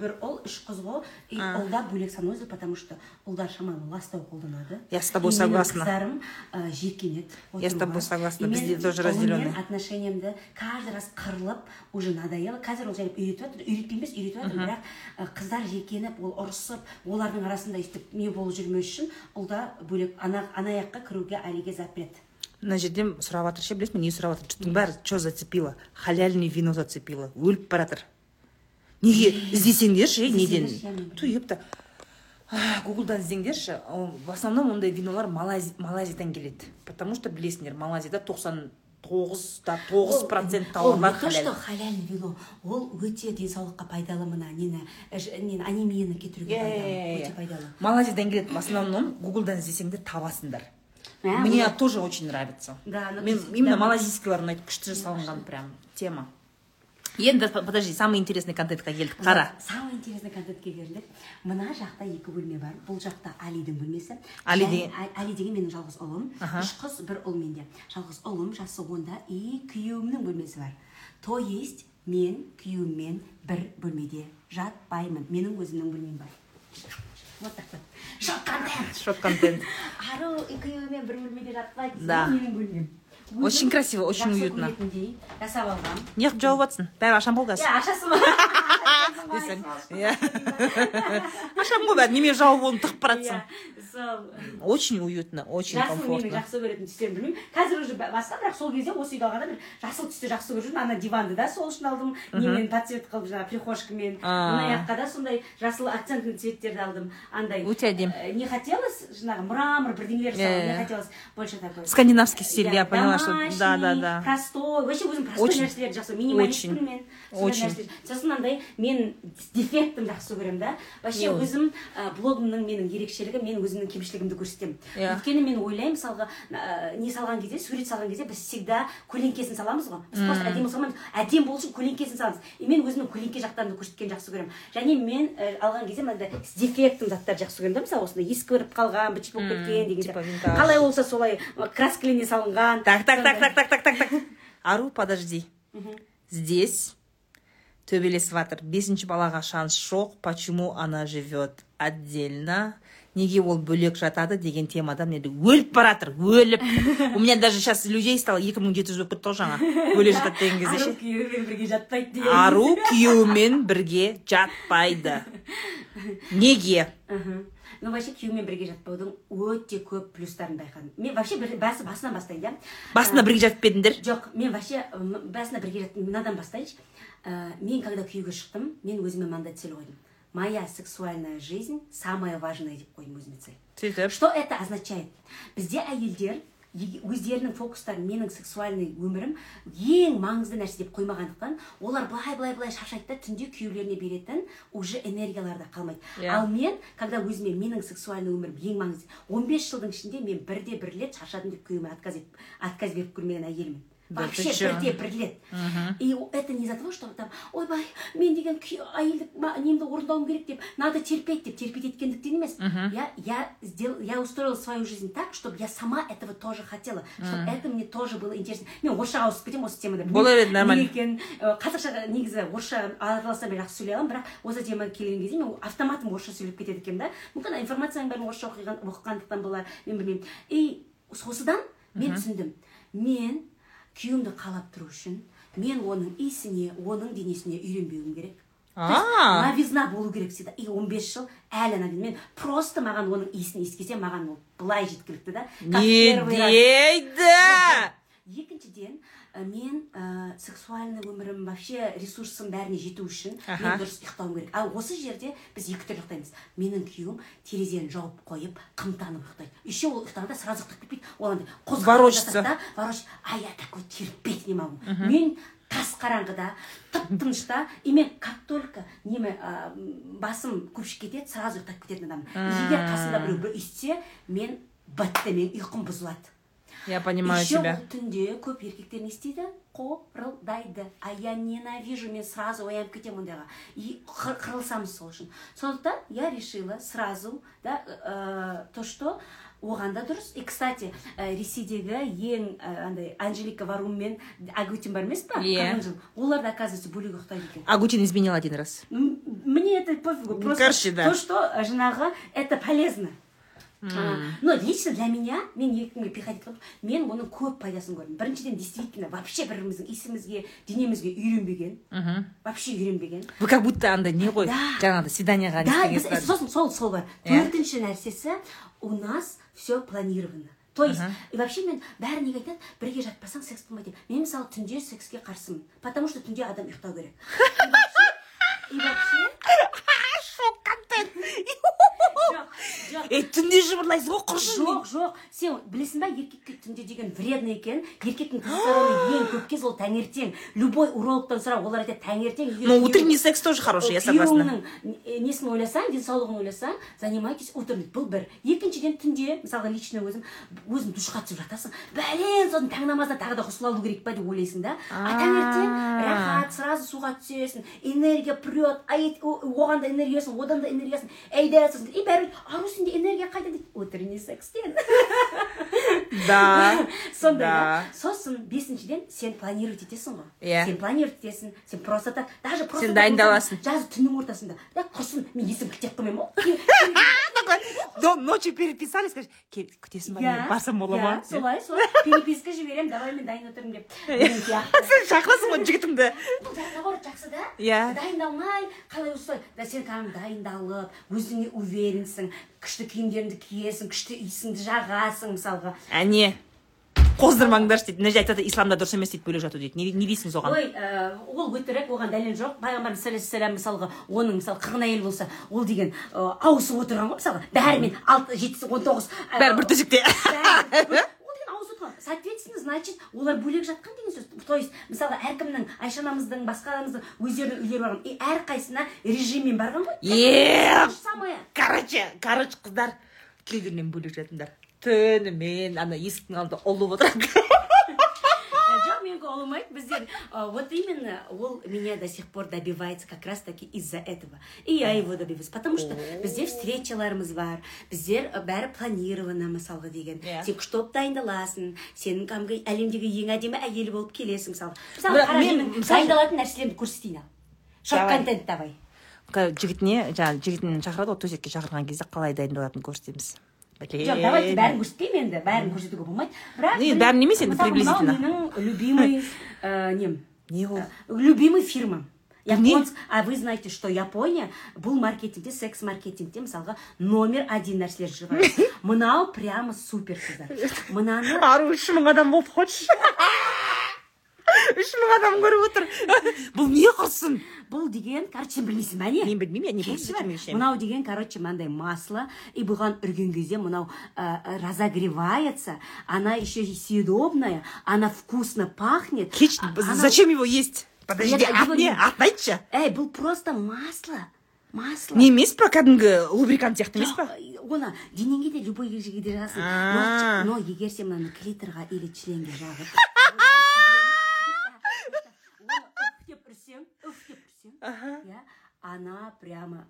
[SPEAKER 2] бір ұл үш қыз ғой. И ұлда бөлек санузел потому что ұлдар шамалы ластау қолданады.
[SPEAKER 1] Я с тобой согласна.
[SPEAKER 2] қыздарым ә, жиіркенеді
[SPEAKER 1] Я с тобой согласна. Бізде тоже разделенный.
[SPEAKER 2] отношениямды каждый раз қырылып уже надоело. Қазір ол және үйретіп жатыр үйретпеймін емес үйретіп жатыр бірақ ә, қыздар жиіркеніп ол ұрысып олардың арасында өйстіп не болып жүрмес үшін ұлда бөлек ана ана жаққа кіруге әлиге запрет
[SPEAKER 1] мына жерде сұрап жатыр ше білесің бе не сұрап жатыр жұрттың бәрі че зацепило? Халяльный вино зацепило. Өліп бара жатыр неге іздесеңдерші е, неден
[SPEAKER 2] Іздесеңдерші, мен
[SPEAKER 1] ту епта гуглдан іздеңдерші в основном ондай винолар Малайзи- малайзиядан келеді потому что білесіңдер малайзияда тоқсан тоғыз да тоғыз процент тауарлар
[SPEAKER 2] что
[SPEAKER 1] халяль
[SPEAKER 2] вино ол өте денсаулыққа пайдалы мына нені ж- нені анемияны кетіруге пайдалы өте пайдалы.
[SPEAKER 1] Малайзиядан келеді в основном гуглдан іздесеңдер табасыңдар
[SPEAKER 2] Мә,
[SPEAKER 1] мне
[SPEAKER 2] мына-
[SPEAKER 1] тоже очень нравится.
[SPEAKER 2] Да, ну,
[SPEAKER 1] мен именно
[SPEAKER 2] да.
[SPEAKER 1] малайзийскийлар ұнайды күшті жасалынған прям тема. Енді подожди самый интересный контентқа келдік қара
[SPEAKER 2] самый интересный контентке келдік мына жақта екі бөлме бар. Бұл жақта алидің бөлмесі.
[SPEAKER 1] Али деген-
[SPEAKER 2] али деген менің жалғыз ұлым. Үш қыз бір ұл менде. Жалғыз ұлым жасы онда и күйеуімнің бөлмесі бар. То есть мен күйеуіммен бір бөлмеде жатпаймын. Менің өзімнің бөлмем бар. Вот так вот шок контент.
[SPEAKER 1] Шок контент
[SPEAKER 2] ару күйеуімен бір бөлмеде жатпайды
[SPEAKER 1] Да.
[SPEAKER 2] менің бөлмем
[SPEAKER 1] Очень красиво, очень уютно.
[SPEAKER 2] жасап алғам
[SPEAKER 1] неғып жауып жатсың бәрі ашам ғой қазір
[SPEAKER 2] иә ашасы ма
[SPEAKER 1] десең иә ашам ғой бәрі неме жауып оны тығып бара
[SPEAKER 2] жасыл
[SPEAKER 1] очень уютно очень
[SPEAKER 2] жасыл менің
[SPEAKER 1] комфортно
[SPEAKER 2] жақсы көретін түстерім білмеймін. Қазір уже басқа бірақ сол кезде осы үйді алғанда бір жасыл түсті жақсы көріп жүрдім ана диванды да сол үшін алдым. Немен подсвет қылып жаңағы прихожкамен. Мына жаққа да сондай жасыл акцентный цветтерді алдым. Андай
[SPEAKER 1] Өте әдемі.
[SPEAKER 2] э, не хотелось жаңағы мрамор бірдеңелер жасауға
[SPEAKER 1] Иә,
[SPEAKER 2] не хотелось больше такой.
[SPEAKER 1] Скандинавский стиль
[SPEAKER 2] Иә,
[SPEAKER 1] я поняла что да да да.
[SPEAKER 2] простой. Вообще өзім простой нәрселерді жақсы. Минималистпін мен
[SPEAKER 1] Очень.
[SPEAKER 2] сосын андай мен дефектім жақсы көремін да. Вообще өзім ә, блогымның менің ерекшелігі мен өзімнің кемшілігімді көрсетемін.
[SPEAKER 1] Иә.
[SPEAKER 2] өйткені мен ойлаймын мысалға ә, не салған кезде сурет салған кезде біз всегда көлеңкесін саламыз ғой. Біз просто әдемі салмаймыз әдемі болу үшін көлеңкесін саламыз. И мен өзімнің көлеңке жақтарымды көрсеткенді жақсы көремін. Және мен ә, алған кезде мынандай с дефектім заттарды жақсы көремін да. Мысалы осындай ескіріп қалған быт болып кеткен деген қалай болса солай краскілене салынған.
[SPEAKER 1] Так так так так так так так так. Ару подожди. Здесь төбелесіп жатыр бесінші балаға шанс жоқ. Почему она живет отдельно? Неге ол бөлек жатады деген темада міне өліп бара жатыр өліп. У меня даже сейчас людей стало екі мың жеті жүз болып кетті ғой жаңа. Бөлек жатады деген кезде.
[SPEAKER 2] Ару
[SPEAKER 1] ше
[SPEAKER 2] күйеуімен бірге жатпайды деген
[SPEAKER 1] ару күйеуімен бірге жатпайды. Неге?
[SPEAKER 2] Ну вообще күйеумен бірге жатпаудың өте көп плюстарын байқадым. Мен вообще бір басы басынан бастайын да?
[SPEAKER 1] Басында бірге жатып па едіңдер?
[SPEAKER 2] жоқ мен вообще басында бірге жаттым мынадан бастайыншы. Ә, мен когда күйеуге шықтым мен өзіме мынандай цель қойдым моя сексуальная жизнь самая важная деп қойдым өзіме цель
[SPEAKER 1] сөйтіп
[SPEAKER 2] что это означает? Бізде әйелдер өздерінің фокустарын менің сексуальный өмірім ең маңызды нәрсе деп қоймағандықтан олар былай былай былай шаршайды да түнде күйеулеріне беретін уже энергиялары да қалмайды.
[SPEAKER 1] Иә.
[SPEAKER 2] ал мен когда өзіме менің сексуальный өмірім ең маңызды 15 жылдың ішінде мен бірде бір рет шаршадым деп күйеуіме отказ етіп отказ беріп көрмеген әйелмін.
[SPEAKER 1] Да
[SPEAKER 2] вообще бірде бір рет и это не из-за того что там ойбай мен деген әйелдік немді орындауым керек деп надо терпеть деп терпеть еткендіктен емес я я сделал я устроила свою жизнь так чтобы я сама этого тоже хотела чтобы это мне тоже было интересно. Мен орысшаға ауысып кетемін осы темада
[SPEAKER 1] Бола береді, нормально.
[SPEAKER 2] екенін қазақша негізі орысша араласам мен жақсы сөйлей аламын бірақ осы темаға келген кезде мен автоматом орысша сөйлеп кетеді екенмін да. Мүмкін информацияның бәрін орысша оқығандықтан болар мен білмеймін и осыдан мен түсіндім. Мен күйеуімді қалап тұру үшін мен оның иісіне оның денесіне үйренбеуім керек. Новизна болу керек всегда. И 15 жыл әлі новизна мен просто маған оның иісін иіскесем маған ол былай жеткілікті да.
[SPEAKER 1] Не дейді!
[SPEAKER 2] Екіншіден ә, мен ә, сексуальный өмірім вообще ресурсым бәріне жету үшін
[SPEAKER 1] Аха.
[SPEAKER 2] мен дұрыс ұйықтауым керек. Ал осы жерде біз екі түрлі ұйықтаймыз. Менің күйеуім терезені жауып қойып қымтанып ұйықтайды. Еще ол ұйықтағанда сразу ұйықтап кетпейді. Ол андай
[SPEAKER 1] ворочится.
[SPEAKER 2] а я такой терпеть не могу. Мен тас қараңғыда тып тынышта и мен как только неме ә, басым көпшіп кетеді сразу ұйықтап кететін адаммын. Егер қасымда біреу бір мен бітті мен ұйқым бұзылады.
[SPEAKER 1] Я понимаю
[SPEAKER 2] еще
[SPEAKER 1] тебя.
[SPEAKER 2] түнде көп еркектер не істейді қорылдайды а я ненавижу мен сразу оянып кетемін ондайға. И қыр- қырылысамыз сол үшін. Сондықтан я решила сразу да ә, то что оған да дұрыс. И кстати ә, ресейдегі ең андай анжелика варум мен агутин бар емес па?
[SPEAKER 1] Иә.
[SPEAKER 2] олар да оказывается бөлек ұйықтайды екен.
[SPEAKER 1] Агутин изменил один раз.
[SPEAKER 2] Мне это пофигу. Просто
[SPEAKER 1] короче, да.
[SPEAKER 2] то что жаңағы это полезно. Но лично для меня мен екіге приходить қылып мен оның көп пайдасын көрдім. Біріншіден действительно вообще бір біріміздің иісімізге денемізге үйренбеген. Вообще үйренбеген.
[SPEAKER 1] Вы как будто андай не ғой
[SPEAKER 2] Да.
[SPEAKER 1] жаңағыдай свиданиеға
[SPEAKER 2] да біз сосын сол сол бар.
[SPEAKER 1] Иә.
[SPEAKER 2] төртінші нәрсесі у нас все планировано. То есть и вообще мен бәрі неге айтады? Бірге жатпасаң секс болмайды деп. Мен мысалы түнде секске қарсымын потому что түнде адам ұйықтау керек. И вообще- и вообще
[SPEAKER 1] шок контент.
[SPEAKER 2] жоқ жоқ.
[SPEAKER 1] ей түнде жыбырлайсыз ғой құрсын
[SPEAKER 2] жоқ жоқ. Сен білесің ба еркекке түнде деген вредно екен. Еркектің тестостероны ең көп кез ол таңертең. Любой урологтан сұра олар айтады таңертең
[SPEAKER 1] но утренний секс тоже хороший я согласна.
[SPEAKER 2] не- несін ойласаң денсаулығын ойласаң занимайтесь утром бұл бір. Екіншіден түнде мысалға лично өзім өзің душқа түсіп жатасың. Бәлен сосын таң намазына тағы да ғұсыл алу керек па деп ойлайсың да. А таңертең рахат сразу суға түсесің энергия прет а оған да энергиясын одан да энергиясын әйда сосын и бәрібір ару сенде энергия қайда? дейді утренний секстен.
[SPEAKER 1] Да.
[SPEAKER 2] Сондай да. Сосын бесіншіден сен планировать етесің ғой.
[SPEAKER 1] Иә.
[SPEAKER 2] сен планировать етесің сен просто так даже просто
[SPEAKER 1] Сен дайындаласың.
[SPEAKER 2] жазы түннің ортасында. Да құрсын мен есім кітеп қоймаймын ғой
[SPEAKER 1] до ночи переписались скажешь күтесің ба
[SPEAKER 2] иә
[SPEAKER 1] барсам бола ма
[SPEAKER 2] иә солай солай. Переписка жіберемін давай мен дайын отырмын деп
[SPEAKER 1] сен шақырасың ғой жігітіңді
[SPEAKER 2] наоборот жақсы да?
[SPEAKER 1] Иә.
[SPEAKER 2] дайындалмай қалай осылай сен кәдімгі дайындалып өзіңе уверенсің күшті киімдеріңді киесің күшті иісіңді жағасың мысалға.
[SPEAKER 1] Әне қоздырмаңдаршы дейді мына жерде айтады исламда дұрыс емес дейді бөлек жату дейді не, не дейсің соған
[SPEAKER 2] ой ә, ол өтірік оған дәлел жоқ пайғамбарымыз саллаллаху алейхи мысалға оның мысалы қырғын әйел болса ол деген ә, ауысып отырған ғой мысалға бәрімен алты жетісі он тоғыз
[SPEAKER 1] бәрі бір төсекте
[SPEAKER 2] бәрі- ол деген ауысып отырған соответственно значит олар бөлек жатқан деген сөз то есть мысалға әркімнің айша анамыздың басқа анамыздың өздерінің үйлері барған и әрқайсысына режиммен барған ғой
[SPEAKER 1] е
[SPEAKER 2] самое
[SPEAKER 1] короче короче қыздар күйеулерінен бөлек жатыңдар түнімен ана есіктің алдында ұлып отырады
[SPEAKER 2] жоқ менікі ұлымайды біздер а, вот именно ол меня до сих пор добивается как раз таки из-за этого и я его добиваюсь потому что бізде встречаларымыз бар біздер а, бәрі планировано мысалға деген.
[SPEAKER 1] Иә.
[SPEAKER 2] сен күшті болып дайындаласың сен кәдімгі әлемдегі ең әдемі әйел болып келесің мысалға мысалы дайындалатын нәрселерімді көрсетейін ал. Шорт контент давай.
[SPEAKER 1] Жігітіне жаңағы жігітін шақырады ғой төсекке шақырған кезде қалай дайындалатынын көрсетеміз
[SPEAKER 2] жоқ давайте бәрін көрсетпеймін енді бәрін көрсетуге болмайды бірақ
[SPEAKER 1] Не, бәрін емес енді, приблизительно.
[SPEAKER 2] менің любимый ә, нем
[SPEAKER 1] не ол
[SPEAKER 2] любимый фирма
[SPEAKER 1] Не?
[SPEAKER 2] Японск, а вы знаете, что Япония бұл маркетингте, секс-маркетингте мысалға номер один нәрселер шығарады. Мынау прямо супер қыздар. Мынаны
[SPEAKER 1] ару үш мың адам болды хочешь үш мың адам көріп отыр. Бұл не құрсын
[SPEAKER 2] бұл деген, короче, білмейсің ба не?
[SPEAKER 1] мен білмеймін я не буду
[SPEAKER 2] Мынау деген, короче, мынандай масло, и бұған үрген кезде мынау ә, разогревается, она еще съедобная, она вкусно пахнет.
[SPEAKER 1] кеш
[SPEAKER 2] а- она-
[SPEAKER 1] зачем его есть? Подожди
[SPEAKER 2] Нет,
[SPEAKER 1] ат
[SPEAKER 2] не
[SPEAKER 1] атын айтшы
[SPEAKER 2] Эй, бұл просто масло. Масло.
[SPEAKER 1] не емес па кәдімгі лубрикант сияқты емес па
[SPEAKER 2] оны денеңе де любой жерге де но, но егер сен мынаны клиторға или членге жағып оны үф деп үрсең үф үрсең иә? Она прямо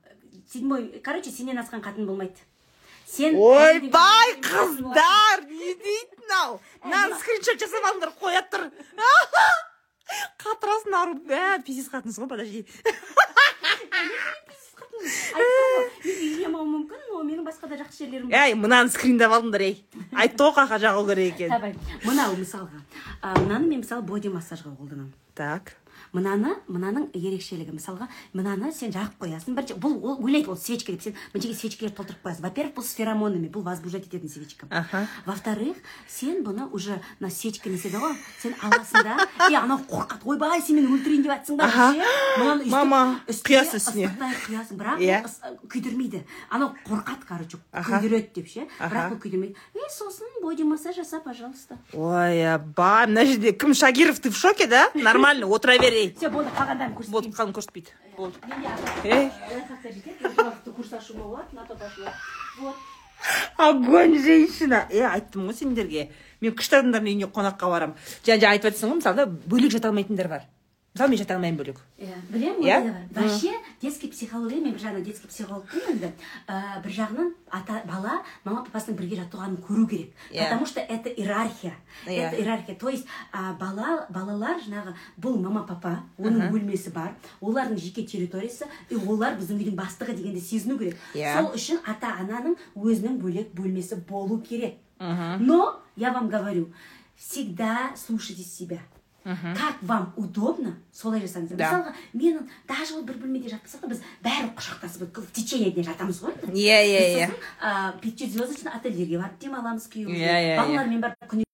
[SPEAKER 2] седьмой короче сенен асқан қатын болмайды. Сен
[SPEAKER 1] ойбай қыздар не дейді мынау мынаны скриншот жасап алыңдар қоя тұр. Қатырасын ару бә пиздец қатынсыз ғой подожди.
[SPEAKER 2] Мен үйленемауым мүмкін но менің басқа да жақсы жерлерім бар.
[SPEAKER 1] Әй мынаны скриндап алыңдар ей айтты ғой қай жаққа жағу керек екенін
[SPEAKER 2] давай. Мынау мысалға. А, мынаны мен мысалы боди массажға қолданамын.
[SPEAKER 1] Так.
[SPEAKER 2] Мынаны мынаның ерекшелігі. Мысалға мынаны сен жағып қоясың. Бірінші бұл ол ойлайды ол свечка деп. Сен мына жерге свечкалер толтырып қоясың. Во первых бұл с феромонами бұл возбуждать ететін свечка.
[SPEAKER 1] Аха.
[SPEAKER 2] во вторых сен бұны уже мына свечка не ғой сен аласың да. И анау қорқады. Ойбай сен мені өлтірейін деп жатсың ба ше мынаны
[SPEAKER 1] Мама, құясың үстіне.
[SPEAKER 2] құясың бірақ
[SPEAKER 1] Иә.
[SPEAKER 2] ол күйдірмейді. Анау қорқады короче күйдіреді деп ше. Бірақ бұл күйдірмейді. И сосын боди массаж жаса пожалуйста
[SPEAKER 1] ойбай мына жерде кім шагиров ты в шоке да? Нормально отыра бер ей
[SPEAKER 2] все болды қалғандарын
[SPEAKER 1] болды
[SPEAKER 2] көрсетейін
[SPEAKER 1] қалың көрсетпейді болды
[SPEAKER 2] курс ашуға болады натоп ашуға
[SPEAKER 1] огонь женщина. Е айттым ғой сендерге. Мен күшті адамдардың үйіне қонаққа барамын жаңа жаңа айтып жатсың ғой мысалы бөлек жата алмайтындар бар. Мысалы мен жата алмаймын бөлек
[SPEAKER 2] иә білемін
[SPEAKER 1] Иә?
[SPEAKER 2] вообще детский психология мен бір жағынан детский психологпын енді ә, бір жағынан ата бала мама папасының бірге жатқанын көру керек.
[SPEAKER 1] Иә.
[SPEAKER 2] потому что это иерархия.
[SPEAKER 1] Иә.
[SPEAKER 2] это иерархия. То есть бала балалар жаңағы бұл мама папа оның бөлмесі бар олардың жеке территориясы и олар біздің үйдің бастығы дегенді сезіну керек.
[SPEAKER 1] Иә.
[SPEAKER 2] сол үшін ата ананың өзінің бөлек бөлмесі болу керек. Но я вам говорю всегда слушайте себя. Как вам удобно солай жасаңыздар
[SPEAKER 1] Да.
[SPEAKER 2] мысалға менің даже ол бір бөлмеде жатпасақ та біз бәрі құшақтасып в течение дня жатамыз ғой.
[SPEAKER 1] Иә, иә, иә.
[SPEAKER 2] сосын, пятизвездочный отельдерге барып демаламыз күйеуімізбен
[SPEAKER 1] Иә, иә, иә.
[SPEAKER 2] балалармен барып күні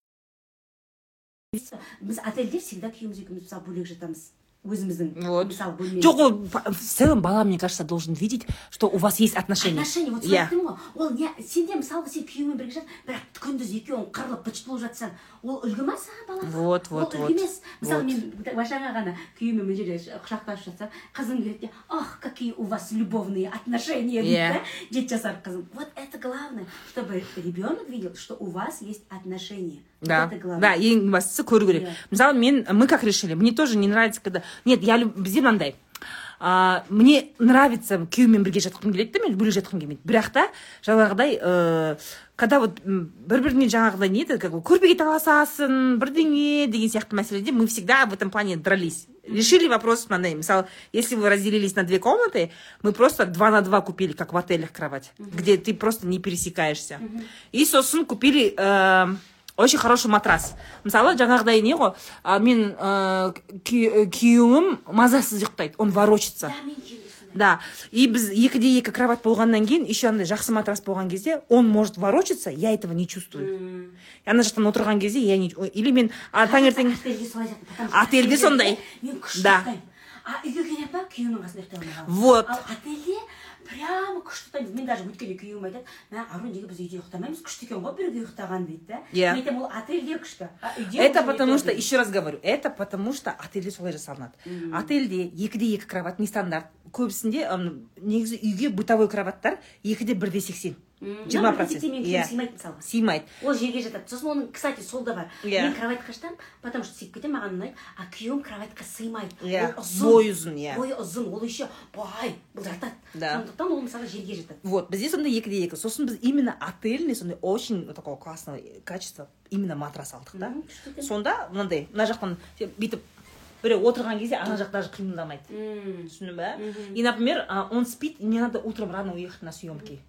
[SPEAKER 2] біз отельде всегда күйеуіміз екеуміз мысалы бөлек жатамыз өзіміздің
[SPEAKER 1] Вот.
[SPEAKER 2] мысалы бөлмеміз
[SPEAKER 1] жоқ ол па- в целом бала мне кажется должен видеть что у вас есть отношения
[SPEAKER 2] отношения вот
[SPEAKER 1] иә
[SPEAKER 2] айттым ғой ол не сенде мысалға сен күйеуіңмен бірге жат бірақ күндіз екеуің қырылып быт болып жатсаң ол үлгі ма саған балаға
[SPEAKER 1] Вот, вот,
[SPEAKER 2] ол
[SPEAKER 1] вот.
[SPEAKER 2] үлгі емес мысалы
[SPEAKER 1] Вот.
[SPEAKER 2] мен жаңа ғана күйеуіммен мына жерде құшақтасып жатсам қызым келеді де ах какие у вас любовные отношения дейді
[SPEAKER 1] Иә.
[SPEAKER 2] да жеті жасар қызым вот это главное чтобы ребенок видел что у вас есть отношения Вот
[SPEAKER 1] Да, да, ең бастысы көру керек
[SPEAKER 2] Иә.
[SPEAKER 1] мысалы мен мы как решили? Мне тоже не нравится когда нет я бізде мынандай а, мне нравится күйеуіммен бірге жатқым келеді да мен бөлек жатқым келмейді. Бірақ та жаңағыдай ә, когда вот бір біріне жаңағыдай не еді как бы көрпеге таласасың бірдеңе деген сияқты мәселеде мы всегда в этом плане дрались. Решили вопрос мынандай мысалы если вы разделились на две комнаты мы просто два на два купили как в отелях кровать где ты просто не пересекаешься. И сосын купили ә, очень хороший матрас. Мысалы жаңағыдай не ғой? А, мен ә, күйеуім мазасыз ұйықтайды. Он ворочится. Да и біз екіде екі кровать болғаннан кейін еще андай жақсы матрас болған кезде он может ворочаться я этого не чувствую. Ана жақтан отырған кезде я не или мен таңертең
[SPEAKER 2] отельде
[SPEAKER 1] сондай. да.
[SPEAKER 2] а үйге келемін ба күйеуімнің қасында ұйықтай алмай
[SPEAKER 1] вот.
[SPEAKER 2] Отельде прямо күшті ұйықтаймын мен даже өткенде күйеуім айтады мә ару неге біз үйде ұйықтамаймыз? Күшті екен ғой бірге ұйықтаған дейді да
[SPEAKER 1] Иә.
[SPEAKER 2] мен айтамын ол отельде күшті
[SPEAKER 1] это потому
[SPEAKER 2] то
[SPEAKER 1] что еще раз говорю это потому что отельде солай жасалынады. Отельде екіде екі кровать не стандарт. Көбісінде негізі үйге бытовой кроваттар екіде бірде сексен. Жиырма процент. иә.
[SPEAKER 2] сыймайды мысалға
[SPEAKER 1] сыймайды.
[SPEAKER 2] Ол жерге жатады. Сосын оның кстати сол да бар.
[SPEAKER 1] Иә.
[SPEAKER 2] мен кроватьқа жатамын потому что сөйтіп кетемін маған ұнайды. А күйеуім кроватьқа сыймайды.
[SPEAKER 1] Иә,
[SPEAKER 2] ол ұзын.
[SPEAKER 1] Бойы ұзын, иә.
[SPEAKER 2] бойы ұзын. Ол еще бай бұл жатады
[SPEAKER 1] Да.
[SPEAKER 2] сондықтан ол мысалы жерге жатады.
[SPEAKER 1] Вот бізде сондай екіде екі. Сосын біз именно отельный сондай очень такого классного качества именно матрас алдық та.
[SPEAKER 2] Екен.
[SPEAKER 1] сонда мынандай мына жақтан бүйтіп біреу отырған кезде ана жақ даже қимылдамайды. Түсіндің ба? И например он спит и мне надо утром рано уехать на съемки.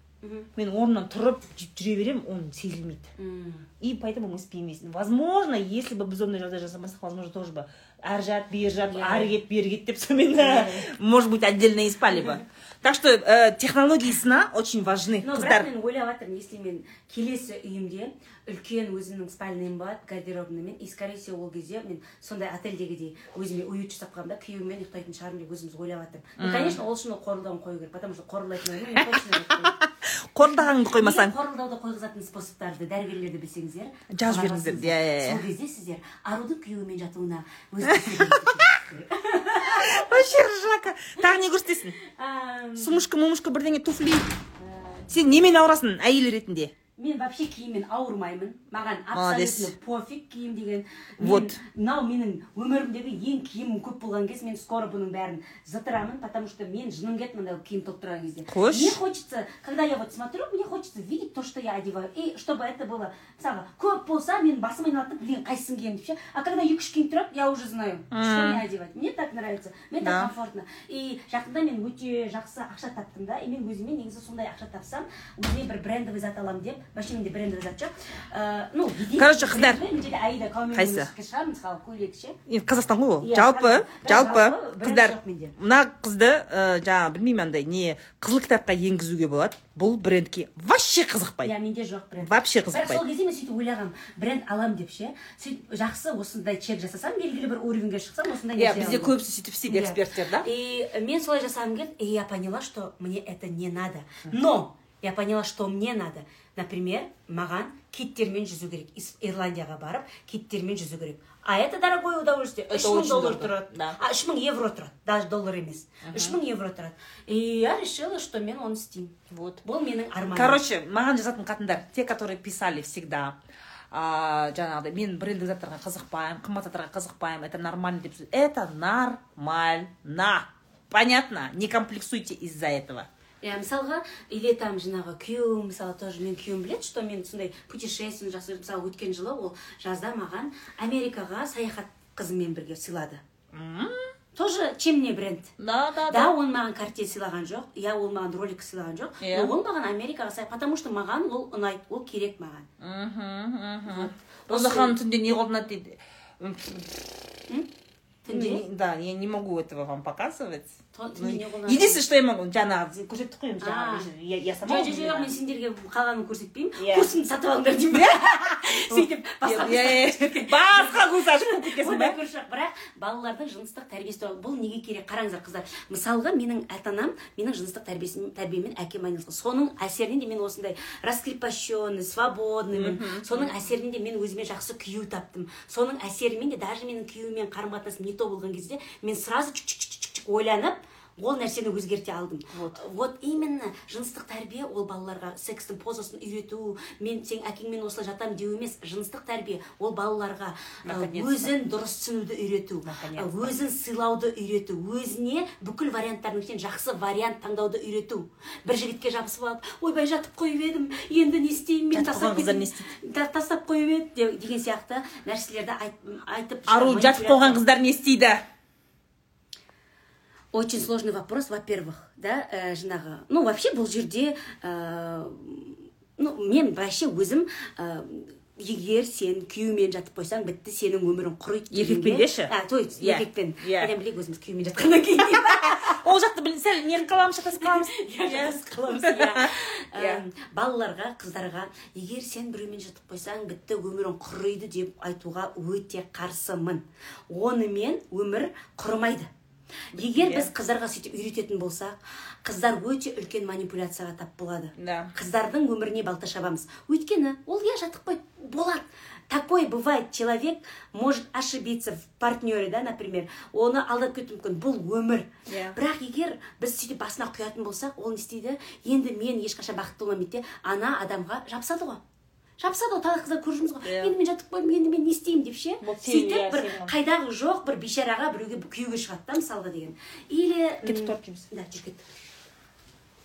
[SPEAKER 1] Мен орнымнан тұрып жүре беремін он сезілмейді. И поэтому мы спим вместе. Возможно если бы біз ондай жағдай жасамасақ возможно тоже бы ары жат бері жат
[SPEAKER 2] Иә.
[SPEAKER 1] ары кет бері кет деп сонымен может быть отдельно и спали бы. Так что э, технологии сна очень важны
[SPEAKER 2] но бірақ
[SPEAKER 1] қыздар
[SPEAKER 2] мен ойлап жатырмын если мен келесі үйімде үлкен өзімнің спальныйым болады гардеробныймен и скорее всего ол кезде мен сондай отельдегідей өзіме уют жасап қоямын да күйеуіммен ұйықтайтын шығармын деп өзіміз ойлап жатырмын ну конечно ол үшін ол қорылдауын қою керек потому что қорылдайтын
[SPEAKER 1] қордағаныңды қоймасаң
[SPEAKER 2] қорылдауды қойғызатын способтарды дәрігерлерді білсеңіздер
[SPEAKER 1] Жазып беріңіздер.
[SPEAKER 2] хабарласыңыздар.
[SPEAKER 1] Иә, иә, иә.
[SPEAKER 2] сол кезде сіздер арудың күйеуімен жатуына өз
[SPEAKER 1] вообще ржака. Тағы не көрсетесің. Сумушка мумушка бірдеңе туфли. Сен немен ауырасың әйел ретінде?
[SPEAKER 2] Мен вообще киіммен ауырмаймын. Маған абсолютно пофиг киім деген. Мен-
[SPEAKER 1] Вот.
[SPEAKER 2] мынау менің өмірімдегі ең киімім көп болған кез мен скоро бұның бәрін зытырамын потому что мен жыным келеді мындай киім тауып тұрған кезде.
[SPEAKER 1] Қош.
[SPEAKER 2] мне хочется когда я вот смотрю мне хочется видеть то что я одеваю. И чтобы это было мысалға көп болса менің басым айналады да блин қайсысын киемін деп ше а когда екі үш киім тұрады я уже знаю что мне одевать. Мне так нравится мне так комфортно. И жақында мен өте жақсы ақша таптым да и мен өзіме негізі сондай ақша тапсам өзіме бір брендовый зат аламын деп менде брендовый зат жоқ Э, ну единственный
[SPEAKER 1] Короче, қыздар. Қайсы? енді қазақстан ғой ол жалпы жалпы қыздар мына қызды жаңағы білмеймін андай не қызыл кітапқа енгізуге болады. Бұл брендке вообще қызықпайды.
[SPEAKER 2] Иә менде жоқ бренд.
[SPEAKER 1] Вообще
[SPEAKER 2] бірақ
[SPEAKER 1] қызықпайды.
[SPEAKER 2] сол кезде мен сөйтіп ойлағанмын бренд аламын деп ше. Сөйтіп жақсы осындай чек жасасам белгілі бір уровеньге шықсам осындай
[SPEAKER 1] иә бізде көбісі сөйтіп істейді
[SPEAKER 2] Иә.
[SPEAKER 1] эксперттер да?
[SPEAKER 2] И мен солай жасағым келді, и я поняла, что мне это не надо. Но я поняла, что мне надо. Например, маған киттермен жүзу керек. Ирландияға барып, киттермен жүзу керек. А это дорогое удовольствие.
[SPEAKER 1] Это
[SPEAKER 2] үш мың
[SPEAKER 1] очень
[SPEAKER 2] доллар
[SPEAKER 1] дорого,
[SPEAKER 2] тұрады.
[SPEAKER 1] да.
[SPEAKER 2] А үш мың евро тұрады. Даже доллар емес. Үш мың евро тұрады. И я решила, что мен оны істеймін.
[SPEAKER 1] вот
[SPEAKER 2] Бұл менің арманым.
[SPEAKER 1] короче маған жазатын қатындар те которые писали всегда а, жаңағыдай мен брендовый заттарға қызықпаймын қымбат заттарға қызықпаймын это нормально деп это нормально понятно не комплексуйте из-за этого
[SPEAKER 2] иә мысалға или там жаңағы күйеуім мысалы тоже мен күйеуім біледі что мен сондай путешествие жасаймын мысалы өткен жылы ол жазда маған америкаға саяхат қызымен бірге сыйлады. Тоже чем не бренд.
[SPEAKER 1] Да да
[SPEAKER 2] да он маған карте сыйлаған жоқ. Иә ол маған ролик сыйлаған жоқ.
[SPEAKER 1] Иә.
[SPEAKER 2] но ол маған америкаға сая- потому что маған ол ұнайды ол керек маған.
[SPEAKER 1] Мхм
[SPEAKER 2] Вот.
[SPEAKER 1] роза ханым түнде не қолданады дейді?
[SPEAKER 2] Түнде?
[SPEAKER 1] Да я не могу этого вам показывать. Единственное что я могу жаңағы көрсеттік қой енді жаңағы я, я сама
[SPEAKER 2] жоқ жоқ мен сендерге қалғанын көрсетпеймін курсымды сатып алыңдар деймін сөйтіп басқа
[SPEAKER 1] басқа курс ашып қойып кетесің
[SPEAKER 2] ондай
[SPEAKER 1] ба
[SPEAKER 2] бірақ балалардың жыныстық тәрбиесі туралы бұл неге керек қараңыздар қыздар? мысалға менің ата анам менің жыныстық тәрбиесімен тәрбиемен әкем айналысқан соның әсерінен де мен осындай раскрепощенный свободныймын соның әсерінен де мен өзіме жақсы күйеу таптым. Соның әсерімен де даже менің күйеуіммен қарым қатынасым не то болған кезде мен сразу ойланып ол нәрсені өзгерте алдым.
[SPEAKER 1] Вот.
[SPEAKER 2] вот именно жыныстық тәрбие ол балаларға секстің позасын үйрету мен сен әкеңмен осылай жатамын деу емес жыныстық тәрбие ол балаларға өзін дұрыс түсінуді үйрету өзін сыйлауды үйрету өзіне бүкіл варианттардың ішінен жақсы вариант таңдауды үйрету. Бір жігітке жабысып алып ойбай жатып қойып едім енді не істеймін мен тастап
[SPEAKER 1] қыздар
[SPEAKER 2] кетейін».
[SPEAKER 1] не
[SPEAKER 2] та- тастап қойып еді де- деген сияқты нәрселерді айт- айтып
[SPEAKER 1] ару жатып қойған қыздар не істейді?
[SPEAKER 2] Очень сложный вопрос во-первых да ә, жаңағы ну вообще бұл жерде ә, ну мен вообще өзім ә, егер сен күйеумен жатып қойсаң бітті сенің өмірің құриды
[SPEAKER 1] Еркекпен деші?
[SPEAKER 2] а, то есть
[SPEAKER 1] Иә,
[SPEAKER 2] еркекпен
[SPEAKER 1] иә.
[SPEAKER 2] қайдан білейік өзіміз күйеумен жатқаннан кейін
[SPEAKER 1] ол жақты сәл нені қаламыз шатасып қаламыз
[SPEAKER 2] Иә, қаламыз, иә.
[SPEAKER 1] Иә.
[SPEAKER 2] Балаларға қыздарға егер сен біреумен жатып қойсаң бітті өмірің құриды деп айтуға өте қарсымын онымен өмір құрымайды егер біз қыздарға сөйтіп үйрететін болсақ қыздар өте үлкен манипуляцияға тап болады.
[SPEAKER 1] Да.
[SPEAKER 2] қыздардың өміріне балта шабамыз. Өйткені ол иә жатып қой болады такое бывает человек может ошибиться в партнере да например. Оны алдап кетуі мүмкін. Бұл өмір.
[SPEAKER 1] Иә.
[SPEAKER 2] бірақ егер біз сөйтіп басына құятын болсақ ол не істейді? Енді мен ешқашан бақытты боламын дейді де ана адамға жабысады ғой. Жабысады ғой талай қыздар көріп жүрміз ғой.
[SPEAKER 1] Иә.
[SPEAKER 2] енді мен жатып қойдым енді мен не істеймін деп ше? Сөйтіп бір қайдағы жоқ бір бейшараға біреуге күйеуге шығады да мысалға деген. Или
[SPEAKER 1] Кетіп жұмыс.
[SPEAKER 2] да жүріп кетті.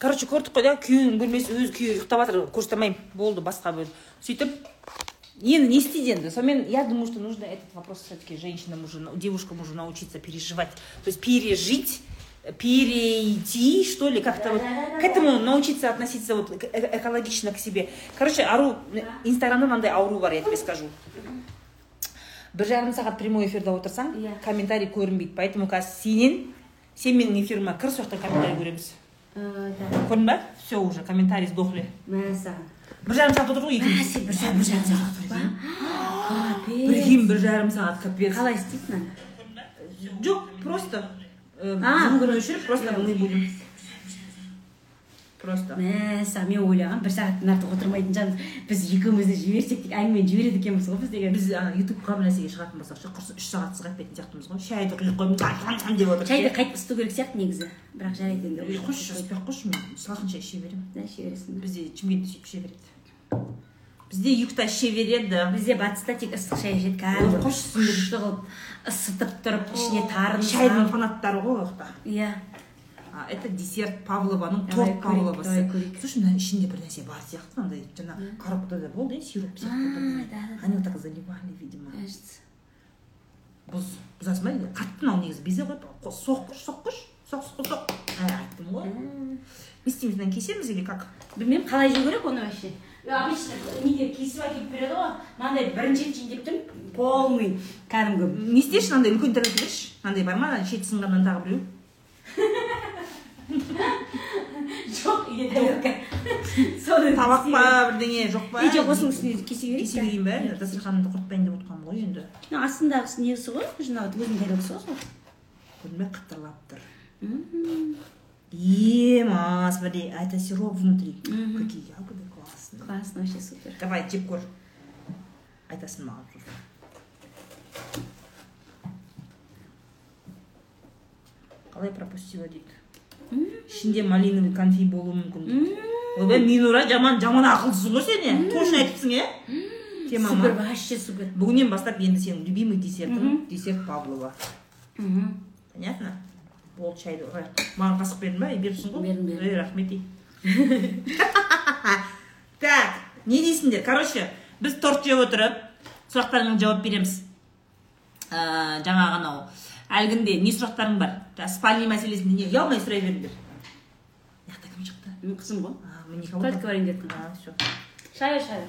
[SPEAKER 1] Короче көрдік қой да күйеуінің бөлмесі өзі күйеуі ұйықтап жатыр көрсете алмаймын. Болды басқа бөлме сөйтіп енді не істейді енді? Сонымен я думаю что нужно этот вопрос все таки женщинам уже девушкам уже научиться переживать. То есть пережить перейти, что ли, как-то вот к этому научиться относиться вот э- экологично к себе. Короче, ару, инстаграмда мынандай ауру бар, я тебе скажу. бір жарым сағат прямой эфирде отырсаң
[SPEAKER 2] Иә.
[SPEAKER 1] комментарий көрінбейді. Поэтому қазір сенен сен менің эфиріме кір сол жақтан комментарий көреміз.
[SPEAKER 2] Э, да.
[SPEAKER 1] көрдің ба? Все уже комментарий сдохли.
[SPEAKER 2] Мәссаған
[SPEAKER 1] бір жарым сағат отырдық қой
[SPEAKER 2] а
[SPEAKER 1] екеуміз
[SPEAKER 2] бір жарым бір жарым сағат
[SPEAKER 1] прикинь бір жарым сағат капец.
[SPEAKER 2] Қалай істейсің ана
[SPEAKER 1] жоқ просто. Э,
[SPEAKER 2] А.
[SPEAKER 1] звугын өшіріп просто будем. Просто.
[SPEAKER 2] Мәссаған мен ойлағам бір сағаттан артық отырмайтын жанбыз біз екеумізді жіберсек әңгімені жібереді екенбіз ғой біз деген.
[SPEAKER 1] Біз ана ютубқа бір нәрсеге шығатын болсақ ше құрсын үш сағат сығатпайтын сияқтымыз ғой. Шайды құйып қойып деп отырып.
[SPEAKER 2] Шайды қайтып ысыту керек сияқты негізі. Бірақ жарайды енді
[SPEAKER 1] қойшы ысытпай ақ қойшы мен салқын шай іше беремін.
[SPEAKER 2] Да іше бересің
[SPEAKER 1] бізде шымкентте сөйтіп іше береді. Бізде югта іше береді.
[SPEAKER 2] Бізде батыста тек ыстық шай ішеді кәдімгі. Қылып. Ысытып тұрып ішіне тарын
[SPEAKER 1] шайдың фанаттары ғой ол жақта
[SPEAKER 2] иә.
[SPEAKER 1] А, это десерт Павлованың торт Павловасы. слушай мына ішінде бір нәрсе бар сияқты мынандай жаңа коробкада болды иә сироп сияқты они так заливали видимо.
[SPEAKER 2] Кажется.
[SPEAKER 1] Бұз бұзасың ба қатты мынау негізі безе ғой соққыш соққыш соқ соқ соқ. Айттым ғой. Не істейміз мынаны кесеміз или как?
[SPEAKER 2] Білмеймін қалай жеу керек оны вообще? Обычно неде кесіп әкеліп береді ғой мынандай бірінші рет жейін деп тұрмын полный кәдімгі
[SPEAKER 1] не істейші мынандай үлкен тарелка берші мынандай бар ма шеті сынғаннан тағы біреу
[SPEAKER 2] жоқ үйде тарелка соны
[SPEAKER 1] табақ па? Бірдеңе жоқ па
[SPEAKER 2] жоқ осының үстіне кесе берейік
[SPEAKER 1] кесе берейін ба дастарханымды құртпайын деп отырғанмын ғой енді.
[SPEAKER 2] Та. астындағысы несі ғой жаңағы өзінің тарелкасы ғой сол
[SPEAKER 1] көрдің бе қытырлап тұр ема смотри а это сироп внутри. Какие
[SPEAKER 2] классно вообще супер.
[SPEAKER 1] Давай жеп көр айтасың маған қалай пропустила дейді ішінде малиновый конфи болуы мүмкін ойбай минура жаман жаман ақылдысың ғой сен иә точно айтыпсың иә
[SPEAKER 2] супер вообще супер.
[SPEAKER 1] Бүгіннен бастап енді сенің любимый десертің десерт павлова. Понятно? Болды шайды. Маған қасық бердің ба? Беріпсің ғой.
[SPEAKER 2] Бердім, бердім.
[SPEAKER 1] ей рахмет ей. так не дейсіңдер. Короче біз торт жеп отырып сұрақтарыңа жауап береміз. Ә, жаңағы анау әлгінде не сұрақтарың бар? Жаңағы спальный мәселесінде не? Ұялмай сұрай беріңдер. Мына жақта кім шықты?
[SPEAKER 2] Мен қызым ғой. Барайын дедім.
[SPEAKER 1] А, всё.
[SPEAKER 2] шай шай.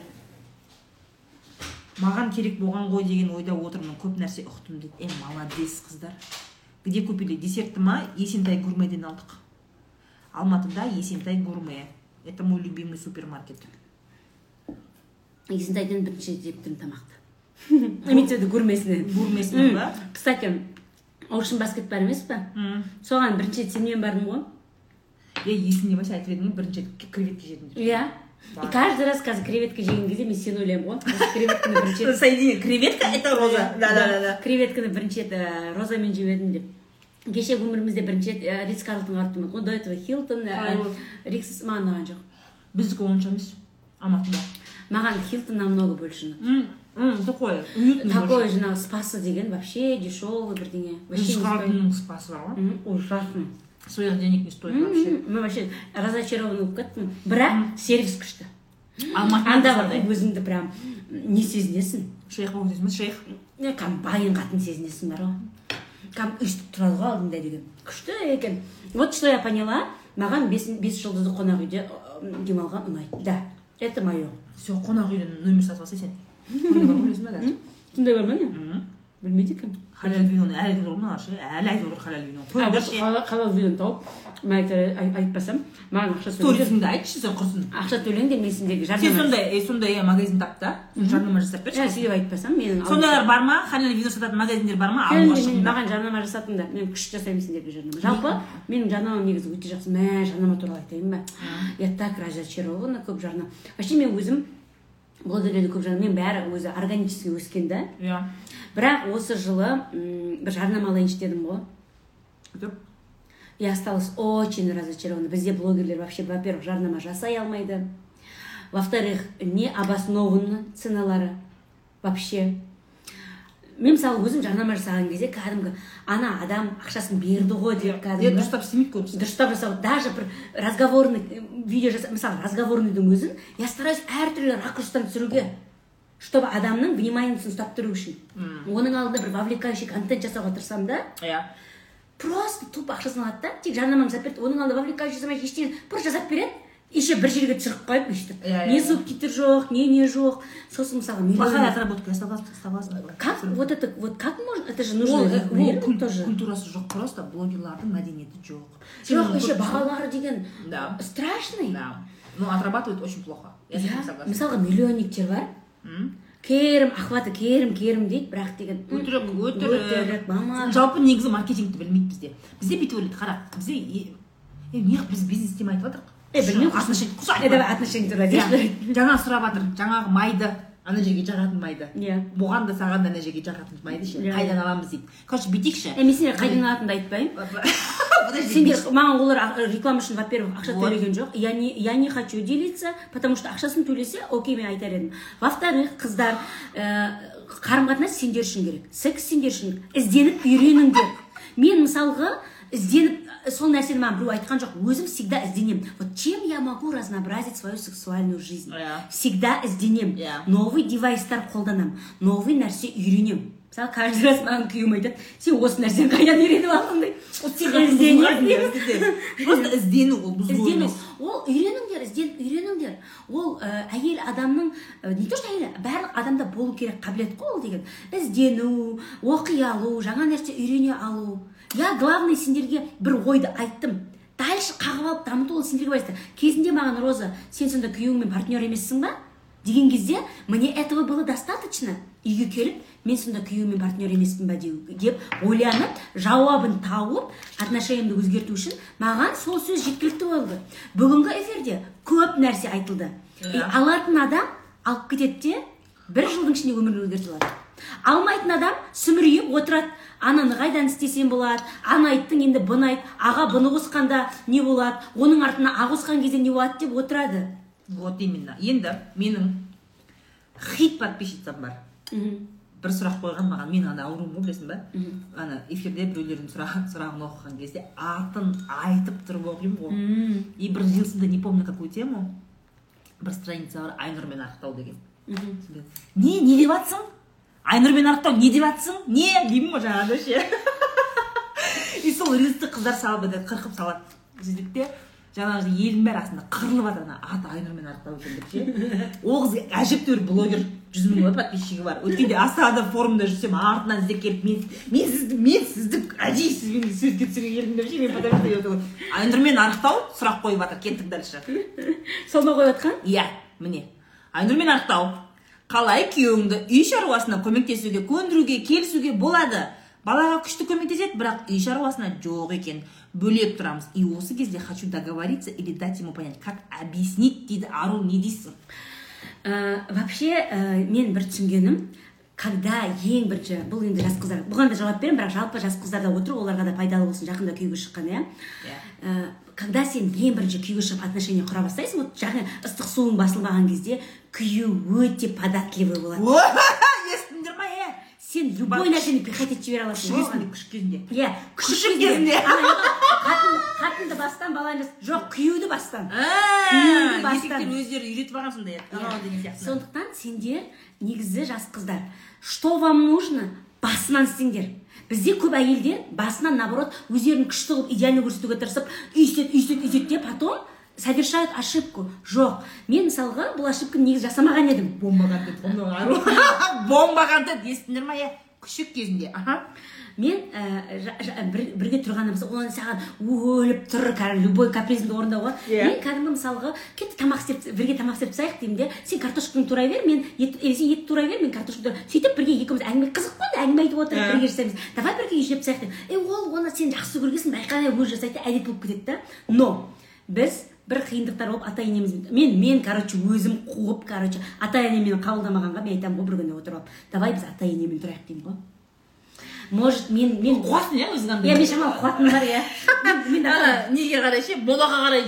[SPEAKER 1] Маған керек болған ғой деген ойда отырмын. Көп нәрсе ұқтым дейді е молодец қыздар. Где купили? Десертті ма? Есентай гурмеден алдық. Алматыда есентай гурме. Это мой любимый супермаркет.
[SPEAKER 2] Есентайдан бірінші жеп тұрмын тамақты. Имеется в виду гурмесіне
[SPEAKER 1] гурмесінен ба?
[SPEAKER 2] Кстати оушен баскет бар емес па? Соған бірінші рет сенімен бардым ғой.
[SPEAKER 1] Е есіңде ма сен айтып едің ғой бірінші рет креветка жедім деп.
[SPEAKER 2] Иә. И каждый раз қазір креветка жеген кезде мен сені ойлаймын ғой. Осы креветканы бірінші рет
[SPEAKER 1] соединение креветка это роза. Да да да да
[SPEAKER 2] креветканы бірінші рет ә, розамен жеп едім деп. Кеше өмірімізде бірінші рет ә, ритс карлтонға барып тұрмын ғой до этого хилтон
[SPEAKER 1] болды?
[SPEAKER 2] рикс маған ұнаған жоқ.
[SPEAKER 1] Біздікі онша емес. Алматыда.
[SPEAKER 2] Маған хилтон намного больше ұнады
[SPEAKER 1] такое уютный
[SPEAKER 2] такой жаңағы спасы деген вообще дешевый бірдеңе.
[SPEAKER 1] Рисхардының спасы бар ғой
[SPEAKER 2] ужасно
[SPEAKER 1] своих денег не стоит вообще.
[SPEAKER 2] мен вообще разочарован болып кеттім бірақ сервис күшті анда барып өзіңді прям не сезінесің
[SPEAKER 1] шейх болып ба шейх.
[SPEAKER 2] Кәдімгі байын қатын сезінесің бар ғой кәдімгі өйстіп тұрады ғой алдыңда деген. Күшті екен. Вот что я поняла. Маған бес, бес жұлдызды қонақ үйде демалған ұнайды. Да. Это мое
[SPEAKER 1] все қонақ үйден номер сатып алсай сен сондай бар
[SPEAKER 2] ма не
[SPEAKER 1] Әлі айтып отыр халал вино
[SPEAKER 2] А,
[SPEAKER 1] қой
[SPEAKER 2] вот
[SPEAKER 1] берші
[SPEAKER 2] халал- халал видеоны тауып мен айтар- ай- айтпасам маған ақша
[SPEAKER 1] сторисіңді айтшы сен құрсын
[SPEAKER 2] ақша төлеңдер мен сендерге
[SPEAKER 1] сен
[SPEAKER 2] жарнама
[SPEAKER 1] сондай е, сондай магазин тап та жарнама жасап берші
[SPEAKER 2] сөйтіп айтпасам менің
[SPEAKER 1] сондайлар бар ма халал вино сататын магазиндер бар ма
[SPEAKER 2] маған жарнама жасатыңдар мен күшті жасаймын сендерге жарнама жалпы менің жарнамам негізі өте жақсы мә жарнама туралы айтайын ба я так разочарована көп жарнама вообще мен өзім блогерлерді көп жарнама мен бәрі өзі органически өскен да
[SPEAKER 1] иә.
[SPEAKER 2] Бірақ осы жылы м, бір жарнама алайыншы дедім ғой.
[SPEAKER 1] Өтіп.
[SPEAKER 2] и осталась очень разочарована. Бізде блогерлер вообще во первых жарнама жасай алмайды. Во вторых не обоснованно ценалары вообще. Мен мысалы өзім жарнама жасаған кезде кәдімгі ана адам ақшасын берді ғой деп кәдімгі
[SPEAKER 1] дұрыстап істемейді көбісі
[SPEAKER 2] дұрыстап жасау даже бір разговорный видео жасап мысалы разговорныйдың өзін я стараюсь әртүрлі ракурстан түсіруге чтобы адамның вниманиесін ұстап тұру үшін оның алдында бір вовлекающий контент жасауға тырысамын да
[SPEAKER 1] иә
[SPEAKER 2] просто тупо ақшасын алады да тек жарнаманы жасап береді оның алдында вовлекающий жасамай ештеңе просто жасап береді еще бір жерге түсіріп қойып өйстіп
[SPEAKER 1] Иә, иә,
[SPEAKER 2] не
[SPEAKER 1] иә.
[SPEAKER 2] субтитр жоқ не не жоқ. Сосын мысалы
[SPEAKER 1] плохая отработка аласың
[SPEAKER 2] как? Вот это вот как можно? Это же нужно
[SPEAKER 1] ол
[SPEAKER 2] регулировать тоже.
[SPEAKER 1] культурасы жоқ просто блогерлардың мәдениеті жоқ.
[SPEAKER 2] Жоқ еще бағалары деген
[SPEAKER 1] Да.
[SPEAKER 2] страшный.
[SPEAKER 1] Да. Ну, отрабатывает очень плохо.
[SPEAKER 2] Иә мысалға миллионниктер бар. Керім охваты керім керім дейді бірақ деген
[SPEAKER 1] өтірік
[SPEAKER 2] өтірік. мама
[SPEAKER 1] жалпы негізі маркетингті білмейді бізде. Бізде бүйтіп ойлайды қара бізде біз бизнес істемей айтып жатырық
[SPEAKER 2] е білмеймін
[SPEAKER 1] отношение құс
[SPEAKER 2] е давай отношение туралы айтайықшы
[SPEAKER 1] жаңа сұрап жатыр жаңағы майды. Ана жерге жағатын майды.
[SPEAKER 2] Иә.
[SPEAKER 1] Бұған да саған да ана жерге жағатын майды ше.
[SPEAKER 2] Иә,
[SPEAKER 1] қайдан аламыз дейді. Короче бүйтейікші
[SPEAKER 2] е мен сендер қайдан алатынымды айтпаймын. Сендер маған олар реклама үшін во первых ақша төлеген жоқ. Я не я не хочу делиться потому что ақшасын төлесе окей мен айтар едім. Во вторых қыздар ә, қарым қатынас сендер үшін керек секс сендер үшін ізденіп үйреніңдер. Мен мысалға ізденіп сол нәрсені маған біреу айтқан жоқ. Өзім всегда ізденемін вот чем я могу разнообразить свою сексуальную жизнь?
[SPEAKER 1] Иә.
[SPEAKER 2] всегда ізденемін
[SPEAKER 1] Иә.
[SPEAKER 2] новый девайстар қолданамын новый нәрсе үйренемін мысалы каждый раз маған күйеуім айтады сен осы нәрсені қайдан үйреніп алдың? дейді
[SPEAKER 1] просто іздену ол бұзылу
[SPEAKER 2] іздену.
[SPEAKER 1] емес.
[SPEAKER 2] Ол үйреніңдер ізденіп үйреніңдер. Ол ә, әйел адамның ә, не то что әйел барлық адамда болу керек қабілет қой ол деген. Іздену оқи алу жаңа нәрсе үйрене алу. Я главный сендерге бір ойды айттым. Дальше қағып алып дамыту ол сендерге байланысты. Кезінде маған роза сен сонда күйеуіңмен партнер емессің ба? деген кезде мне этого было достаточно? үйге келіп мен сонда күйеуіммен партнер емеспін ба? деп ойланып жауабын тауып отношениямды өзгерту үшін маған сол сөз жеткілікті болды. Бүгінгі эфирде көп нәрсе айтылды. И
[SPEAKER 1] Иә.
[SPEAKER 2] алатын адам алып кетеді де бір жылдың ішінде өмірін өзгерте алады. Алмайтын адам сүмірейіп отырады. Ананы қайдан істесем болады? Ана айттың енді бұны айт. Аға бұны қосқанда не болады? Оның артына а қосқан кезде не болады деп отырады.
[SPEAKER 1] Вот именно. Енді менің хит подписчицам бар.
[SPEAKER 2] Мхм.
[SPEAKER 1] бір сұрақ қойған маған мен ана ауруым ғой білесің ба ана эфирде біреулердің сұрақ, сұрағын оқыған кезде атын айтып тұрып оқимын ғой. И бір рилсында не помню какую тему бір страница бар айнұрмен арықтау деген. Не не деп жатсың айнұрмен арықтау не деп жатсың не деймін ғой жаңағы ше. И сол рилсті қыздар салып еді қырқып салады. Сөйтіп те жаңағы елдің бәрі астында қырылып жатыр ана аты айнұрмен арықтау екен деп ше. Ол қыз әжептәуір блогер жүз мың подписчигі бар. Өткенде астанада форумда жүрсем артынан іздеп келіп мен мен сізді мен сізді әдейі сізбен суретке түсіргім келдім деп ше мен потому что айнұрмен арықтау сұрақ қойып жатыр кеттік дальше.
[SPEAKER 2] Сол ма қойып жатқан
[SPEAKER 1] иә міне. Айнұрмен арықтау. Қалай күйеуіңді үй шаруасына көмектесуге көндіруге келісуге болады? Балаға күшті көмектеседі бірақ үй шаруасына жоқ екен. Бөлек тұрамыз. И осы кезде хочу договориться или дать ему понять как объяснить дейді ару не дейсің?
[SPEAKER 2] Ә, вообще ә, мен бір түсінгенім когда ең бірінші бұл енді жас қыздар бұған да жауап беремін бірақ жалпы жас қыздар да отыр оларға да пайдалы болсын жақында күйеуге шыққан иә?
[SPEAKER 1] Иә.
[SPEAKER 2] Когда сен ең бірінші күйеуге шығып отношения құра бастайсың вот жаңа ыстық суың басылмаған кезде күйеу өте податливый болады.
[SPEAKER 1] Естіңдер ма е?
[SPEAKER 2] Сен любой нәрсені етіп жібере аласың
[SPEAKER 1] күшік
[SPEAKER 2] оған.
[SPEAKER 1] кезінде?
[SPEAKER 2] Иә
[SPEAKER 1] Күшік кезінде.
[SPEAKER 2] қатынды бастан баланы жоқ күйеуді бастан.
[SPEAKER 1] Еркектер
[SPEAKER 2] бастан.
[SPEAKER 1] өздері үйретіп алған сондай анау деген сияқты.
[SPEAKER 2] Сондықтан сендер негізі жас қыздар что вам нужно басынан істеңдер. Бізде көп әйелдер басынан наоборот өздерін күшті қылып идеально көрсетуге тырысып үйтеді үйтеді үйтеді де потом совершают ошибку. Жоқ. Мен мысалға бұл ошибканы негізі жасамаған едім.
[SPEAKER 1] Бомба контент бомба контент естіңдер ма? Е күшік кезінде аха.
[SPEAKER 2] Мен ә, бірге тұрғанымызда оны саған өліп тұр кәдімгі любой капризіңді орындауға.
[SPEAKER 1] Иә.
[SPEAKER 2] мен кәдімгі мысалға кетті тамақ істеп бірге тамақ істеп тастайық деймін де сен картошканы турай бер мен ет сен ет турай бер мен картошканы сөйтіп бірге екеуміз әңгіме қызық қой енді әңгіме айтып отырып
[SPEAKER 1] Иә.
[SPEAKER 2] бірге жасаймыз. Давай бірге жеп тастайық деп. Е ол оны сен жақсы көргенсің байқамай өзі жасайды да әдет болып кетеді да. Но біз бір қиындықтар болып ата енеміз мен мен короче өзім қуып короче ата енем мені қабылдамағанға мен айтамын ғой бір күні отырып алып. Давай біз ата енемен тұрайық деймін ғой. Может мен мен
[SPEAKER 1] қуасың иә өзің
[SPEAKER 2] иә мен шамалы қуатым бар иә мен мен
[SPEAKER 1] ана неге қарай ше молаға қарай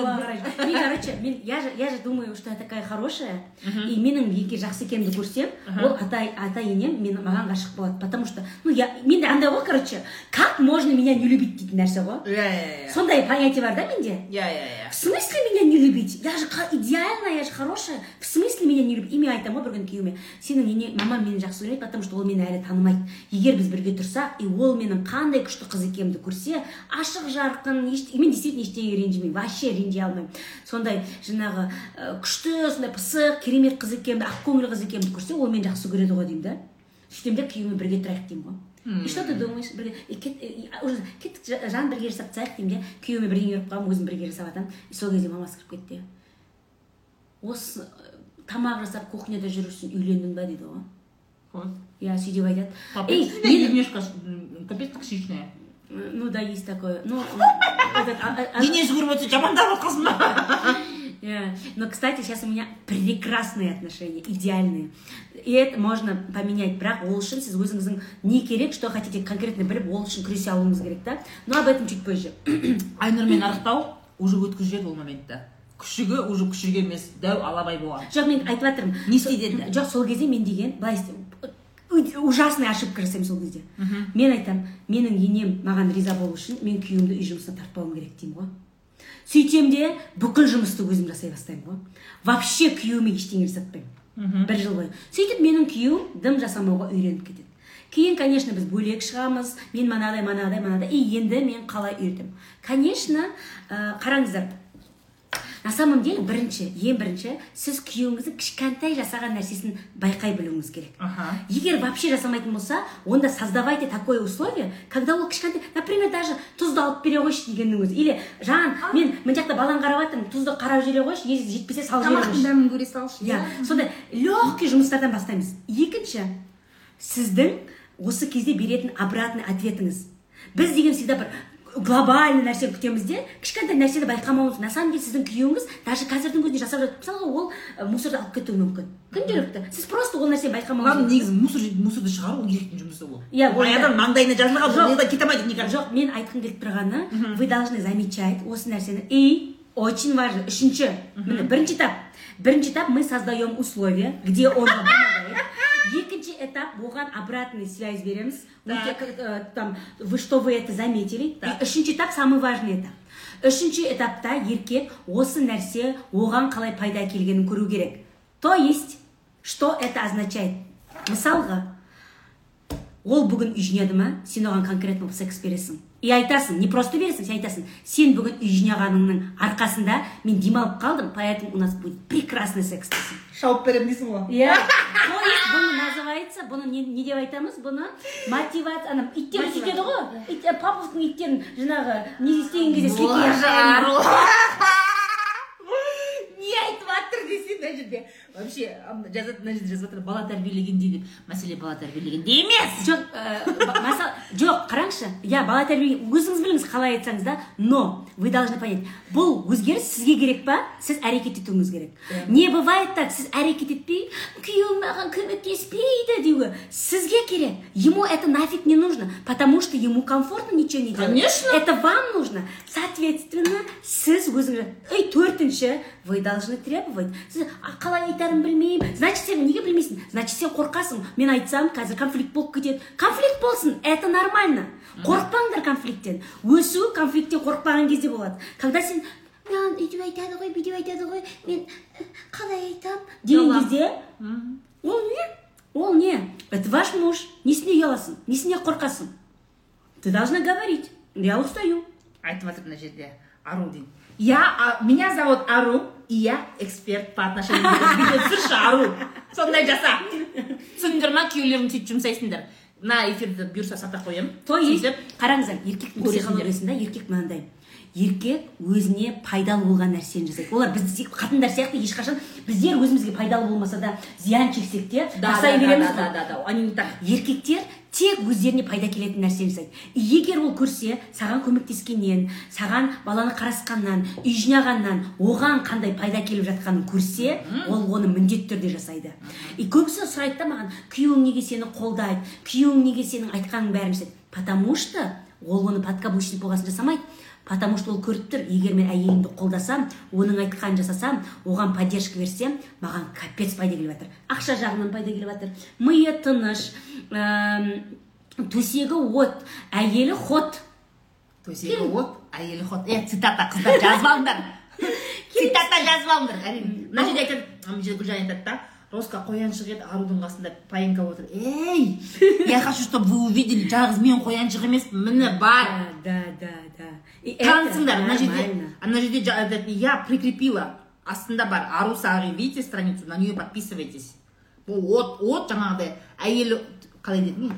[SPEAKER 2] была гараж. И, короче, мен, я, же, я же думаю, что я такая хорошая, и менің егер жақсы екенімді көрсем, ол ата, ата енем мен маған ғашық болады. Потому что, ну, я, менде андай ғой, короче, как можно меня не любить дейтін нәрсе ғой.
[SPEAKER 1] иә иә иә
[SPEAKER 2] Сондай понятие бар да менде?
[SPEAKER 1] иә иә
[SPEAKER 2] В смысле меня не любить? Я же идеальная, я же хорошая. В смысле меня не любить? И мен айтамын ғой бір күні күйеуіме, сенің ене, мамам мені жақсы көрмейді, потому что ол мені әлі танымайды. Егер біз бірге тұрсақ, и ол менің қандай күшті қыз екенімді көрсе, ашық жарқын, еш, мен действительно ештеңеге ренжімеймін, вообще ренжи алмаймын. Сондай жаңағы күшті, сондай пысық, керемет қыз екенімді, ақкөңіл қыз екенімді көрсе, ол мені жақсы көреді ғой деймін да. сөйтемін де күйеуіме бірге тұрайық деймін ғой. И что ты думаешь бірге уже кеттік жа- жан бірге жасап тастайық деймін де күйеуіме бірдеңе беріп қоямын өзім бірге жасап жатамын и сол кезде мамасы кіріп кетті. Осы тамақ жасап кухняда жүру үшін үйлендің ба дейді ғой иә сөйтіп айтады ей
[SPEAKER 1] Эй, немножко капец токсичная.
[SPEAKER 2] ну да есть такое ну этот, а- а- а-
[SPEAKER 1] Дене жүгіріп өтсе жамандап отқансың ба
[SPEAKER 2] Yeah. Но, кстати, сейчас у меня прекрасные отношения, идеальные. И это можно поменять. Бірақ ол үшін сіз өзіңіздің не керек, что хотите конкретно біліп, ол үшін күресе алуыңыз керек, да? Но об этом чуть позже.
[SPEAKER 1] айнұрмен арықтау уже өткізіп жіберді ол моментті күшігі уже күшік емес дәу алабай болған
[SPEAKER 2] жоқ мен айтып жатырмын
[SPEAKER 1] Не істейді енді?
[SPEAKER 2] жоқ сол кезде мен деген былай ужасный ошибка жасаймын сол кезде. Мен айтамын менің енем маған риза болу үшін мен күйеуімді үй жұмысына тартпауым керек деймін ғой. Сөйтсем де бүкіл жұмысты өзім жасай бастаймын ғой. Вообще күйеуіме ештеңе жасатпаймын. Бір жыл бойы. Сөйтіп менің күйеуім дым жасамауға үйреніп кетеді. Кейін конечно біз бөлек шығамыз. Мен мынадай мынадай мынадай и енді мен қалай үйретемін конечно ә, қараңыздар на самом деле бірінші ең бірінші сіз күйеуіңіздің кішкентай жасаған нәрсесін байқай білуіңіз керек.
[SPEAKER 1] Аха.
[SPEAKER 2] егер вообще жасамайтын болса онда создавайте такое условие когда ол кішкентай например даже тұзды алып бере қойшы дегеннің өзі или жан мен мына жақта баланы қарап жатырмын тұзды қарап жібере қойшы егер жетпесе салып жібере
[SPEAKER 3] тамақтың
[SPEAKER 2] қойшы
[SPEAKER 3] дәмін көре салшы
[SPEAKER 2] иә сондай легкий жұмыстардан бастаймыз. Екінші сіздің осы кезде беретін обратный ответіңіз. Біз деген всегда бір глобальный нәрсені күтеміз де кішкентай нәрсені байқамауымыз на самом деле сіздің күйеуіңіз даже қазірдің өзінде жасап жатыр. Мысалға ол мусорды алып кетуі мүмкін. Күнделікті. Сіз просто ол нәрсені байқамауыңыз
[SPEAKER 1] ладно негізі мусор мусорды шығару ол еркектің жұмысы ол.
[SPEAKER 2] Иә, ол да.
[SPEAKER 1] маңдайына жазылған
[SPEAKER 2] Жоқ.
[SPEAKER 1] кете алмайды никак.
[SPEAKER 2] Жоқ мен айтқым келіп тұрғаны вы должны замечать осы нәрсені. И очень важно үшінші міне бірінші этап. Бірінші этап мы создаем условия где он помогает этап оған обратный связь береміз Өте, э, там вы что вы это заметили?
[SPEAKER 1] Так.
[SPEAKER 2] үшінші этап самый важный этап үшінші этапта еркек осы нәрсе оған қалай пайда әкелгенін көру керек. То есть что это означает? Мысалға ол бүгін үй жинады ма сен оған конкретно секс бересің. И айтасың не просто бересің сен айтасың. Сен бүгін үй жинағаныңның арқасында мен демалып қалдым поэтому у нас будет прекрасный секс дейсің
[SPEAKER 1] шауып беремін дейсің ғой.
[SPEAKER 2] Иә. То есть бұны называется бұны не, не деп айтамыз бұны мотивация ана иттер сөйтеді ғой. Ит павловтың иттерін жаңағы не істеген кезде
[SPEAKER 1] не айтып жатыр десең мына жерде вообще жазады мына жерде жазып жатыр бала тәрбиелегенде деп мәселе бала тәрбиелегенде емес.
[SPEAKER 2] Жоқ масал жоқ қараңызшы иә бала тәрбие өзіңіз біліңіз қалай айтсаңыз да но вы должны понять. Бұл өзгеріс сізге керек па? Сіз әрекет етуіңіз керек.
[SPEAKER 1] Иә.
[SPEAKER 2] не бывает так. Сіз әрекет етпей күйеуім маған көмектеспейді деуге. Сізге керек. Ему это нафиг не нужно потому что ему комфортно ничего не делать.
[SPEAKER 1] Конечно.
[SPEAKER 2] это вам нужно. Соответственно сіз өзіңіз и төртінші вы должны требовать сіз «А, қалай айтарын білмеймін значит сен неге білмейсің? Значит сен қорқасың. Мен айтсам қазір конфликт болып кетеді. Конфликт болсын. Это нормально. Қорықпаңдар конфликттен өсу конфликттен қорықпаған кезде болады. Когда сен маған өйтіп айтады ғой бүйтіп айтады ғой мен э, қалай айтамын деген кезде ол не? Ол не? Это ваш муж несіне ұяласың несіне қорқасың ты должна говорить. Я устаю.
[SPEAKER 1] Айтып жатыр мына жерде ару дейді я меня зовут ару и я эксперт по отношениям түсірші ару сондай жаса. Түсіндіңдер ма күйеулеріңді сөйтіп жұмсайсыңдар. Мына эфирді бұйырса сата қоямын
[SPEAKER 2] то есть қараңыздар еркектің
[SPEAKER 1] Көресіңдер.
[SPEAKER 2] психологиясында еркек мынандай. Еркек өзіне пайдалы болған нәрсені жасайды. Олар біз сек- қатындар сияқты ешқашан біздер өзімізге пайдалы болмаса да зиян шексек те
[SPEAKER 1] да
[SPEAKER 2] жасай
[SPEAKER 1] да,
[SPEAKER 2] береміз
[SPEAKER 1] да,
[SPEAKER 2] ғой.
[SPEAKER 1] да, да, да, они не так.
[SPEAKER 2] Еркектер тек өздеріне пайда келетін нәрсені жасайды. Егер ол көрсе саған көмектескеннен саған баланы қарасқаннан үй жинағаннан оған қандай пайда келіп жатқанын көрсе ол оны міндетті түрде жасайды. И көбісі сұрайды да маған күйеуің неге сені қолдайды? Күйеуің неге сенің айтқаныңның бәрін жасайды? Потому что ол оны подкаблучник болған соң жасамайды. Потому что ол көріп тұр егер мен әйелімді қолдасам оның айтқанын жасасам оған поддержка берсем маған капец пайда келіп жатыр. Ақша жағынан пайда келіп жатыр. Миы тыныш төсегі от әйелі ход.
[SPEAKER 1] Төсегі от әйелі ход. Е цитата қыздар жазып алыңдар цитата жазып алыңдар әрине. Мына жерде айтады мына жерде гүлжан айтады да роска қояншық еді арудың қасында паинька отыр ей я хочу чтобы вы увидели жалғыз мен қояншық емеспін. Міне бар.
[SPEAKER 2] Да да.
[SPEAKER 1] Танысыңдар мына жерде ана жерде я прикрепила. Астында бар ару сағи видите страницу на нее подписывайтесь. Бұл от от жаңағыдай әйелі қалай дедің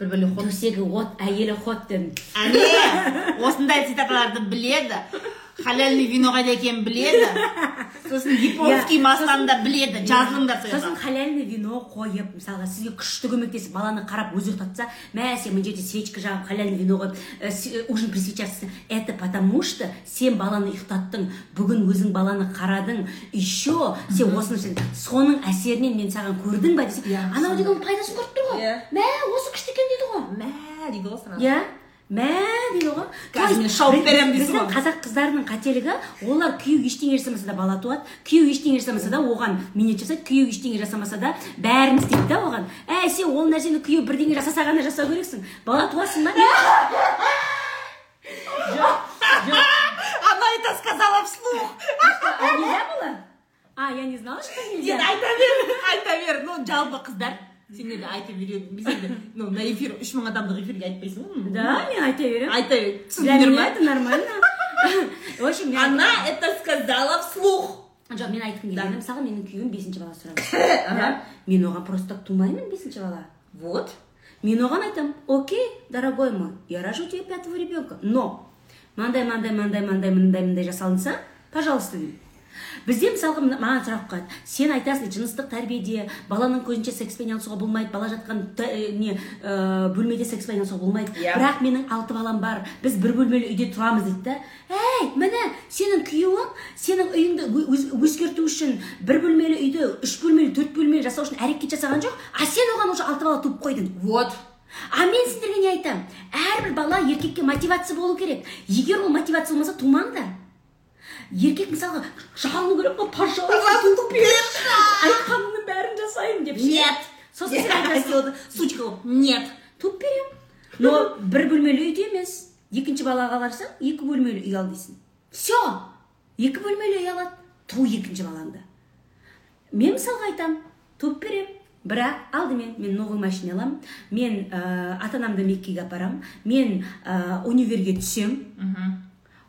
[SPEAKER 1] бір бәле ход.
[SPEAKER 2] Төсегі от әйелі ход дедім
[SPEAKER 1] әне осындай цитаталарды біледі халяльный вино қайда екенін біледі сосын японский масланы да біледі жазылыңдар сол
[SPEAKER 2] сосын халяльный вино қойып мысалға сізге күшті көмектесіп баланы қарап өзі ұйықтатса мә сен мына жерде свечка жағып халяльный вино қойып с- э, ужин при свечах істесең. это потому что сен баланы ұйықтаттың бүгін өзің баланы қарадың еще сен осыны соның әсерінен мен саған көрдің ба десе анау деген пайдасын көріп тұр ғой.
[SPEAKER 1] Иә.
[SPEAKER 2] мә осы күшті екен дейді ғой.
[SPEAKER 1] Мә дейді ғой сразу
[SPEAKER 2] иә? Мә дейді ғой.
[SPEAKER 1] Қазір мен шауып беремін дейсің
[SPEAKER 2] біздің
[SPEAKER 1] ғой.
[SPEAKER 2] қазақ қыздарының қателігі олар күйеу ештеңе жасамаса да бала туады күйеу ештеңе жасамаса да оған минет жасайды күйеу ештеңе жасамаса да бәрін істейді да оған. Әй сен ол нәрсені күйеу бірдеңе жасаса ғана жасау керексің. Бала туасың ба?
[SPEAKER 1] Она это сказала вслух.
[SPEAKER 2] А нельзя было а я не знала что нельзя
[SPEAKER 1] айта бер айта бер. Ну жалпы қыздар. Сендер де айта береді біз енді ну на эфир үш мың адамдық эфирге айтпайсың ғой
[SPEAKER 2] да мен айта беремін.
[SPEAKER 1] Айта түсіндіңдер ма
[SPEAKER 2] это нормально. В общем
[SPEAKER 1] она это сказала вслух.
[SPEAKER 2] Жоқ мен айтқым келгені мысалы менің күйеуім бесінші бала да. Мен оған просто так тумаймын бесінші бала.
[SPEAKER 1] Вот.
[SPEAKER 2] Мен оған айтамын окей дорогой мой я рожу тебе пятого ребенка но мынандай мынандай мынандай мынандай мындай мындай жасалынса пожалуйста деймін бізде мысалға маған сұрақ қояды сен айтасың жыныстық тәрбиеде баланың көзінше секспен айналысуға болмайды бала жатқан э, не ә, бөлмеде секспен айналысуға болмайды.
[SPEAKER 1] Иә.
[SPEAKER 2] бірақ менің алты балам бар біз бір бөлмелі үйде тұрамыз дейді да. Ей міне сенің күйеуің сенің үйіңді өзгерту үшін бір бөлмелі үйді үш бөлмелі төрт бөлмелі жасау үшін әрекет жасаған жоқ а сен оған уже алты бала туып қойдың.
[SPEAKER 1] Вот.
[SPEAKER 2] А мен сіздерге не айтамын әрбір бала еркекке мотивация болу керек. Егер ол мотивация болмаса тумаңдар. Еркек мысалға жалыну керек қой пожалуйста берші. айтқаныңның бәрін жасаймын деп
[SPEAKER 1] нет.
[SPEAKER 2] Сосын сен айтасың
[SPEAKER 1] сучка болып нет
[SPEAKER 2] туып беремін. Но бір бөлмелі үйде емес. Екінші балаға барсаң екі бөлмелі үй ал дейсің. Все екі бөлмелі үй алады. Ту екінші балаңды. Мен мысалға айтамын туып беремін бірақ алдымен мен новый машина аламын. Мен ә, ата анамды меккеге апарамын мен ә, универге түсемін.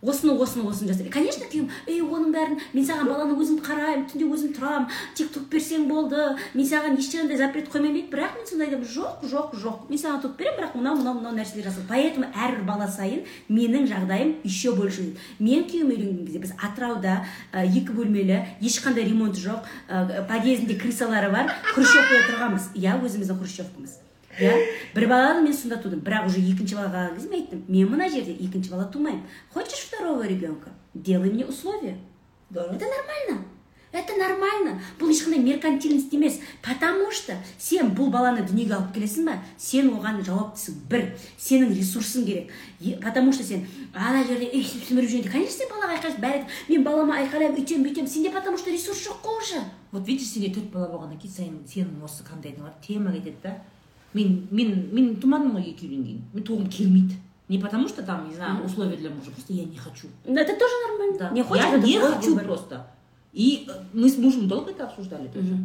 [SPEAKER 2] Осыны осыны осыны жасаймын конечно күйеуім ей оның бәрін мен саған баланы өзім қараймын түнде өзім тұрамын тек туып берсең болды мен саған ешқандай запрет қоймаймын дейді бірақ мен сонда айтамын жоқ жоқ жоқ мен саған туып беремін бірақ мынау мынау мынау нәрселер жаса поэтому әрбір бала сайын менің жағдайым еще больше дейді. Мен күйеуім үйленген кезде біз атырауда ә, екі бөлмелі ешқандай ремонт жоқ ә, подъездінде крысалары бар хрущевкада тұрғанбыз. Иә өзіміздің хрущевкамыз. Иә бір баланы мен сонда тудым. Бірақ уже екінші балаға қалған кезде мен айттым мен мына жерде екінші бала тумаймын. Хочешь второго ребенка? Делай мне условия
[SPEAKER 1] Здорово.
[SPEAKER 2] это нормально. Это нормально. Бұл ешқандай меркантильность емес. Потому что сен бұл баланы дүниеге алып келесің ба? Сен оған жауаптысың. Бір сенің ресурсың керек. Е- потому что сен ана жерде үй сіміріп жүргенде конечно сен балаға айқайсың бәрі мен балама айқайлаймын үйтемін бүйтемін сенде потому что ресурс жоқ қой уже.
[SPEAKER 1] Вот видишь сенде төрт бала болғаннан кейін сен сенің осы бар тема кетеді да. Мен мен мен тумадым ғой екі үйленген мен туғым келмейді не потому что там не знаю условия для мужа просто я не хочу.
[SPEAKER 2] Ну, это тоже нормально.
[SPEAKER 1] Да.
[SPEAKER 2] не хочешь
[SPEAKER 1] я не хочу просто. И э, мы с мужем долго это обсуждали тоже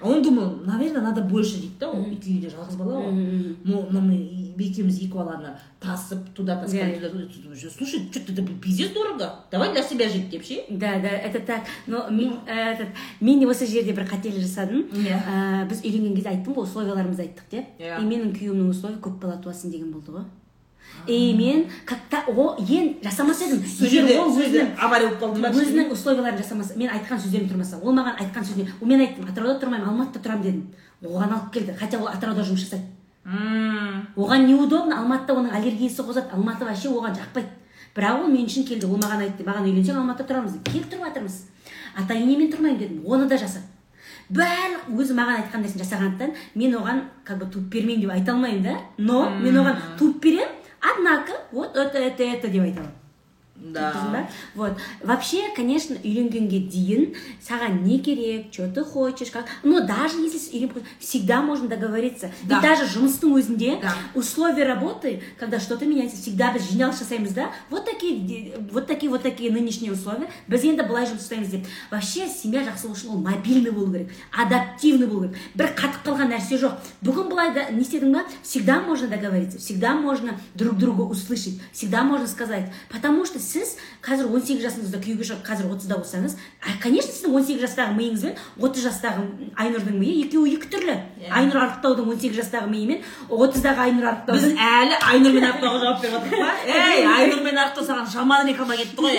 [SPEAKER 1] Он думал наверное надо больше дейді да ол екі үйде жалғыз бала ғой мы екеуміз екі баланы тасып туда таскали туда слушай что то это пиздец дорого? Давай для себя жить деп ше
[SPEAKER 2] да да это так. Но мен ә, этот мен осы жерде бір қателік жасадым
[SPEAKER 1] Иә.
[SPEAKER 2] Ә, біз үйленген кезде айттым ғой условияларымызды айттық деп и менің күйеуімнің условия көп бала туасың деген болды ғой. И мен о ең жасамас едім
[SPEAKER 1] сол
[SPEAKER 2] егер
[SPEAKER 1] жерде авария болып қалдың ба
[SPEAKER 2] өзінің условияларын жасамаса мен айтқан сөздерім тұрмаса ол маған айтқан сөзіне мен айттым атырауда тұрмаймын алматыда тұрамын дедім. оған алып келді хотя ол атырауда жұмыс жасайды? Оған неудобно алматыда оның аллергиясы қозады алматы вообще оған жақпайды. бірақ ол мен үшін келді ол маған айтты маған үйленсең алматыда тұрамыз келіп тұрып жатырмыз. ата енемен тұрмаймын дедім оны да жаса барлық өзі маған айтқан нәрсені жасағандықтан мен оған как бы туып бермеймін деп айта алмаймын да но мен оған туып беремін однако вот это это это деп Түсіндің ба?
[SPEAKER 1] да
[SPEAKER 2] Вот. Вообще, конечно, үйленгенге дейін саған не керек, что ты хочешь, как. Но даже если үйленіп всегда можно договориться.
[SPEAKER 1] Да.
[SPEAKER 2] И даже жұмыстың өзінде
[SPEAKER 1] Да.
[SPEAKER 2] условия работы, когда что-то меняется, всегда біз жиналыс жасаймыз да. Вот такие, вот такие, вот такие нынешние условия. Біз енді былай жұмыс жасаймыз деп. Вообще, семья жақсы болу үшін ол мобильный болу керек, адаптивный болу керек. Бір қатып қалған нәрсе жоқ. Бүгін былай да не істедің ба? Всегда можно договориться, всегда можно друг друга услышать, всегда можно сказать. Потому что сіз қазір 18 жасыңызда күйеуге шығып қазір 30-да болсаңыз конечно сіздің 18 жастағы миыңыз бен 30 жастағы айнұрдың миы екеуі екі түрлі.
[SPEAKER 1] Иә.
[SPEAKER 2] айнұр арықтаудың 18 жастағы миы мен 30-дағы айнұр
[SPEAKER 1] біз
[SPEAKER 2] арықтаудың
[SPEAKER 1] әлі айнұр мен арықтауға жауап беріп жатырмық па ей айнұр мен арықтау саған жаман реклама кетті ғой.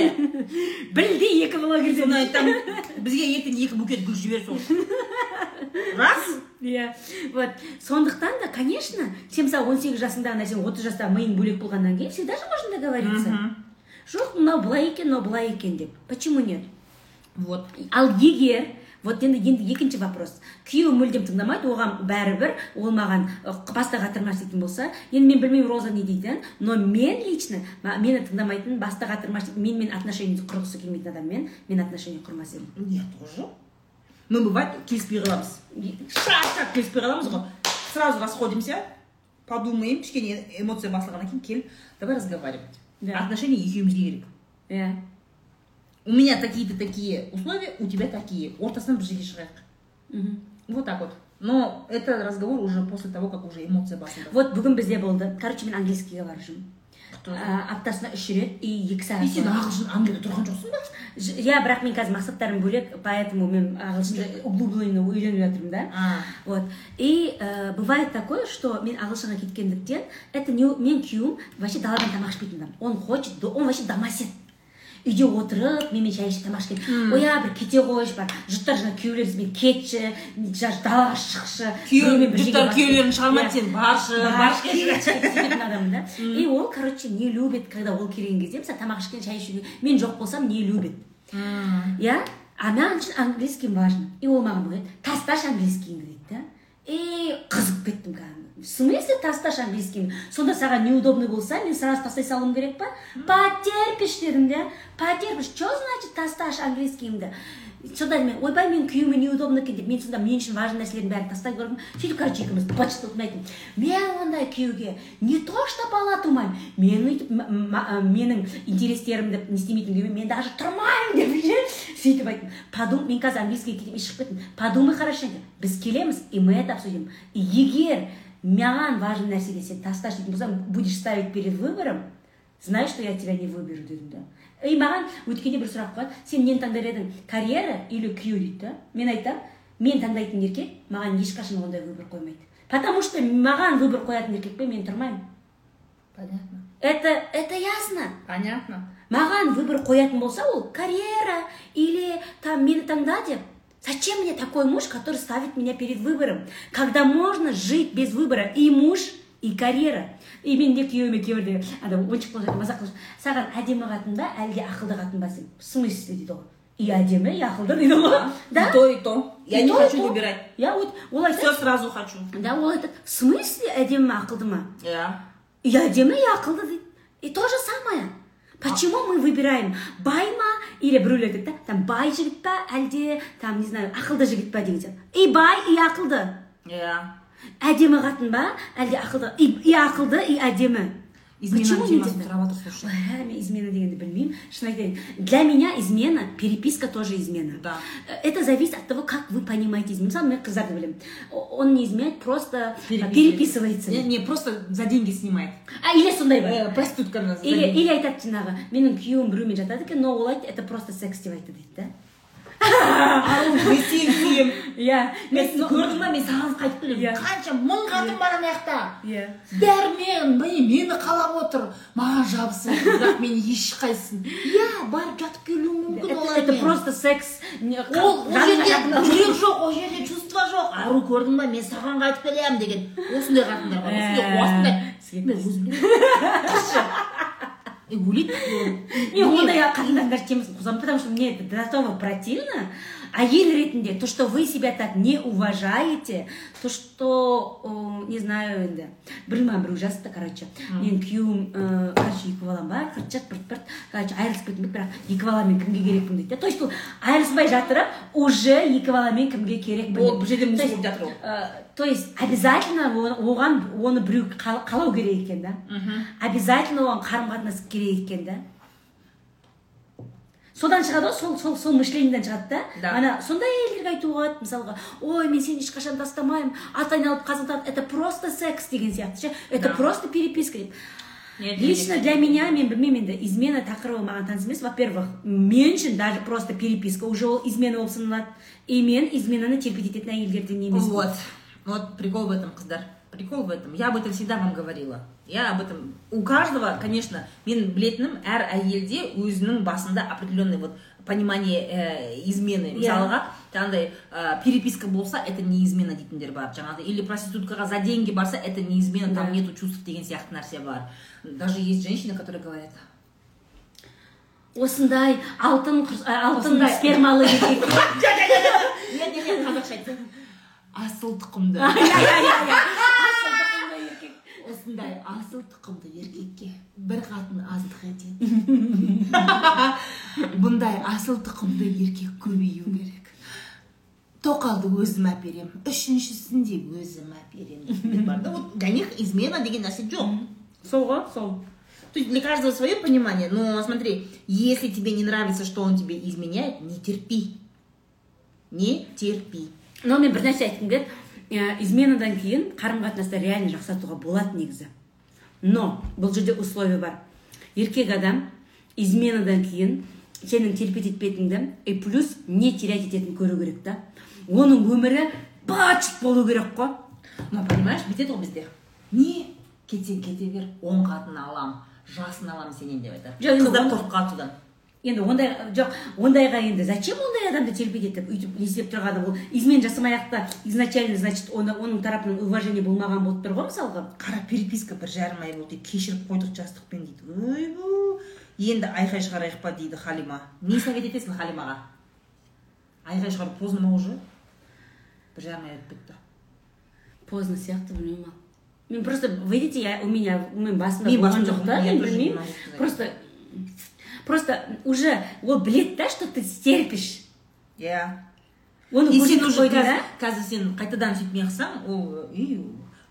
[SPEAKER 2] Білде екі блогер
[SPEAKER 1] соны айтамын бізге ертең екі букет гүл жібер сол рас?
[SPEAKER 2] Иә вот. Сондықтан да конечно сен мысалы 18 жасыңдағы нәрсен 30 жастағы миың бөлек болғаннан кейін всегда же можно договориться. Жоқ мынау былай екен мынау былай екен деп. Почему нет?
[SPEAKER 1] Вот.
[SPEAKER 2] Ал егер вот енді енді екінші вопрос. Күйеуі мүлдем тыңдамайды оған бәрібір ол маған баста қатырмаш дейтін болса енді мен білмеймін роза не дейтінін но мен лично мені тыңдамайтын баста қатырмаш менімен отношение құрғысы келмейтін адаммен мен отношение құрмас едім.
[SPEAKER 1] Я тоже мы бывает келіспей қаламыз. Шақ шақ келіспей қаламыз ғой. Сразу расходимся подумаем кішкене эмоция басылғаннан кейін келіп давай разговаривать.
[SPEAKER 2] Да.
[SPEAKER 1] отношения екеумізге керек
[SPEAKER 2] иә
[SPEAKER 1] у меня такие-то такие условия у тебя такие. Ортасынан бір жерге шығайық
[SPEAKER 2] мхм.
[SPEAKER 1] вот так вот. Но это разговор уже после того как уже эмоция басылды
[SPEAKER 2] вот бүгін бізде болды короче мен английскийге барып жүрмін Ә, аптасына үш рет и екі сағат
[SPEAKER 1] и сен ағылшын англияда тұрған жоқсың ба
[SPEAKER 2] иә бірақ мен қазір мақсаттарым бөлек поэтому мен ағылшынды углубленно үйреніп жатырмын да. Вот. И э, бывает такое, что мен ағылшынға кеткендіктен, это не мен күйеуім вообще даладан тамақ ішпейтін адам. Он хочет, он вообще домосед. Үйде отырып менімен шай ішіп тамақ ішкен. А бір кете қойшы бар. Жұрттар жаңа күйеулеріңізбен кетші далаға шықшы.
[SPEAKER 1] Жұрттар күйеулерін шығармайды
[SPEAKER 2] Иә.
[SPEAKER 1] сен баршы
[SPEAKER 2] Бар,
[SPEAKER 1] баршы.
[SPEAKER 2] дейтін адаммын да. И ол короче не любит когда ол келген кезде мысалы тамақ ішкен шай ішуге. Мен жоқ болсам не любит. Иә? А маған үшін английский важно. И ол маған говорит тасташы английскийіңді дейді да. И қызып кеттім кәдімгі. В смысле тасташы английскийіңді сонда саған неудобно болса мен сразу тастай салуым керек па? Потерпишь дедім да? Потерпишь. Что значит тасташы английскийіңді сонда мен ойбай менің күйеуіме неудобно екен деп мен сонда мен үшін важный нәрселердің бәрін тастай көрдім. Сөйтіп короче екеуміз быт айттым мен ондай күйеуге не то что бала тумаймын мен өйтіп менің интерестерімді не істемейтін күйеуге мен даже тұрмаймын деп ше сөйтіп айттым. Подум мен қазір английскийге кетемін и шығып кеттім. Подумай хорошенько. Біз келеміз и мы это обсудим. Егер маған важный нәрседе сен тасташы дейтін болсаң будешь ставить перед выбором знай что я тебя не выберу дедім да и маған өткенде бір сұрақ қояды сен нені таңдар едің карьера или күйеу дейді да мен айтамын мен таңдайтын еркек маған ешқашан ондай выбор қоймайды потому что маған выбор қоятын еркекпен мен тұрмаймын
[SPEAKER 1] понятно.
[SPEAKER 2] Это это ясно.
[SPEAKER 1] Понятно.
[SPEAKER 2] Маған выбор қоятын болса ол карьера или там мені таңда деп зачем мне такой муж который ставит меня перед выбором? Когда можно жить без выбора? И муж и карьера. И мен де күйеуіме кейбірде ана ойыншық болып жатыр мазақ қылып саған әдемі қатын ба әлде ақылды қатын ба десем в смысле дейді ғой и әдемі и ақылды дейді ғой
[SPEAKER 1] и
[SPEAKER 2] да
[SPEAKER 1] то и то. Я
[SPEAKER 2] И
[SPEAKER 1] не
[SPEAKER 2] и
[SPEAKER 1] хочу выбирать.
[SPEAKER 2] Иә вот ол айтады
[SPEAKER 1] все сразу хочу.
[SPEAKER 2] Да ол айтады в смысле әдемі ме ақылды ма?
[SPEAKER 1] Иә
[SPEAKER 2] и әдемі и ақылды дейді. И то же самое. Почему мы выбираем бай ма или біреулер айтады да там бай жігіт па әлде там не знаю ақылды жігіт па деген сияқты и бай и ақылды
[SPEAKER 1] иә
[SPEAKER 2] әдемі қатын ба әлде ақылды и, и ақылды и әдемі Почему
[SPEAKER 1] темасын
[SPEAKER 2] нельзя?
[SPEAKER 1] сұрап жатыр слушай
[SPEAKER 2] Ой, мен измена дегенді білмеймін шын айтайын для меня измена переписка тоже измена
[SPEAKER 1] Да.
[SPEAKER 2] это зависит от того как вы понимаете измену мысалы мен қыздарды білемін О- он не изменяет просто
[SPEAKER 1] Переписывается.
[SPEAKER 2] переписывается
[SPEAKER 1] не, не просто за деньги снимает
[SPEAKER 2] а или сондай бар
[SPEAKER 1] Э, проститутканы за
[SPEAKER 2] или
[SPEAKER 1] деньги.
[SPEAKER 2] или айтады жаңағы менің күйеуім біреумен жатады екен но ол айтты это просто секс деп айтты дейді да
[SPEAKER 1] Ару ресейден
[SPEAKER 2] иә.
[SPEAKER 1] Мен көрдің ба? Мен саған қайтып келемін.
[SPEAKER 2] Иә.
[SPEAKER 1] қанша мың қатын бар ана жақта.
[SPEAKER 2] Иә.
[SPEAKER 1] Бәрі мен мені қалап отыр. Маған жабысып бірақ мен ешқайсысын. Иә барып жатып келуім мүмкін олармен.
[SPEAKER 2] это просто секс.
[SPEAKER 1] Ол жерде жүрек жоқ ол жерде чувство жоқ. Ару көрдің ба мен саған қайтып келемін деген осындай қатындар бар. Осындай
[SPEAKER 2] Ә,
[SPEAKER 1] осындай.
[SPEAKER 2] сізге
[SPEAKER 1] мен өзім и өледі
[SPEAKER 2] мен ондай қатындардың темасын қозғамын потому что мне это до того противно. Әйел ретінде то что вы себя так не уважаете то что не знаю енді білмеймін біреу жазыпты короче. Менің күйеуім ыыы короче екі балам бар қырт жат пырт пырт короче айырылысып кеттім дейді бірақ екі баламен кімге керекпін дейді да то есть ол айырылыспай жатырып уже екі баламен кімге керекпін
[SPEAKER 1] ол бір жерде мусор болып жатыр ол
[SPEAKER 2] то есть обязательно оған оны біреу қал- қалау керек екен да? Обязательно оған қарым қатынас керек екен да? Содан шығады ғой сол сол сол мышлениеден шығады да.
[SPEAKER 1] Да.
[SPEAKER 2] ана сондай әйелдерге айтуға болады мысалға ой мен сені ешқашан тастамаймын аты айналып қазан это просто секс деген сияқты ше. Это просто переписка деп. Лично для меня мен білмеймін енді измена тақырыбы маған таныс емес. Во первых мен үшін даже просто переписка уже ол измена болып саналады. И мен изменаны терпеть ететін әйелдерден емеспін
[SPEAKER 1] Вот. Вот прикол в этом, Қыздар. Прикол в этом. Я об этом всегда вам говорила. Я об этом. У каждого, конечно, мен білетінім әр әйелде өзінің басында определенный вот понимание э, измены.
[SPEAKER 2] Иә.
[SPEAKER 1] Мысалға, жаңағыдай э, переписка болса, это не измена дейтіндер бар. Жаңағыдай, или проституткаға за деньги барса, это не измена, там нету чувств деген сияқты нәрсе бар. Даже есть женщины, которые говорят,
[SPEAKER 2] осындай алтын ә, алтын спермалы еркек
[SPEAKER 1] нет, нет, нет, қазақша айтсам, асыл тұқымды. Осындай асыл тұқымды еркекке бір қатын аздық етеді. Бұндай асыл тұқымды еркек көбею керек. Тоқалды өзім әперемін үшіншісін де өзім әперемін бар да вот для них измена деген нәрсе жоқ.
[SPEAKER 2] Сол ғой сол.
[SPEAKER 1] То есть для каждого свое понимание но смотри если тебе не нравится что он тебе изменяет не терпи. Не терпи.
[SPEAKER 2] Но мен бір нәрсе айтқым келеді изменадан кейін қарым қатынасты реально жақсартуға болады негізі. Но бұл жерде условие бар. Еркек адам изменадан кейін сенің терпеть етпейтініңді и плюс не терять ететінін көру керек та. Оның өмірі бачит болу керек қой.
[SPEAKER 1] Но понимаешь бүйтеді ғой бізде. Не кетсең кете бер он қатын алам жасын алам сенен деп айтады. Қыздар қорқып қалады содан.
[SPEAKER 2] Енді ондай жоқ ондайға енді зачем ондай адамды терпеть етіп өйтіп не істеп тұрғаны ол измен жасамай ақ та изначально значит оны, оның тарапынан уважение болмаған болып тұр ғой мысалға.
[SPEAKER 1] Қара переписка бір жарым ай болды кешіріп қойдық жастықпен дейді. Ойбу енді айқай шығарайық па дейді халима. Не совет етесің халимаға? Айқай шығару поздно ма уже? Бір жарым ай өтіп кетті.
[SPEAKER 2] Поздно сияқты білмеймін. Мен просто видите я у меня мен басында
[SPEAKER 1] Мен
[SPEAKER 2] болған жоқ та мен білмеймін. просто просто уже ол біледі да что ты стерпишь
[SPEAKER 1] иә
[SPEAKER 2] оны
[SPEAKER 1] сен уже
[SPEAKER 2] да?
[SPEAKER 1] қазір сен қайтадан сөйтмей қылсаң ол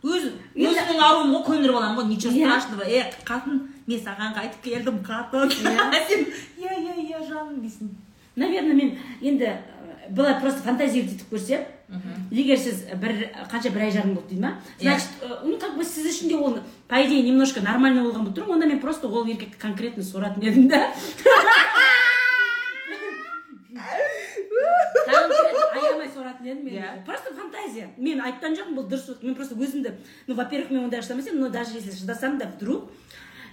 [SPEAKER 1] өз аруым ғой көндіріп аламын ғой ничего страшного. Е қатын мен саған қайтып келдім қатын. Сен иә иә иә жаным дейсің.
[SPEAKER 2] Наверное мен енді э, былай просто фантазировать етіп көрсем. Егер сіз бір қанша бір ай жарым болды дейді ма? Значит э, ну как бы сіз үшін де ол по идее немножко нормально болған болып тұр. Онда мен просто ол еркекті конкретно соратын едім да. Аямай соратын едім мен.
[SPEAKER 1] Иә.
[SPEAKER 2] просто фантазия. Мен айтқан жоқпын бұл дұрыс. Мен просто өзімді ну во первых мен ондай шыдамас едім но даже если шыдасам да вдруг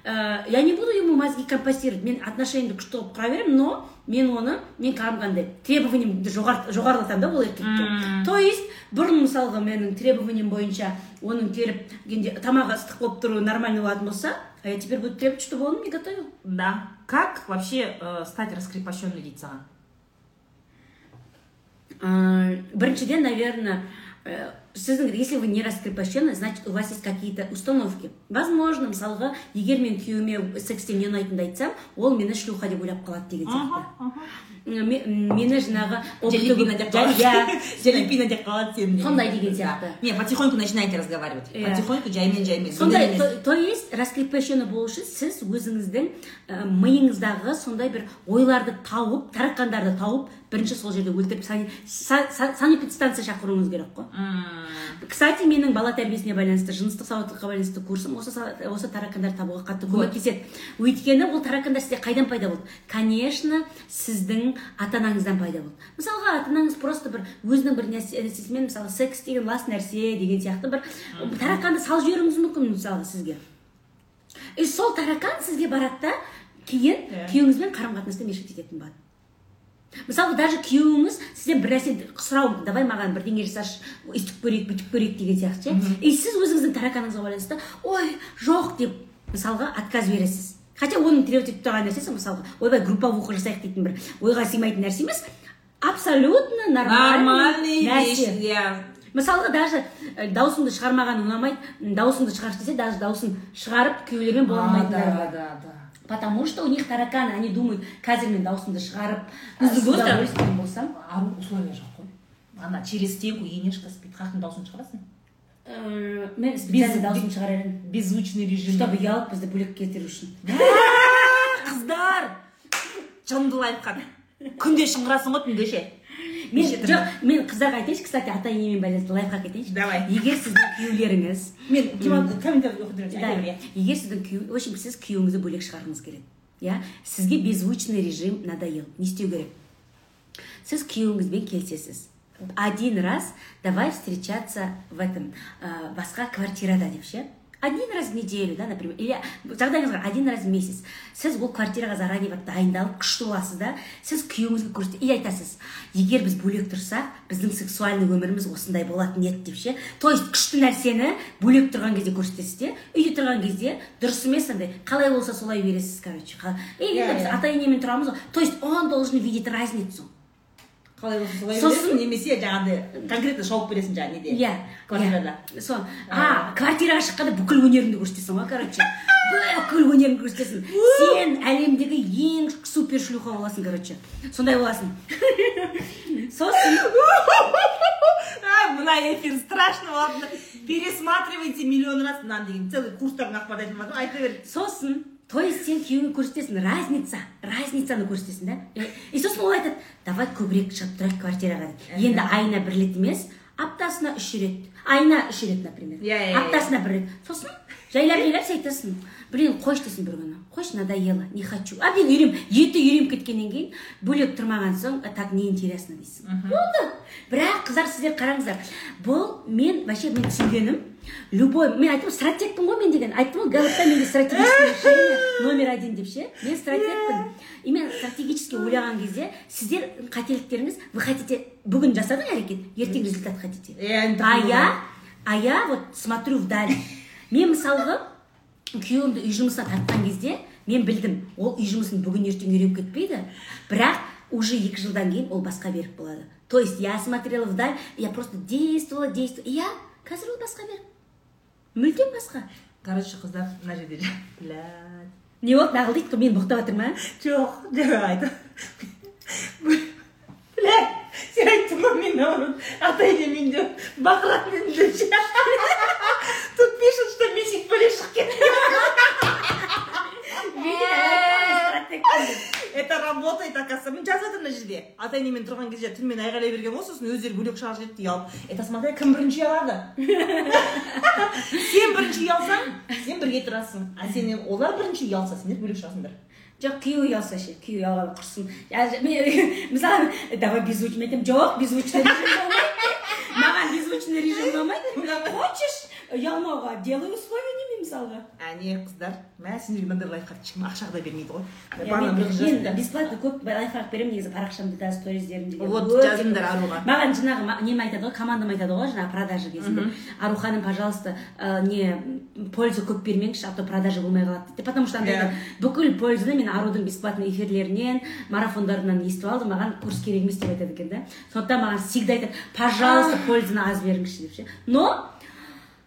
[SPEAKER 2] я не буду ему мозги компостировать мен отношениямды күшті қылып құра беремін но мен оны мен кәдімгідей требованиемді жоғар- жоғарылатамын да ол еркекке то есть бұрын мысалға менің требованием бойынша оның келіп келгенде тамағы ыстық болып тұруы нормально болатын болса а я теперь буду требовать чтобы он мне готовил
[SPEAKER 1] Да. Как вообще э, стать раскрепощенной дейді саған?
[SPEAKER 2] Э, біріншіден наверное э, сіздің если вы не раскрепощены значит у вас есть какие-то установки возможно мысалға егер мен күйеуіме секс не ұнайтынды айтсам ол мені шлюха деп ойлап қалады деген сияқты мені жаңағы
[SPEAKER 1] Желепина деп қалады. Желепина деп қалады сені.
[SPEAKER 2] Сондай деген сияқты.
[SPEAKER 1] Не, потихоньку начинайте разговаривать. Потихоньку жаймен жаймен.
[SPEAKER 2] сондай то, то есть раскрепощенный болу үшін сіз өзіңіздің миыңыздағы сондай бір ойларды тауып тарақандарды тауып бірінші сол жерде өлтіріп сани- са- са- санэпидстанция шақыруыңыз керек қой. Кстати менің бала тәрбиесіне байланысты жыныстық сауаттылыққа байланысты курсым осы осы таракандарды табуға қатты көмектеседі өйткені ол таракандар сізде қайдан пайда болды? Конечно сіздің ата анаңыздан пайда болды. Мысалға ата анаңыз просто бір өзінің бір нәрсе- нәрсесімен мысалы секс деген лас нәрсе деген сияқты бір тараканды салып жіберуіңіз мүмкін мысалға сізге. И сол таракан сізге барады да кейін күйеуіңізбен қарым қатынасты мешкет ететін болады. Мысалы даже күйеуіңіз сізден бір нәрсе сұрау давай маған бірдеңе жасашы өйтіп көрейік бүйтіп көрейік деген сияқты ше. И сіз өзіңіздің тараканыңызға байланысты ой жоқ деп мысалға отказ бересіз. Хотя оның требовать етіп тұрған нәрсесі мысалға ойбай групповуха жасайық дейтін бір ойға сыймайтын нәрсе емес абсолютно нормальный нәрсе.
[SPEAKER 1] иә.
[SPEAKER 2] мысалға даже э, даусыңды шығармаған ұнамайды м, даусыңды шығаршы десе даже даусын шығарып күйеулермен бола
[SPEAKER 1] А,
[SPEAKER 2] алмайтындары
[SPEAKER 1] да, да, да.
[SPEAKER 2] Потому что у них тараканы они думают қазір мен даусымды шығарып удовольствием болсам
[SPEAKER 1] ару условия жоқ қой. Ана через стенку енешка спит. Қаяқтың дауысын шығарасың?
[SPEAKER 2] э, мен специально дауысымды шығарар едім
[SPEAKER 1] Беззвучный режим.
[SPEAKER 2] чтобы ұялып бізді бөлек келтіру үшін
[SPEAKER 1] Қыздар! Жындылы айтқан. Күнде шыңғырасың ғой түнде ше.
[SPEAKER 2] Мен жоқ мен қыздарға айтайыншы кстати ата енемен байланысты лайфхак айтайыншы.
[SPEAKER 1] Давай.
[SPEAKER 2] егер сіздің күйеулеріңіз
[SPEAKER 1] Мен комментарий оқып иә.
[SPEAKER 2] егер сіздің күйеу в общем сіз күйеуіңізді бөлек шығарғыңыз келеді иә? Сізге беззвучный режим надоел не істеу керек. Сіз күйеуіңізбен келісесіз. Один раз давай встречаться в этом ә, басқа квартирада деп ше? Один раз в неделю да например или жағдайыңыз один раз в месяц. Сіз ол квартираға заранее барып дайындалып күшті боласыз да. Сіз күйеуіңізге көрсете и айтасыз егер біз бөлек тұрсақ біздің сексуальный өміріміз осындай болатын еді деп ше. То есть күшті нәрсені бөлек тұрған кезде көрсетесіз де үйде тұрған кезде дұрыс емес андай қалай болса солай бересіз короче и
[SPEAKER 1] Иә,
[SPEAKER 2] енді біз
[SPEAKER 1] иә.
[SPEAKER 2] ата енемен тұрамыз ғой. То есть он должен видеть разницу.
[SPEAKER 1] Қалай болса солай
[SPEAKER 2] Сосын-
[SPEAKER 1] немесе жаңағыдай конкретно шауып бересің жаңағы неде.
[SPEAKER 2] иә
[SPEAKER 1] Квартирада.
[SPEAKER 2] сол а квартираға шыққанда бүкіл өнеріңді көрсетесің ғой короче бүкіл өнеріңді көрсетесің сен әлемдегі ең супер шлюха боласың короче сондай боласың сосын
[SPEAKER 1] мына эфир страшно ладно. Пересматривайте миллион раз. Мынаны деген целый курстарын ақпарат айтып жатыр. айта бер.
[SPEAKER 2] сосын то есть сен күйеуіңе көрсетесің разница разницаны көрсетесің да? И- сосын ол айтады давай көбірек шығып тұрайық квартираға дейді енді айына бір рет емес аптасына үш рет. Айына үш рет например.
[SPEAKER 1] Иә, иә, иә.
[SPEAKER 2] аптасына бір рет. Сосын жайлап жайлап сен айтасың блин қойшы дейсің бір күні қойшы надоело не хочу. А мен үйреніп еті үйреніп кеткеннен кейін бөлек тұрмаған соң «А так неинтересно дейсің болды бірақ қыздар сіздер қараңыздар. Бұл мен вообще мен түсінгенім любой мен айттым ғой стратегпін ғой мен деген. Айттым ғой галопта менде стратегическое решение номер один деп ше. Мен стратегпін. И мен стратегически ойлаған кезде сіздер қателіктеріңіз вы хотите бүгін жасадың әрекет ертең результат хотите. А я а я вот смотрю вдаль. Мен мысалға күйеуімді үй жұмысына тартқан кезде мен білдім ол үй жұмысын бүгін ертең үйреніп кетпейді. Бірақ уже екі жылдан кейін ол басқа берік болады. То есть я смотрела вдаль я просто действовала действовала. Иә қазір ол басқа берік. Мүлдем басқа.
[SPEAKER 1] Короче, қыздар, мына жерде
[SPEAKER 2] не болды нағыл дейді ғой мені боқтап жатыр ма
[SPEAKER 1] Жоқ, жаңа айтып. Сен айттың ғой мен наоборот ата енемен бақыратын едім деп. Тут пишут, что месяц бөлек шығып кетті. Это работает, оказывается. Мен жазып жатырмын мына жерде ата енемен тұрған кезде түнімен айғайлай берген ғой сосын өздері бөлек шығарып жіберді ұялып это смотря кім бірінші ұялады сен бірінші ұялсаң сен бірге тұрасың а сен олар бірінші ұялса сендер бөлек шығасыңдар
[SPEAKER 2] жоқ күйеуі ұялса ше күйеуі ұялған құрсын мысалы давай беззвучный мен айтамын жоқ беззвучный режим болмайды маған беззвучный режим ұнамайды хочешь? Ұялмауға делай условия деймін мысалға
[SPEAKER 1] әне қыздар мә сендерге мынандай лайфхак ешкім ақшаға да бермейді ғой.
[SPEAKER 2] Мен, бесплатно көп лайфхак беремін негізі парақшамда да сториздерімде де.
[SPEAKER 1] Вот, жазыңдар аруға.
[SPEAKER 2] маған жаңағы неме айтады ғой командам айтады ғой жаңағы продажа кезінде. Ару ханым пожалуйста ә, не польза көп бермеңізші а то продажа болмай қалады дейді. Потому что андай
[SPEAKER 1] Иә.
[SPEAKER 2] бүкіл пользаны мен арудың бесплатный эфирлерінен марафондарынан естіп алдым. Маған курс керек емес деп айтады екен да. Сондықтан маған всегда айтады пожалуйста пользаны аз беріңізші деп ше. Но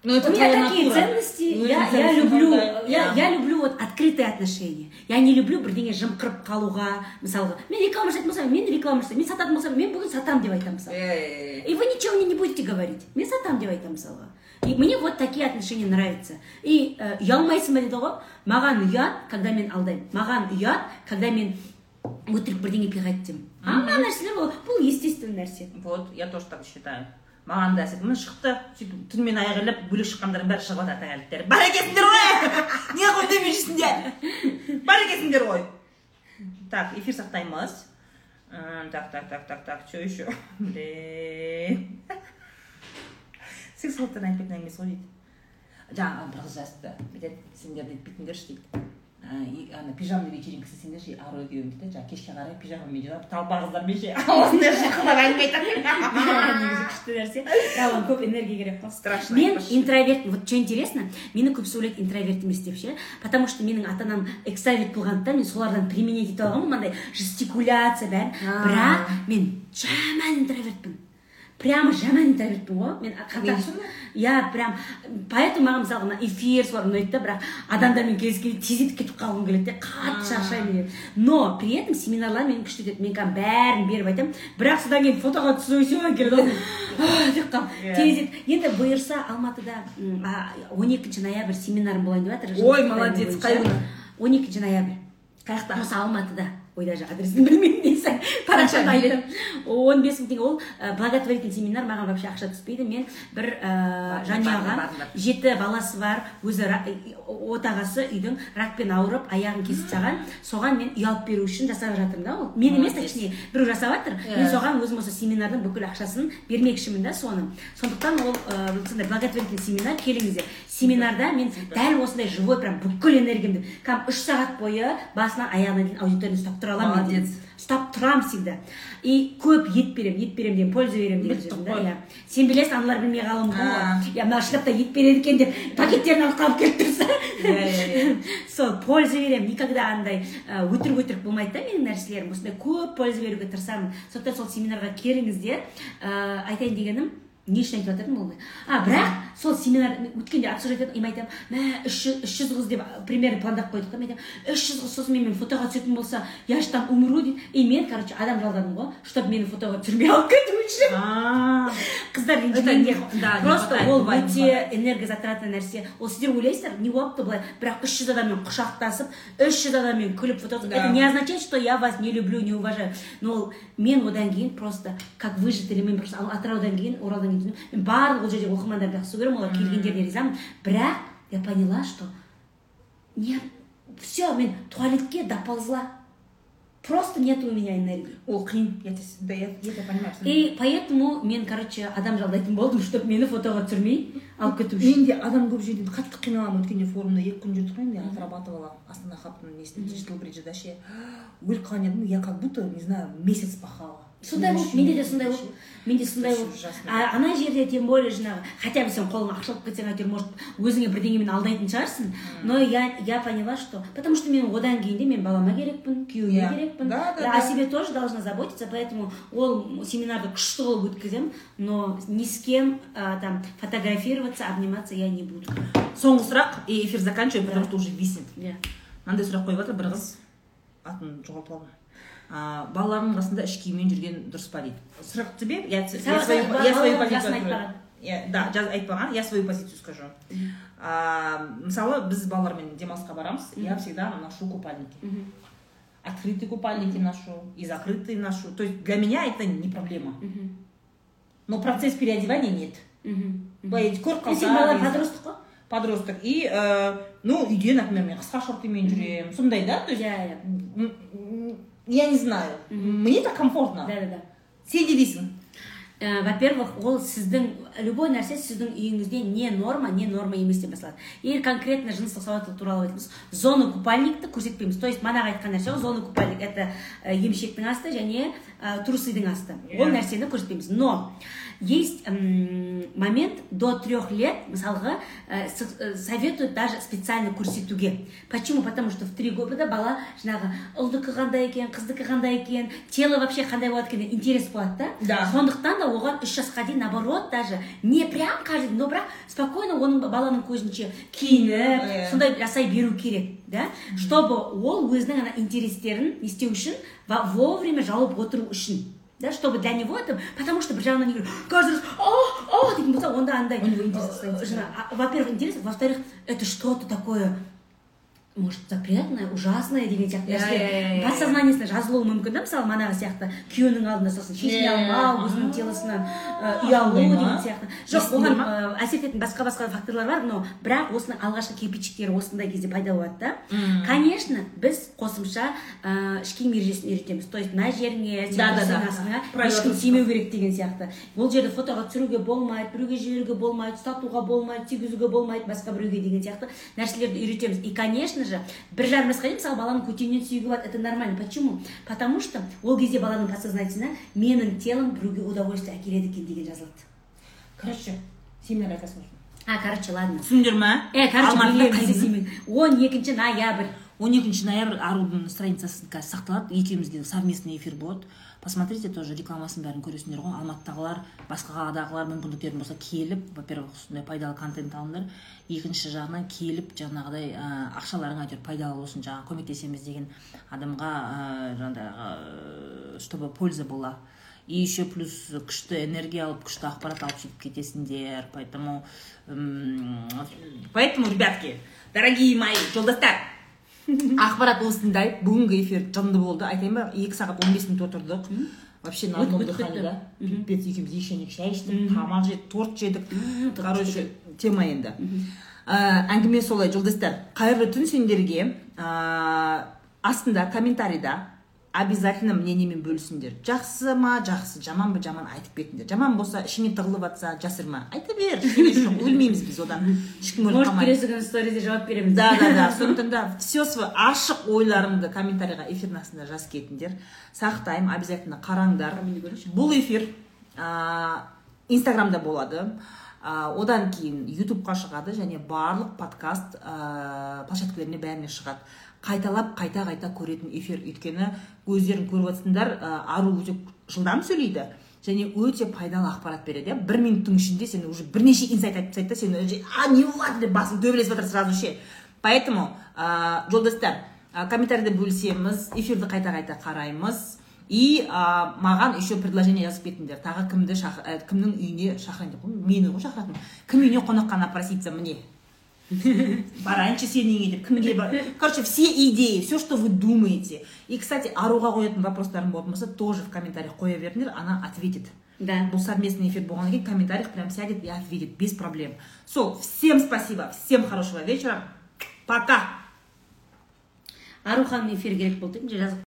[SPEAKER 1] Ну, это
[SPEAKER 2] у меня такие
[SPEAKER 1] натура.
[SPEAKER 2] ценности.
[SPEAKER 1] Ну,
[SPEAKER 2] я, я люблю, я, я люблю вот открытые отношения. Я не люблю бірдеңе жымқырып қалуға мысалға мен реклама жасайтын болсам мен реклама жасаймын мен сататын болсам мен бүгін сатамын деп айтамын мысалы и вы ничего мне не будете говорить. Мен сатамын деп айтамын мысалға и мне вот такие отношения нравятся. И ә, ұялмайсың ба деді ғой маған ұят когда мен алдаймын маған ұят когда мен өтірік бірдеңе пиғайды деймін а мына нәрселер ол бұл естественный нәрсе
[SPEAKER 1] вот я тоже так считаю. Маған да әсет міне шықты сөйтіп түнімен айғайлап бөлек шыққандардың бәрі шығып жатады таңертең бар екенсіңдер ғой! Неғып үндемей жүрсіңдер бар екенсіңдер ғой! Так эфир сақтаймыз. Так так так так так че еще? Блин. Сексологтардың айтпайтын әңгімесі ғой дейді жаңағы бір қыз жазыпты бүйтеді сендер дейді дейді. Ана пижамный вечеринка істесеңдерші ару екеуің дейді да жаңағы кешке қарай пижамамен жинап толпа қыздармен ше осындай шақырып әңгіме айтады
[SPEAKER 2] негізі күшті нәрсе бірақ оған көп энергия керек қой
[SPEAKER 1] Страшно
[SPEAKER 2] мен интроверт вот что интересно мені көбісі ойлайды интроверт емес деп ше потому что менің ата анам экстраверт болғандықтан мен солардан применять ете алғанмын мынандай жестикуляция бәрін. Бірақ мен жаман интровертпін. Прямо жаман интровертпін ғой. Мен. Иә прям поэтому маған мысалға мына эфир солар ұнайды да бірақ адамдармен кездескенде тездетіп кетіп қалғым келеді де қатты шаршаймын мен но при этом семинарлар мені күшті етеді мен қазір бәрін беріп айтамын бірақ содан кейін фотоға түсу все келеді деп
[SPEAKER 1] Иә.
[SPEAKER 2] тездетіп енді бұйырса алматыда он екінші ноябрь семинарым болайын деп жатыр
[SPEAKER 1] Ой, молодец, қай күні?
[SPEAKER 2] он екінші ноябрь.
[SPEAKER 1] Қай жақта
[SPEAKER 2] осы алматыда. Ой даже адресін білмеймін дейсің
[SPEAKER 1] Қанша билет?
[SPEAKER 2] айттым он бес мың теңге ол ә, благотворительный семинар маған вообще ақша түспейді. Мен бір ә, жанұяға жеті баласы бар өзі отағасы үйдің ракпен ауырып аяғын кесіп тастаған. Соған мен үй алып беру үшін жасап жатырмын да ол. Мен емес точнее біреу жасап жатыр. Мен
[SPEAKER 1] Иә.
[SPEAKER 2] соған өзім осы семинардың бүкіл ақшасын бермекшімін да соны. Сондықтан ол сондай благотворительный семинар келіңіздер. Семинарда мен дәл осындай живой прям бүкіл энергиямды кәдімгі үш сағат бойы басынан аяғына дейін аудиторияны ұстап тұра аламын
[SPEAKER 1] Молодец.
[SPEAKER 2] ұстап тұрамын всегда. И көп ет беремін ет беремін деген польза беремін деген сөзім да иә. Сен білесің аналар білмей қалуы мүмкін ғой. Иә мына шындап та ет береді екен деп пакеттерін алып қалып келіп тұрса.
[SPEAKER 1] Иә, иә, иә.
[SPEAKER 2] сол польза беремін. Никогда андай өтірік өтірік болмайды да менің нәрселерім. Осындай көп польза беруге тырысамын. Сондықтан сол семинарға келіңіздер ә, айтайын дегенім не үшін айтып жатырмын ол а бірақ сол семинар өткенде обсуждать етіп мен айтамын мә үш жүз қыз деп примерно пландап қойдық та мен айтамын үш жүз қыз сосын менімен фотоға түсетін болса я же там умру дейді и мен короче адам жалдадым ғой чтобы мені фотоға түсірмей алып кету үшін. Қыздар ренжімеңдер просто ол өте энергозатратный нәрсе. Ол сіздер ойлайсыздар не болыпты былай бірақ үш жүз адаммен құшақтасып үш жүз адаммен күліп фото это не означает что я вас не люблю не уважаю. Но ол мен одан кейін просто как выжатый мен просто атыраудан кейін оралдан кейін мен барлық ол жердегі оқырмандарды жақсы көремін олар келгендеріне ризамын бірақ я поняла что не все мен туалетке доползла просто нет у меня энергии.
[SPEAKER 1] Ол қиын да, я тебя понимаю
[SPEAKER 2] и поэтому мен короче адам жалдайтын болдым чтобы мені фотоға түсірмей алып кету үшін
[SPEAKER 1] мен де адам көп жерден қатты қиналамын өткенде форумда екі күн жүрдік қой енді отрабатывала астана хабтың несінде диджитал бриджде ше өліп қалған едім я как будто не знаю месяц пахала.
[SPEAKER 2] Сондай болды менде де сондай болды менде сондай болды а ана жерде тем более жаңағы хотя бы сен қолыңа ақша алып кетсең әйтеуір может өзіңе бірдеңемен алдайтын шығарсың. Но я я поняла что потому что мен одан кейін де мен балама керекпін күйеуіме
[SPEAKER 1] Иә.
[SPEAKER 2] керекпін.
[SPEAKER 1] Да, да,
[SPEAKER 2] о
[SPEAKER 1] да.
[SPEAKER 2] себе тоже должна заботиться поэтому ол семинарды күшті қылып өткіземін но ни с кем а, там фотографироваться обниматься я не буду.
[SPEAKER 1] Соңғы сұрақ и эфир заканчиваем потому что уже виснет
[SPEAKER 2] иә
[SPEAKER 1] мынандай сұрақ қойып жатыр бір қыз атын жоғалтып алдым а, балаларының қасында іш киіммен жүрген дұрыс па дейді? Срок тебе я, свою, позицию да айтпаған я свою позицию скажу. Мысалы біз балалармен демалысқа барамыз. Я всегда ношу купальники. Открытые купальники ношу, и закрытые ношу. То есть для меня это не проблема. Но процесс переодевания нет. былай көріп
[SPEAKER 2] сен
[SPEAKER 1] қалса
[SPEAKER 2] бала
[SPEAKER 1] деген сияқты.
[SPEAKER 2] подростық қой
[SPEAKER 1] подросток и э, ну үйде например мен қысқа шортимен жүремін сондай да? То есть
[SPEAKER 2] иә иә
[SPEAKER 1] я не знаю. Мне так комфортно.
[SPEAKER 2] Да да да
[SPEAKER 1] сен де дейсің
[SPEAKER 2] Ә, во-первых ол сіздің любой нәрсе сіздің үйіңізде не норма не норма емес деп басталады. Егер конкретно жыныстық сауаттылық туралы айтамыз зона купальникті көрсетпейміз. То есть манағы айтқан нәрсе ғой зона купальник. Это ә, емшектің асты және ә, трусыдың асты. Ол
[SPEAKER 1] Иә.
[SPEAKER 2] нәрсені көрсетпейміз. Но есть момент до трех лет мысалға ә, советуют даже специально көрсетуге почему? Потому что в три года бала жаңағы ұлдікі қандай екен қыздікі қандай екен тело вообще қандай болады екен интерес болады да?
[SPEAKER 1] Да.
[SPEAKER 2] сондықтан да оған үш жасқа дейін наоборот даже не прям каждый но бірақ спокойно оның баланың көзінше киініп
[SPEAKER 1] Иә.
[SPEAKER 2] сондай жасай беру керек да? Чтобы ол өзінің ана интерестерін не істеу үшін во- вовремя жауып отыру үшін. Да чтобы для него это потому что бір жағынан егер каждый раз а а дейтін болса онда андай
[SPEAKER 1] У него интерес
[SPEAKER 2] э, жаңа, а, во-первых интерес во-вторых это что-то такое может запретное ужасное деген сияқты нәрселер
[SPEAKER 1] иә, иә, иә.
[SPEAKER 2] подсознаниесіне жазылуы мүмкін да мысалы манағы сияқты күйеуінің алдында сосын шешіне алмау өзінің телосынан ұялу деген сияқты. Жоқ оған әсер ететін басқа басқа факторлар бар но бірақ осының алғашқы кирпичиктері осындай кезде пайда болады да конечно біз қосымша ыыы ішкі ережесін үйретеміз. То есть мына жеріңе ешкім тимеу керек деген сияқты. Ол жерде фотоға түсіруге болмайды біреуге жіберуге болмайды ұстатуға болмайды тигізуге болмайды басқа біреуге деген сияқты нәрселерді үйретеміз. И конечно же бір жарым жасқа дейін мысалы баланың көтеннен сүюге болады это нормально. Почему? Потому что ол кезде баланың подсознательно менің телом біреуге удовольствие әкеледі екен деген жазылады.
[SPEAKER 1] Короче семинар айтасың
[SPEAKER 2] а короче ладно.
[SPEAKER 1] Түсіндіңдер ма?
[SPEAKER 2] Э короче он екінші ноябрь.
[SPEAKER 1] Он екінші ноябрь арудың страницасы қазір сақталады. Екеумізде совместный эфир болады. Посмотрите тоже рекламасын бәрін көресіңдер ғой. Алматыдағылар басқа қаладағылар мүмкіндіктерің болса келіп во первых сондай пайдалы контент алыңдар. Екінші жағынан келіп жаңағыдай ә, ақшаларың әйтеуір пайдалы болсын жаңағы көмектесеміз деген адамға ә, жаңағы чтобы польза была. И еще плюс күшті энергия алып күшті ақпарат алып сөйтіп кетесіңдер. Поэтому поэтому ребятки дорогие мои жолдастар ақпарат осындай бүгінгі эфир жынды болды. Айтайын ба екі сағат он бес минут отырдық вообще дыхании да. пипец екеуміз еще шай іштік тамақ жедік торт жедік. Короче тема енді. Әңгіме солай жолдастар. Қайырлы түн сендерге. Астында комментарийда обязательно мнениемен бөлісіңдер. Жақсы ма жақсы жаман ба жаман айтып кетіңдер. Жаман болса ішіңе тығылып жатса жасырма айта бер. Өлмейміз біз одан. Ешкім өліп
[SPEAKER 2] может
[SPEAKER 1] қалмайды.
[SPEAKER 2] келесі күні сторизде жауап береміз.
[SPEAKER 1] Да да да. Сондықтан да все свой ашық ойларыңды комментарийға эфирдің астында жазып кетіңдер. Сақтаймын обязательно қараңдар. Бұл эфир ә, инстаграмда болады. Ә, одан кейін ютубқа шығады және барлық подкаст ә, площадкаларіне бәріне шығады. Қайталап қайта қайта көретін эфир. Өйткені өздерің көріп жатсыңдар ә, ару өте жылдам сөйлейді және өте пайдалы ақпарат береді иә. Бір минуттың ішінде сен уже бірнеше инсайт айтып тастайды да сен уже а не болады деп басың төбелесіп жатыр сразу ше поэтому ә, жолдастар ә, комментарийде бөлісеміз эфирді қайта қайта қараймыз. И ә, маған еще предложение жазып кетіңдер. Тағы кімді шақ, ә, кімнің үйіне шақырайын деп мені ғой шақыратын. Кім үйіне қонаққа напроситься мне барайыншы сенің үйіңе деп кімге бар короче все идеи все что вы думаете. И кстати аруға қоятын вопростарың болатын болса тоже в комментариях қоя беріңдер она ответит.
[SPEAKER 2] Да.
[SPEAKER 1] Бұл совместный эфир болғаннан кейін в комментариях прям сядет и ответит без проблем. So всем спасибо всем хорошего вечера. Пока!
[SPEAKER 2] Ару ханым эфир керек болды жазып